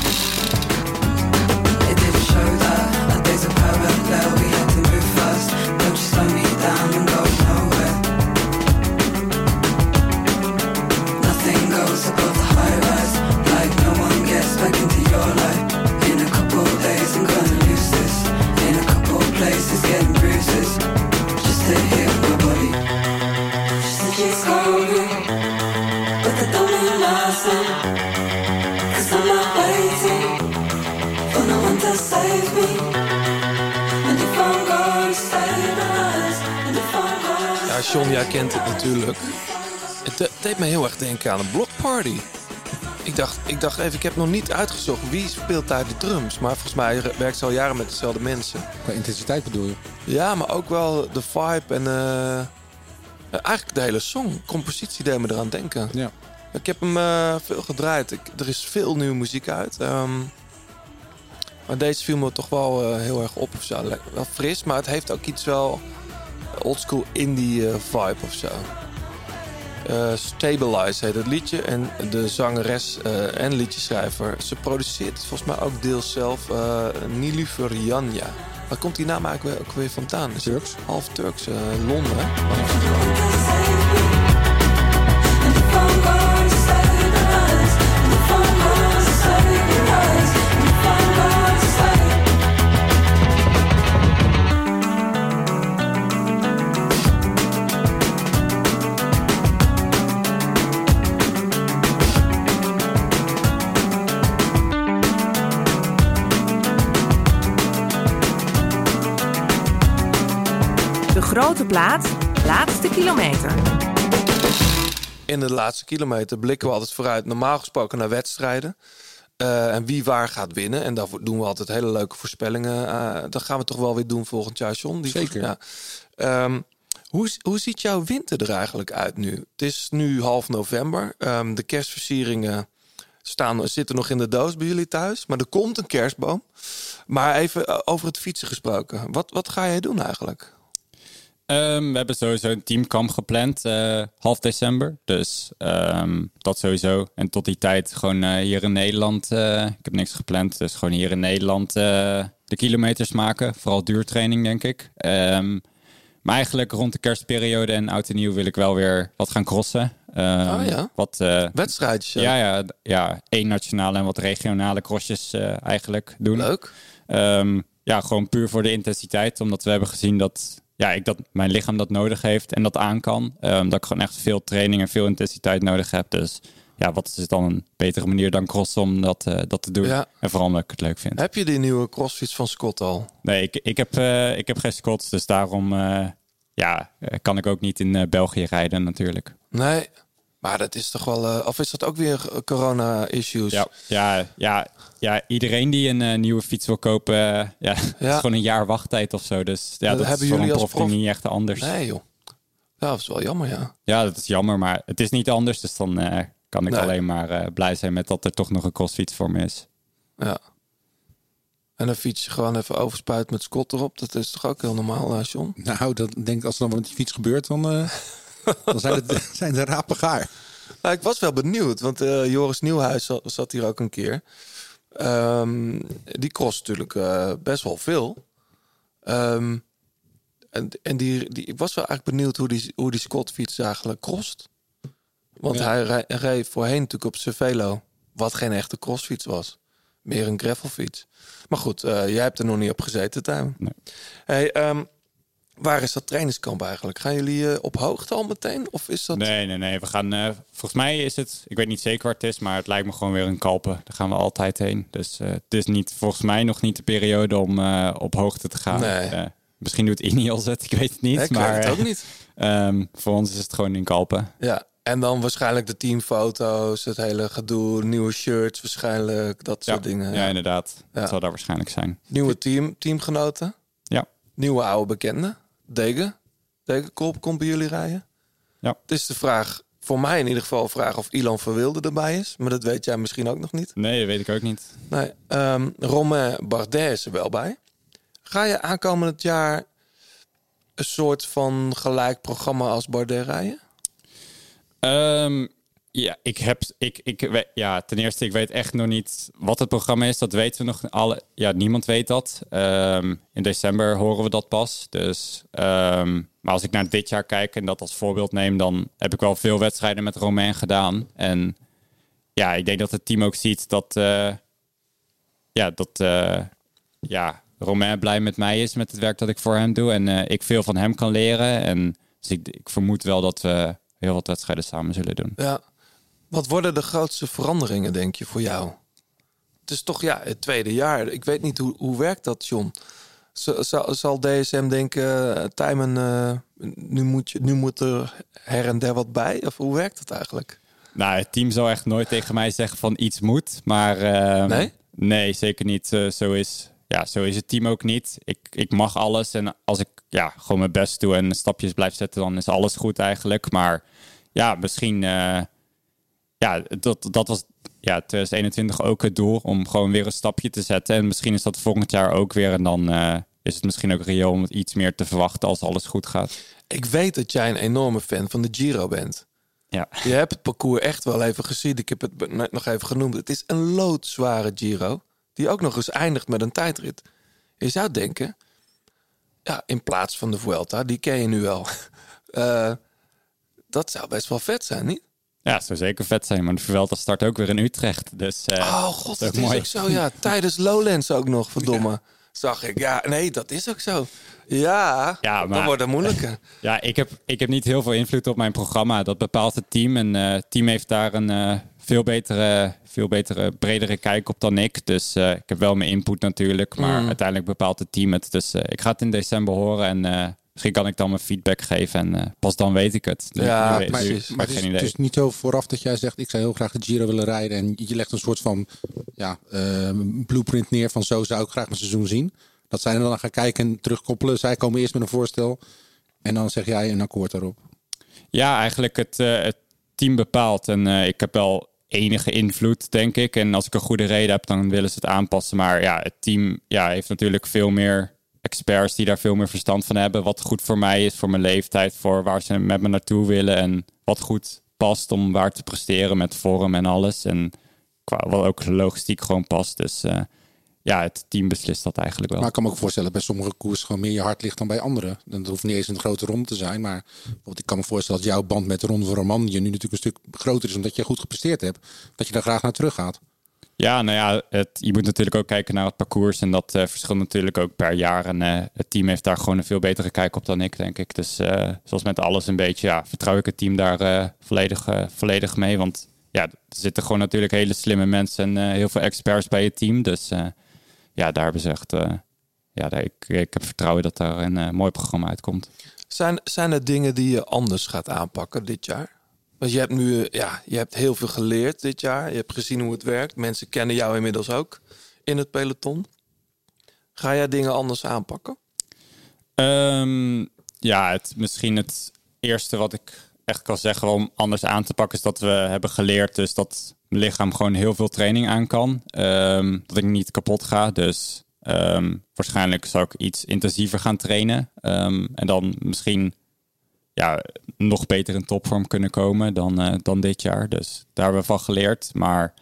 Jij kent het natuurlijk. Het de- deed me heel erg denken aan een blockparty. Ik dacht, ik dacht even, ik heb nog niet uitgezocht wie speelt daar de drums. Maar volgens mij werkt ze al jaren met dezelfde mensen. Qua intensiteit bedoel je? Ja, maar ook wel de vibe en eh, eh, eigenlijk de hele song. Compositie deed me eraan denken. Ja. Ik heb hem eh, veel gedraaid. Ik, er is veel nieuwe muziek uit. Ehm, Maar deze viel me toch wel heel erg op Wel fris, maar het heeft ook iets wel oldschool indie eh, vibe of zo. Eh, Stabilize heet het liedje. En de zangeres eh, en liedjeschrijver, ze produceert het volgens mij ook deels zelf. eh Nilüfer Janja. Waar komt die naam eigenlijk ook weer vandaan? Is Turks? Half Turks, Londen. Grote plaat, laatste kilometer. In de laatste kilometer blikken we altijd vooruit, normaal gesproken naar wedstrijden. Eh, en wie waar gaat winnen. En daarvoor doen we altijd hele leuke voorspellingen. Eh, dat gaan we toch wel weer doen volgend jaar, John. Die Zeker. Ja. Ehm, hoe, hoe ziet jouw winter er eigenlijk uit nu? Het is nu half november. Ehm, de kerstversieringen staan, zitten nog in de doos bij jullie thuis. Maar er komt een kerstboom. Maar even eh, over het fietsen gesproken. Wat, wat ga jij doen eigenlijk? Ehm, we hebben sowieso een teamkamp gepland, eh, half december. Dus ehm, dat sowieso. En tot die tijd gewoon eh, hier in Nederland. eh, ik heb niks gepland, dus gewoon hier in Nederland de kilometers maken. Vooral duurtraining, denk ik. Ehm, maar eigenlijk rond de kerstperiode en oud en nieuw wil ik wel weer wat gaan crossen. Oh ja? Wat, Wedstrijdjes? ja, ja, ja, één nationale en wat regionale crossjes eigenlijk doen. Leuk. Ja, gewoon puur voor de intensiteit. Omdat we hebben gezien dat, ja, ik dat mijn lichaam dat nodig heeft en dat aan kan. Ehm, dat ik gewoon echt veel training en veel intensiteit nodig heb. Dus ja, wat is dan een betere manier dan crossen om dat, eh, dat te doen? Ja. En vooral omdat ik het leuk vind. Heb je die nieuwe crossfiets van Scott al? Nee, ik, ik, heb, eh, ik heb geen squats, dus daarom eh, ja, kan ik ook niet in België rijden natuurlijk. Nee. Maar dat is toch wel... eh, of is dat ook weer corona-issues? Ja, ja, ja, ja, iedereen die een eh, nieuwe fiets wil kopen, eh, ja, het is gewoon een jaar wachttijd of zo. Dus ja, Dat dat, hebben is voor jullie een als prof, prof- niet echt anders. Nee, joh. Ja, dat is wel jammer, ja. Ja, dat is jammer, maar het is niet anders. Dus dan eh, kan ik Nee. alleen maar eh, blij zijn met dat er toch nog een crossfiets voor me is. Ja. En dan fiets je gewoon even overspuit met Scott erop. Dat is toch ook heel normaal, John? Nou, dat denk ik als er dan wat met die fiets gebeurt, dan, eh, dan zijn, het, zijn de rapen gaar. Nou, ik was wel benieuwd, want eh, Joris Nieuwhuis zat, zat hier ook een keer. Ehm, die kost natuurlijk eh, best wel veel. Ehm, en en die, die, ik was wel eigenlijk benieuwd hoe die, hoe die Scott-fiets eigenlijk kost. Want Ja. hij rij- reed voorheen natuurlijk op Cervelo, wat geen echte crossfiets was. Meer een gravelfiets. Maar goed, eh, jij hebt er nog niet op gezeten, Tuin. Hey, ehm, waar is dat trainingskamp eigenlijk? Gaan jullie eh, op hoogte al meteen? Of is dat... Nee, nee, nee. We gaan, eh, volgens mij is het, ik weet niet zeker waar het is, maar het lijkt me gewoon weer een kalpen. Daar gaan we altijd heen. Dus eh, het is niet, volgens mij nog niet de periode om op hoogte te gaan. Nee. Misschien doet Ineos het, ik weet het niet. Nee, ik weet maar, het ook niet. ehm, voor ons is het gewoon in kalpen. Ja, en dan waarschijnlijk de teamfoto's, het hele gedoe, nieuwe shirts waarschijnlijk, dat soort dingen. Ja, inderdaad. Ja. Dat zal daar waarschijnlijk zijn. Nieuwe team, teamgenoten. Ja. Nieuwe oude bekenden. Degen. Degenkolp komt bij jullie rijden. Ja. Het is de vraag, voor mij in ieder geval, vraag of Ilan Verwilde erbij is. Maar dat weet jij misschien ook nog niet. Nee, dat weet ik ook niet. Nee, Romain Bardet is er wel bij. Ga je aankomend jaar een soort van gelijk programma als Bardet rijden? Ehm, ja, ik heb, ik, ik, ja, ten eerste, ik weet echt nog niet wat het programma is. Dat weten we nog alle. Ja, niemand weet dat. Ehm, in december horen we dat pas. Dus, ehm, maar als ik naar dit jaar kijk en dat als voorbeeld neem, dan heb ik wel veel wedstrijden met Romain gedaan. En ja, ik denk dat het team ook ziet dat, eh, ja, dat, eh, ja, Romain blij met mij is met het werk dat ik voor hem doe. En eh, ik veel van hem kan leren. En dus ik, ik vermoed wel dat we heel wat wedstrijden samen zullen doen. Ja. Wat worden de grootste veranderingen, denk je, voor jou? Het is toch ja, het tweede jaar. Ik weet niet hoe, hoe werkt dat, John? Zal, zal DSM denken, eh, Tijmen, eh, nu, moet je, nu moet er her en der wat bij? Of hoe werkt het eigenlijk? Nou, het team zou echt nooit tegen mij zeggen van iets moet. Maar ehm, Nee? nee, zeker niet. Eh, zo, is, ja, zo is het team ook niet. Ik, ik mag alles. En als ik ja, gewoon mijn best doe en stapjes blijf zetten, dan is alles goed eigenlijk. Maar ja, misschien, ja, dat, dat was ja, 2021 ook het doel om gewoon weer een stapje te zetten. En misschien is dat volgend jaar ook weer. En dan eh, is het misschien ook reëel om iets meer te verwachten als alles goed gaat. Ik weet dat jij een enorme fan van de Giro bent. Ja. Je hebt het parcours echt wel even gezien. Ik heb het net nog even genoemd. Het is een loodzware Giro. Die ook nog eens eindigt met een tijdrit. Je zou denken, ja, in plaats van de Vuelta, die ken je nu wel. Eh, dat zou best wel vet zijn, niet? Ja, het zou zeker vet zijn. Maar de Vuelta start ook weer in Utrecht. Dus, eh, oh god, dat is ook mooi. ook zo. Ja, tijdens Lowlands ook nog, verdomme. Zag ik. Ja, nee, dat is ook zo. Ja, Ja, dan maar- wordt het moeilijker. Ja, ik heb, ik heb niet heel veel invloed op mijn programma. Dat bepaalt het team. En eh, het team heeft daar een eh, veel betere, veel betere, bredere kijk op dan ik. Dus ik heb wel mijn input natuurlijk. Maar Mm. uiteindelijk bepaalt het team het. Dus ik ga het in december horen. En misschien kan ik dan mijn feedback geven. En eh, pas dan weet ik het. Ja, weet- Maar, nu het, is, geen het idee. is niet zo vooraf dat jij zegt... ik zou heel graag de Giro willen rijden... en je legt een soort van ja, eh, blueprint neer van... zo zou ik graag mijn seizoen zien. Dat zij dan gaan kijken en terugkoppelen. Zij komen eerst met een voorstel... en dan zeg jij een akkoord daarop. Ja, eigenlijk het, eh, het team bepaalt. En eh, ik heb wel enige invloed, denk ik. En als ik een goede reden heb, dan willen ze het aanpassen. Maar ja, het team ja, heeft natuurlijk veel meer experts die daar veel meer verstand van hebben. Wat goed voor mij is, voor mijn leeftijd, voor waar ze met me naartoe willen. En wat goed past om waar te presteren met vorm en alles. En qua wat ook logistiek gewoon past. Dus eh, ja, het team beslist dat eigenlijk wel. Maar ik kan me ook voorstellen... bij sommige koers gewoon meer je hart ligt dan bij anderen. Dan hoeft niet eens een grote ronde te zijn. Maar bijvoorbeeld, ik kan me voorstellen dat jouw band met de Ronde van je nu natuurlijk een stuk groter is omdat je goed gepresteerd hebt. Dat je daar graag naar terug gaat. Ja, nou ja, je moet natuurlijk ook kijken naar het parcours. En dat eh, verschilt natuurlijk ook per jaar. En eh, het team heeft daar gewoon een veel betere kijk op dan ik, denk ik. Dus eh, zoals met alles een beetje, ja, vertrouw ik het team daar volledig, volledig mee. Want ja, er zitten gewoon natuurlijk hele slimme mensen en heel veel experts bij het team. Dus ja, daar hebben ze echt... ja, ik, ik heb vertrouwen dat daar een mooi programma uitkomt. Zijn, zijn er dingen die je anders gaat aanpakken dit jaar? Want je hebt nu eh, ja, je hebt heel veel geleerd dit jaar. Je hebt gezien hoe het werkt. Mensen kennen jou inmiddels ook in het peloton. Ga jij dingen anders aanpakken? Ehm, ja, het, misschien het eerste wat ik echt kan zeggen om anders aan te pakken... is dat we hebben geleerd dus dat mijn lichaam gewoon heel veel training aan kan. Ehm, dat ik niet kapot ga. Dus ehm, waarschijnlijk zou ik iets intensiever gaan trainen. En dan misschien ja, nog beter in topvorm kunnen komen dan, eh, dan dit jaar. Dus daar hebben we van geleerd. Maar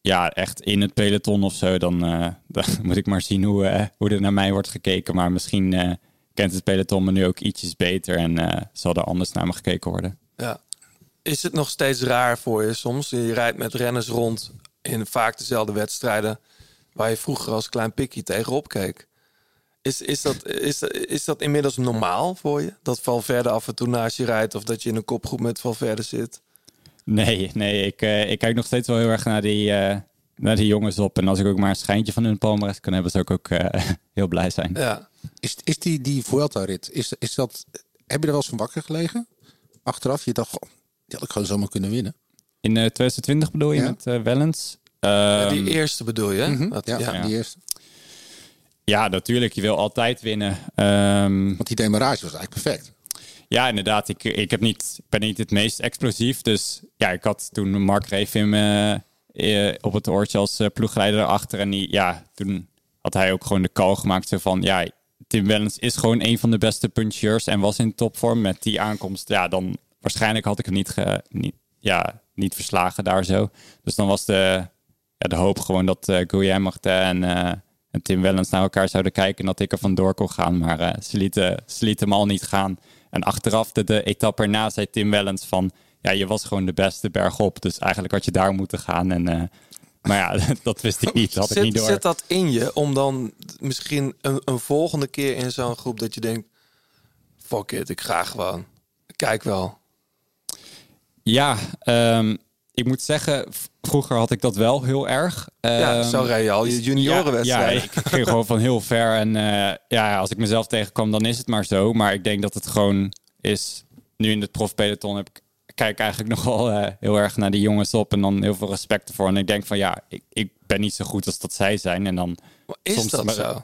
ja, echt in het peloton of zo, dan, eh, moet ik maar zien hoe, eh, hoe er naar mij wordt gekeken. Maar misschien kent het peloton me nu ook ietsjes beter en zal er anders naar me gekeken worden. Ja. Is het nog steeds raar voor je soms? Je rijdt met renners rond in vaak dezelfde wedstrijden waar je vroeger als klein pikkie tegenop keek. Is, is, dat, is, is dat inmiddels normaal voor je? Dat Valverde af en toe naast je rijdt of dat je in een kopgroep met Valverde zit? Nee, nee ik, eh, ik kijk nog steeds wel heel erg naar die, eh, naar die jongens op. En als ik ook maar een schijntje van hun palmarès kan hebben, zou ik ook eh, heel blij zijn. Ja. Is, is die, die Vuelta-rit, is, is dat, heb je er wel eens van wakker gelegen? Achteraf, je dacht, goh, die had ik gewoon zomaar kunnen winnen. In eh, 2020 bedoel je Ja. met Wellens? Ja, die Ehm, eerste bedoel je? hè? Mhm. Dat- ja, ja. die eerste. Ja, natuurlijk. Je wil altijd winnen. Ehm, Want die demarage was eigenlijk perfect. Ja, inderdaad. Ik, ik, heb niet, ik ben niet het meest explosief. Dus ja, ik had toen Mark in me, eh, op het oortje als eh, ploegleider erachter. En die, ja, toen had hij ook gewoon de call gemaakt. Zo van, ja, Tim Wellens is gewoon een van de beste puncheurs. En was in topvorm met die aankomst. Ja, dan waarschijnlijk had ik hem niet, ge, niet, ja, niet verslagen daar zo. Dus dan was de, ja, de hoop gewoon dat uh, Guillaume Martin en, en Tim Wellens naar elkaar zouden kijken. En dat ik er vandoor kon gaan. Maar eh, ze, lieten, ze lieten hem al niet gaan. En achteraf de, de etappe erna zei Tim Wellens van... Ja, je was gewoon de beste bergop. Dus eigenlijk had je daar moeten gaan. En, eh, maar ja, dat wist ik niet. Dat had ik niet door. zit dat in je om dan misschien een, een volgende keer in zo'n groep dat je denkt... Fuck it, ik ga gewoon. Kijk wel. Ja, ehm, ik moet zeggen, vroeger had ik dat wel heel erg. Ja, Ehm, zo rij je al je juniorenwedstrijden. Ja, ik ging gewoon van heel ver. En eh, ja, als ik mezelf tegenkwam, dan is het maar zo. Maar ik denk dat het gewoon is... Nu in het profpeloton heb ik kijk eigenlijk nog wel eh, heel erg naar die jongens op. En dan heel veel respect ervoor. En ik denk van ja, ik, ik ben niet zo goed als dat zij zijn. En dan Maar is soms dat maar- zo?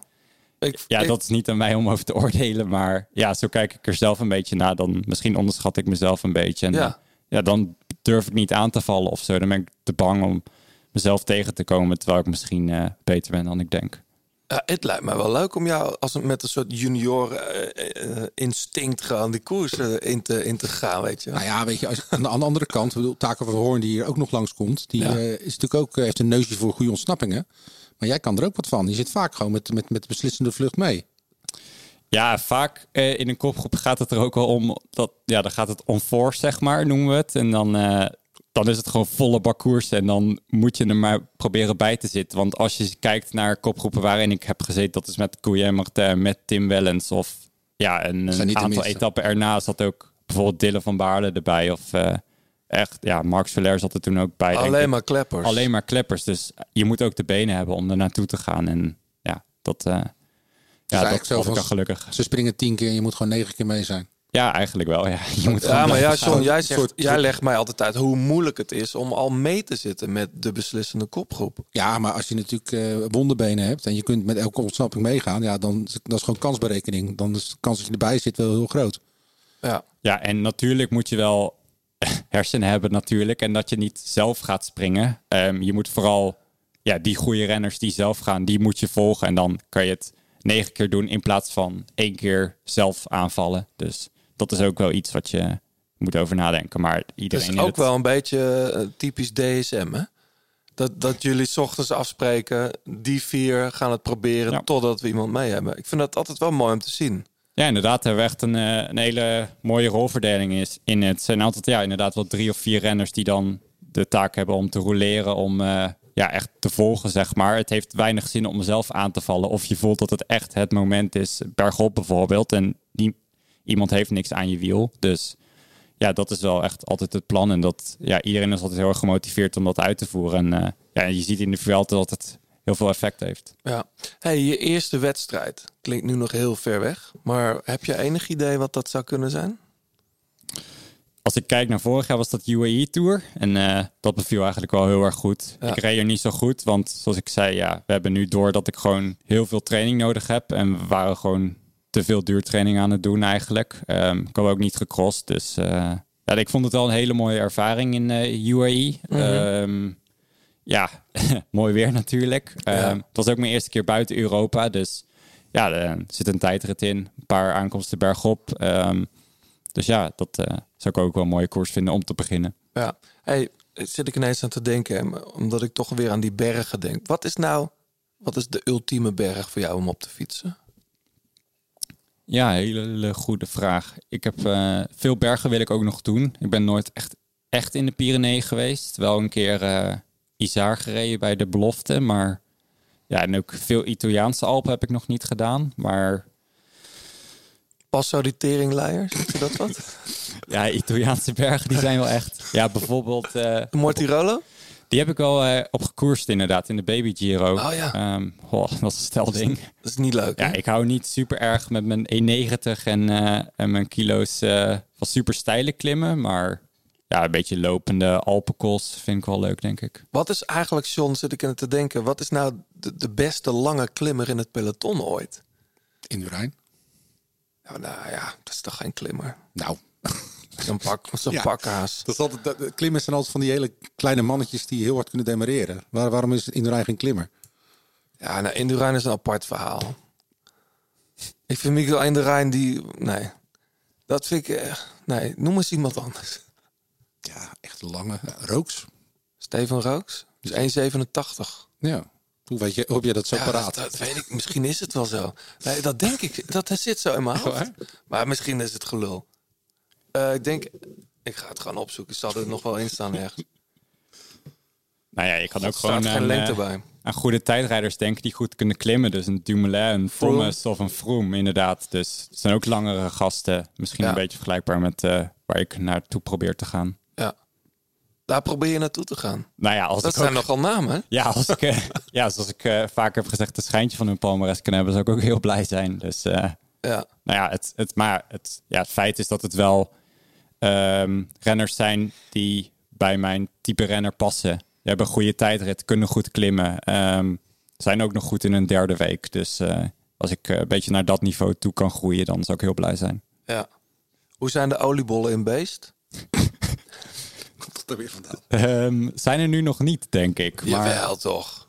Ik, Ja, ik- dat is niet aan mij om over te oordelen. Maar ja, zo kijk ik er zelf een beetje naar. Dan misschien onderschat ik mezelf een beetje. En ja dan durf ik niet aan te vallen of zo. Dan ben ik te bang om mezelf tegen te komen, terwijl ik misschien eh, beter ben dan ik denk. Ja, het lijkt me wel leuk om jou als een, met een soort junior eh, eh, instinct gewoon die koers in, te, in te gaan, weet je. Nou ja, weet je, als, aan de aan de andere kant, bedoel, Taken van Hoorn die hier ook nog langskomt, die Ja. eh, is natuurlijk ook, heeft een neusje voor goede ontsnappingen. Maar jij kan er ook wat van. Je zit vaak gewoon met, met, met de beslissende vlucht mee. Ja, vaak eh, in een kopgroep gaat het er ook wel om dat, ja, dan gaat het om force, zeg maar, noemen we het. En dan, eh, dan is het gewoon volle bakkoers en dan moet je er maar proberen bij te zitten. Want als je kijkt naar kopgroepen waarin ik heb gezeten, dat is met Guillaume Martin, met Tim Wellens of ja, een, een aantal etappen erna zat ook bijvoorbeeld Dylan van Baarle erbij of eh, echt, ja, Mark Soler zat er toen ook bij. Alleen maar kleppers. Alleen maar kleppers, dus je moet ook de benen hebben om er naartoe te gaan en ja, dat... ja, eigenlijk dat zo wel gelukkig. Ze springen tien keer en je moet gewoon negen keer mee zijn. Ja, eigenlijk wel. Ja, je moet Ja, maar ja, John, jij, zegt, soort- jij legt mij altijd uit hoe moeilijk het is om al mee te zitten met de beslissende kopgroep. Ja, maar als je natuurlijk eh wonderbenen hebt en je kunt met elke ontsnapping meegaan, ja, dan is dat is gewoon kansberekening. Dan is de kans dat je erbij zit wel heel groot. Ja. Ja, en natuurlijk moet je wel hersenen hebben natuurlijk. En dat je niet zelf gaat springen. Ehm, je moet vooral ja, die goede renners die zelf gaan, die moet je volgen. En dan kan je het negen keer doen in plaats van één keer zelf aanvallen. Dus dat is ook wel iets wat je moet over nadenken. Maar iedereen is ook het- wel een beetje eh, typisch DSM, hè? Dat, dat jullie 's ochtends afspreken, die vier gaan het proberen Ja. totdat we iemand mee hebben. Ik vind dat altijd wel mooi om te zien. Ja, inderdaad hebben we echt een, eh, een hele mooie rolverdeling is in het. Het zijn altijd ja, inderdaad wel drie of vier renners die dan de taak hebben om te roleren, om eh, ja, echt te volgen, zeg maar. Het heeft weinig zin om zelf aan te vallen. Of je voelt dat het echt het moment is, bergop bijvoorbeeld, en die, iemand heeft niks aan je wiel. Dus ja, dat is wel echt altijd het plan. En dat ja, iedereen is altijd heel erg gemotiveerd om dat uit te voeren. En eh, ja, je ziet in de Vuelta dat het heel veel effect heeft. Ja. Hey, je eerste wedstrijd klinkt nu nog heel ver weg. Maar heb je enig idee wat dat zou kunnen zijn? Als ik kijk naar vorig jaar was dat UAE Tour. En eh, dat beviel eigenlijk wel heel erg goed. Ja. Ik reed er niet zo goed, want zoals ik zei, ja, we hebben nu door dat ik gewoon heel veel training nodig heb. En we waren gewoon te veel duurtraining aan het doen eigenlijk. Ehm ik had ook niet gecrossed, dus eh, ja, ik vond het wel een hele mooie ervaring in eh, UAE. Mhm. Ehm, ja, mooi weer natuurlijk. Ja. Ehm, het was ook mijn eerste keer buiten Europa, dus ja, er zit een tijdrit in. Een paar aankomsten bergop. Ehm, dus ja, dat eh, zou ik ook wel een mooie koers vinden om te beginnen. Ja. Hey, zit ik ineens aan te denken, omdat ik toch weer aan die bergen denk. Wat is nou, wat is de ultieme berg voor jou om op te fietsen? Ja, hele, hele goede vraag. Ik heb eh, veel bergen wil ik ook nog doen. Ik ben nooit echt, echt in de Pyreneeën geweest. Wel een keer eh Isar gereden bij de belofte, maar ja, en ook veel Italiaanse Alpen heb ik nog niet gedaan. Maar Passo die teringleier, zegt je dat wat? ja, Italiaanse bergen die zijn wel echt. Ja, bijvoorbeeld. eh Mortirolo? Die heb ik wel eh, op gekoerst inderdaad in de Baby Giro. Oh ja. Ehm, goh, dat is een stelding. Dat is niet leuk. Ja, hè? ik hou niet super erg met mijn 1,90 en, eh, en mijn kilo's eh, van super steile klimmen. Maar ja, een beetje lopende Alpenkos vind ik wel leuk, denk ik. Wat is eigenlijk, John, zit ik het te denken, wat is nou de, de beste lange klimmer in het peloton ooit? Indurain. Nou, nou ja, dat is toch geen klimmer? Nou, Zo'n pak, zo'n Ja. dat is altijd, dat, de klimmers zijn altijd van die hele kleine mannetjes die heel hard kunnen demareren. Waar, waarom is Indurain geen klimmer? Ja, nou, Indurain is een apart verhaal. Ik vind Miguel Indurain die... Nee, dat vind ik... eh, nee, noem eens iemand anders. Ja, echt lange. Rooks. Steven Rooks? Dus 1,87. Ja. Hoe weet je, hoe heb je dat zo Ja, paraat? dat, dat weet ik. Misschien is het wel zo. Nee, dat denk ik. Dat zit zo in mijn hoofd. Maar misschien is het gelul. Eh, ik denk... Ik ga het gewoon opzoeken. Zal er nog wel in staan ergens. Nou ja, je kan God, ook staat gewoon geen aan, lengte eh, bij. aan goede tijdrijders denken die goed kunnen klimmen. Dus een Dumoulin, een. Thomas of een Froome, inderdaad. Dus het zijn ook langere gasten. Misschien Ja. een beetje vergelijkbaar met eh, waar ik naartoe probeer te gaan. Daar probeer je naartoe te gaan. Nou ja, als Dat ik zijn ook- nogal namen? Ja, als ik, eh, ja, zoals ik eh, vaak heb gezegd, een schijntje van hun palmares kan hebben, zou ik ook heel blij zijn. Dus eh, Ja. nou ja, het, het, maar het, ja, het feit is dat het wel ehm, renners zijn die bij mijn type renner passen. Die hebben een goede tijdrit, kunnen goed klimmen. ehm, zijn ook nog goed in een derde week. Dus als ik een beetje naar dat niveau toe kan groeien, dan zou ik heel blij zijn. Ja. Hoe zijn de oliebollen in Beest? er weer vandaan? Ehm, zijn er nu nog niet, denk ik. Maar, Jawel, toch?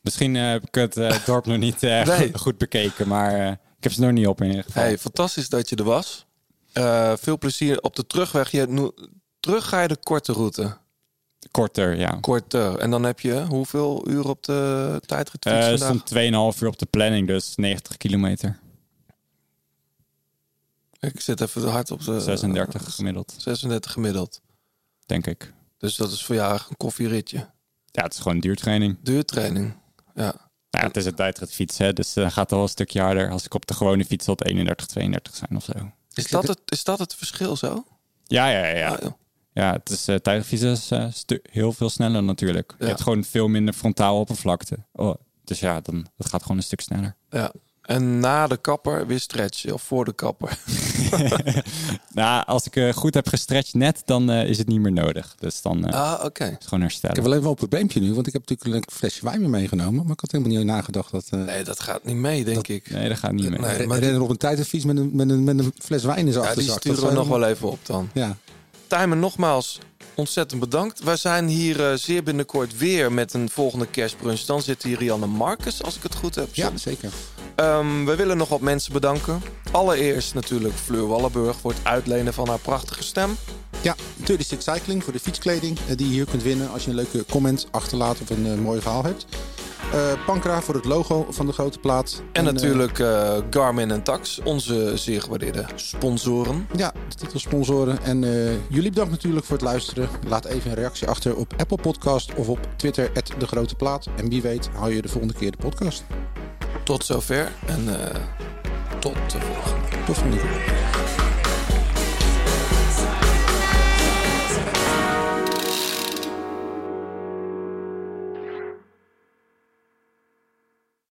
Misschien eh, heb ik het eh, dorp nog niet eh, Nee. goed, bekeken, maar ik heb ze nog niet op in ieder geval. Hey, fantastisch dat je er was. Veel plezier op de terugweg. Je, nu, terug ga je de korte route. Korter, ja. Korter. En dan heb je hoeveel uur op de tijdrit Eh, fiets Er stond 2,5 uur op de planning, dus 90 kilometer. Ik zit even hard op de... 36 gemiddeld, 36 gemiddeld. denk ik. Dus dat is voor jou eigenlijk een koffieritje. Ja, het is gewoon duurtraining. Duurtraining. Ja. Ja, het is een tijdrit fiets, hè, dus dan gaat het wel een stukje harder. Als ik op de gewone fiets zal het 31, 32 zijn of zo. Is dat, het, is dat het verschil zo? Ja, ja, ja. ja. Ah. Ja, het is uh, is eh, stu- heel veel sneller natuurlijk. Je hebt gewoon veel minder frontaal oppervlakte. Oh, dus ja, dan, het gaat gewoon een stuk sneller. Ja. En na de kapper weer stretchen. Of voor de kapper. nou, als ik eh, goed heb gestretched net, dan eh, is het niet meer nodig. Dus dan eh, Ah, oké. is het gewoon herstellen. Ik heb wel even een probleempje nu, want ik heb natuurlijk een flesje wijn mee meegenomen. Maar ik had helemaal niet nagedacht dat... eh Nee, dat gaat niet mee, denk ik. Nee, dat gaat niet mee. Nee, maar renner op een tijdritfiets met een, met een, met een fles wijn in zijn Ja, die achterzak. sturen we nog wel even op dan. Ja. Tijmen, nogmaals ontzettend bedankt. Wij zijn hier eh, zeer binnenkort weer met een volgende kerstbrunch. Dan zit hier Rianne Marcus, als ik het goed heb. ja, zeker. Ehm, we willen nog wat mensen bedanken. Allereerst natuurlijk Fleur Wallenburg voor het uitlenen van haar prachtige stem. Ja, 36 Cycling voor de fietskleding eh, die je hier kunt winnen als je een leuke comment achterlaat of een eh, mooi verhaal hebt. Eh, Pankra voor het logo van de grote plaat. En, natuurlijk Garmin en Tax, onze zeer gewaardeerde sponsoren. Ja, de titelsponsoren. En jullie bedankt natuurlijk voor het luisteren. Laat even een reactie achter op Apple Podcast of op Twitter, de Grote Plaat. En wie weet hou je de volgende keer de podcast. Tot zover en eh, tot de volgende. Tot volgende keer.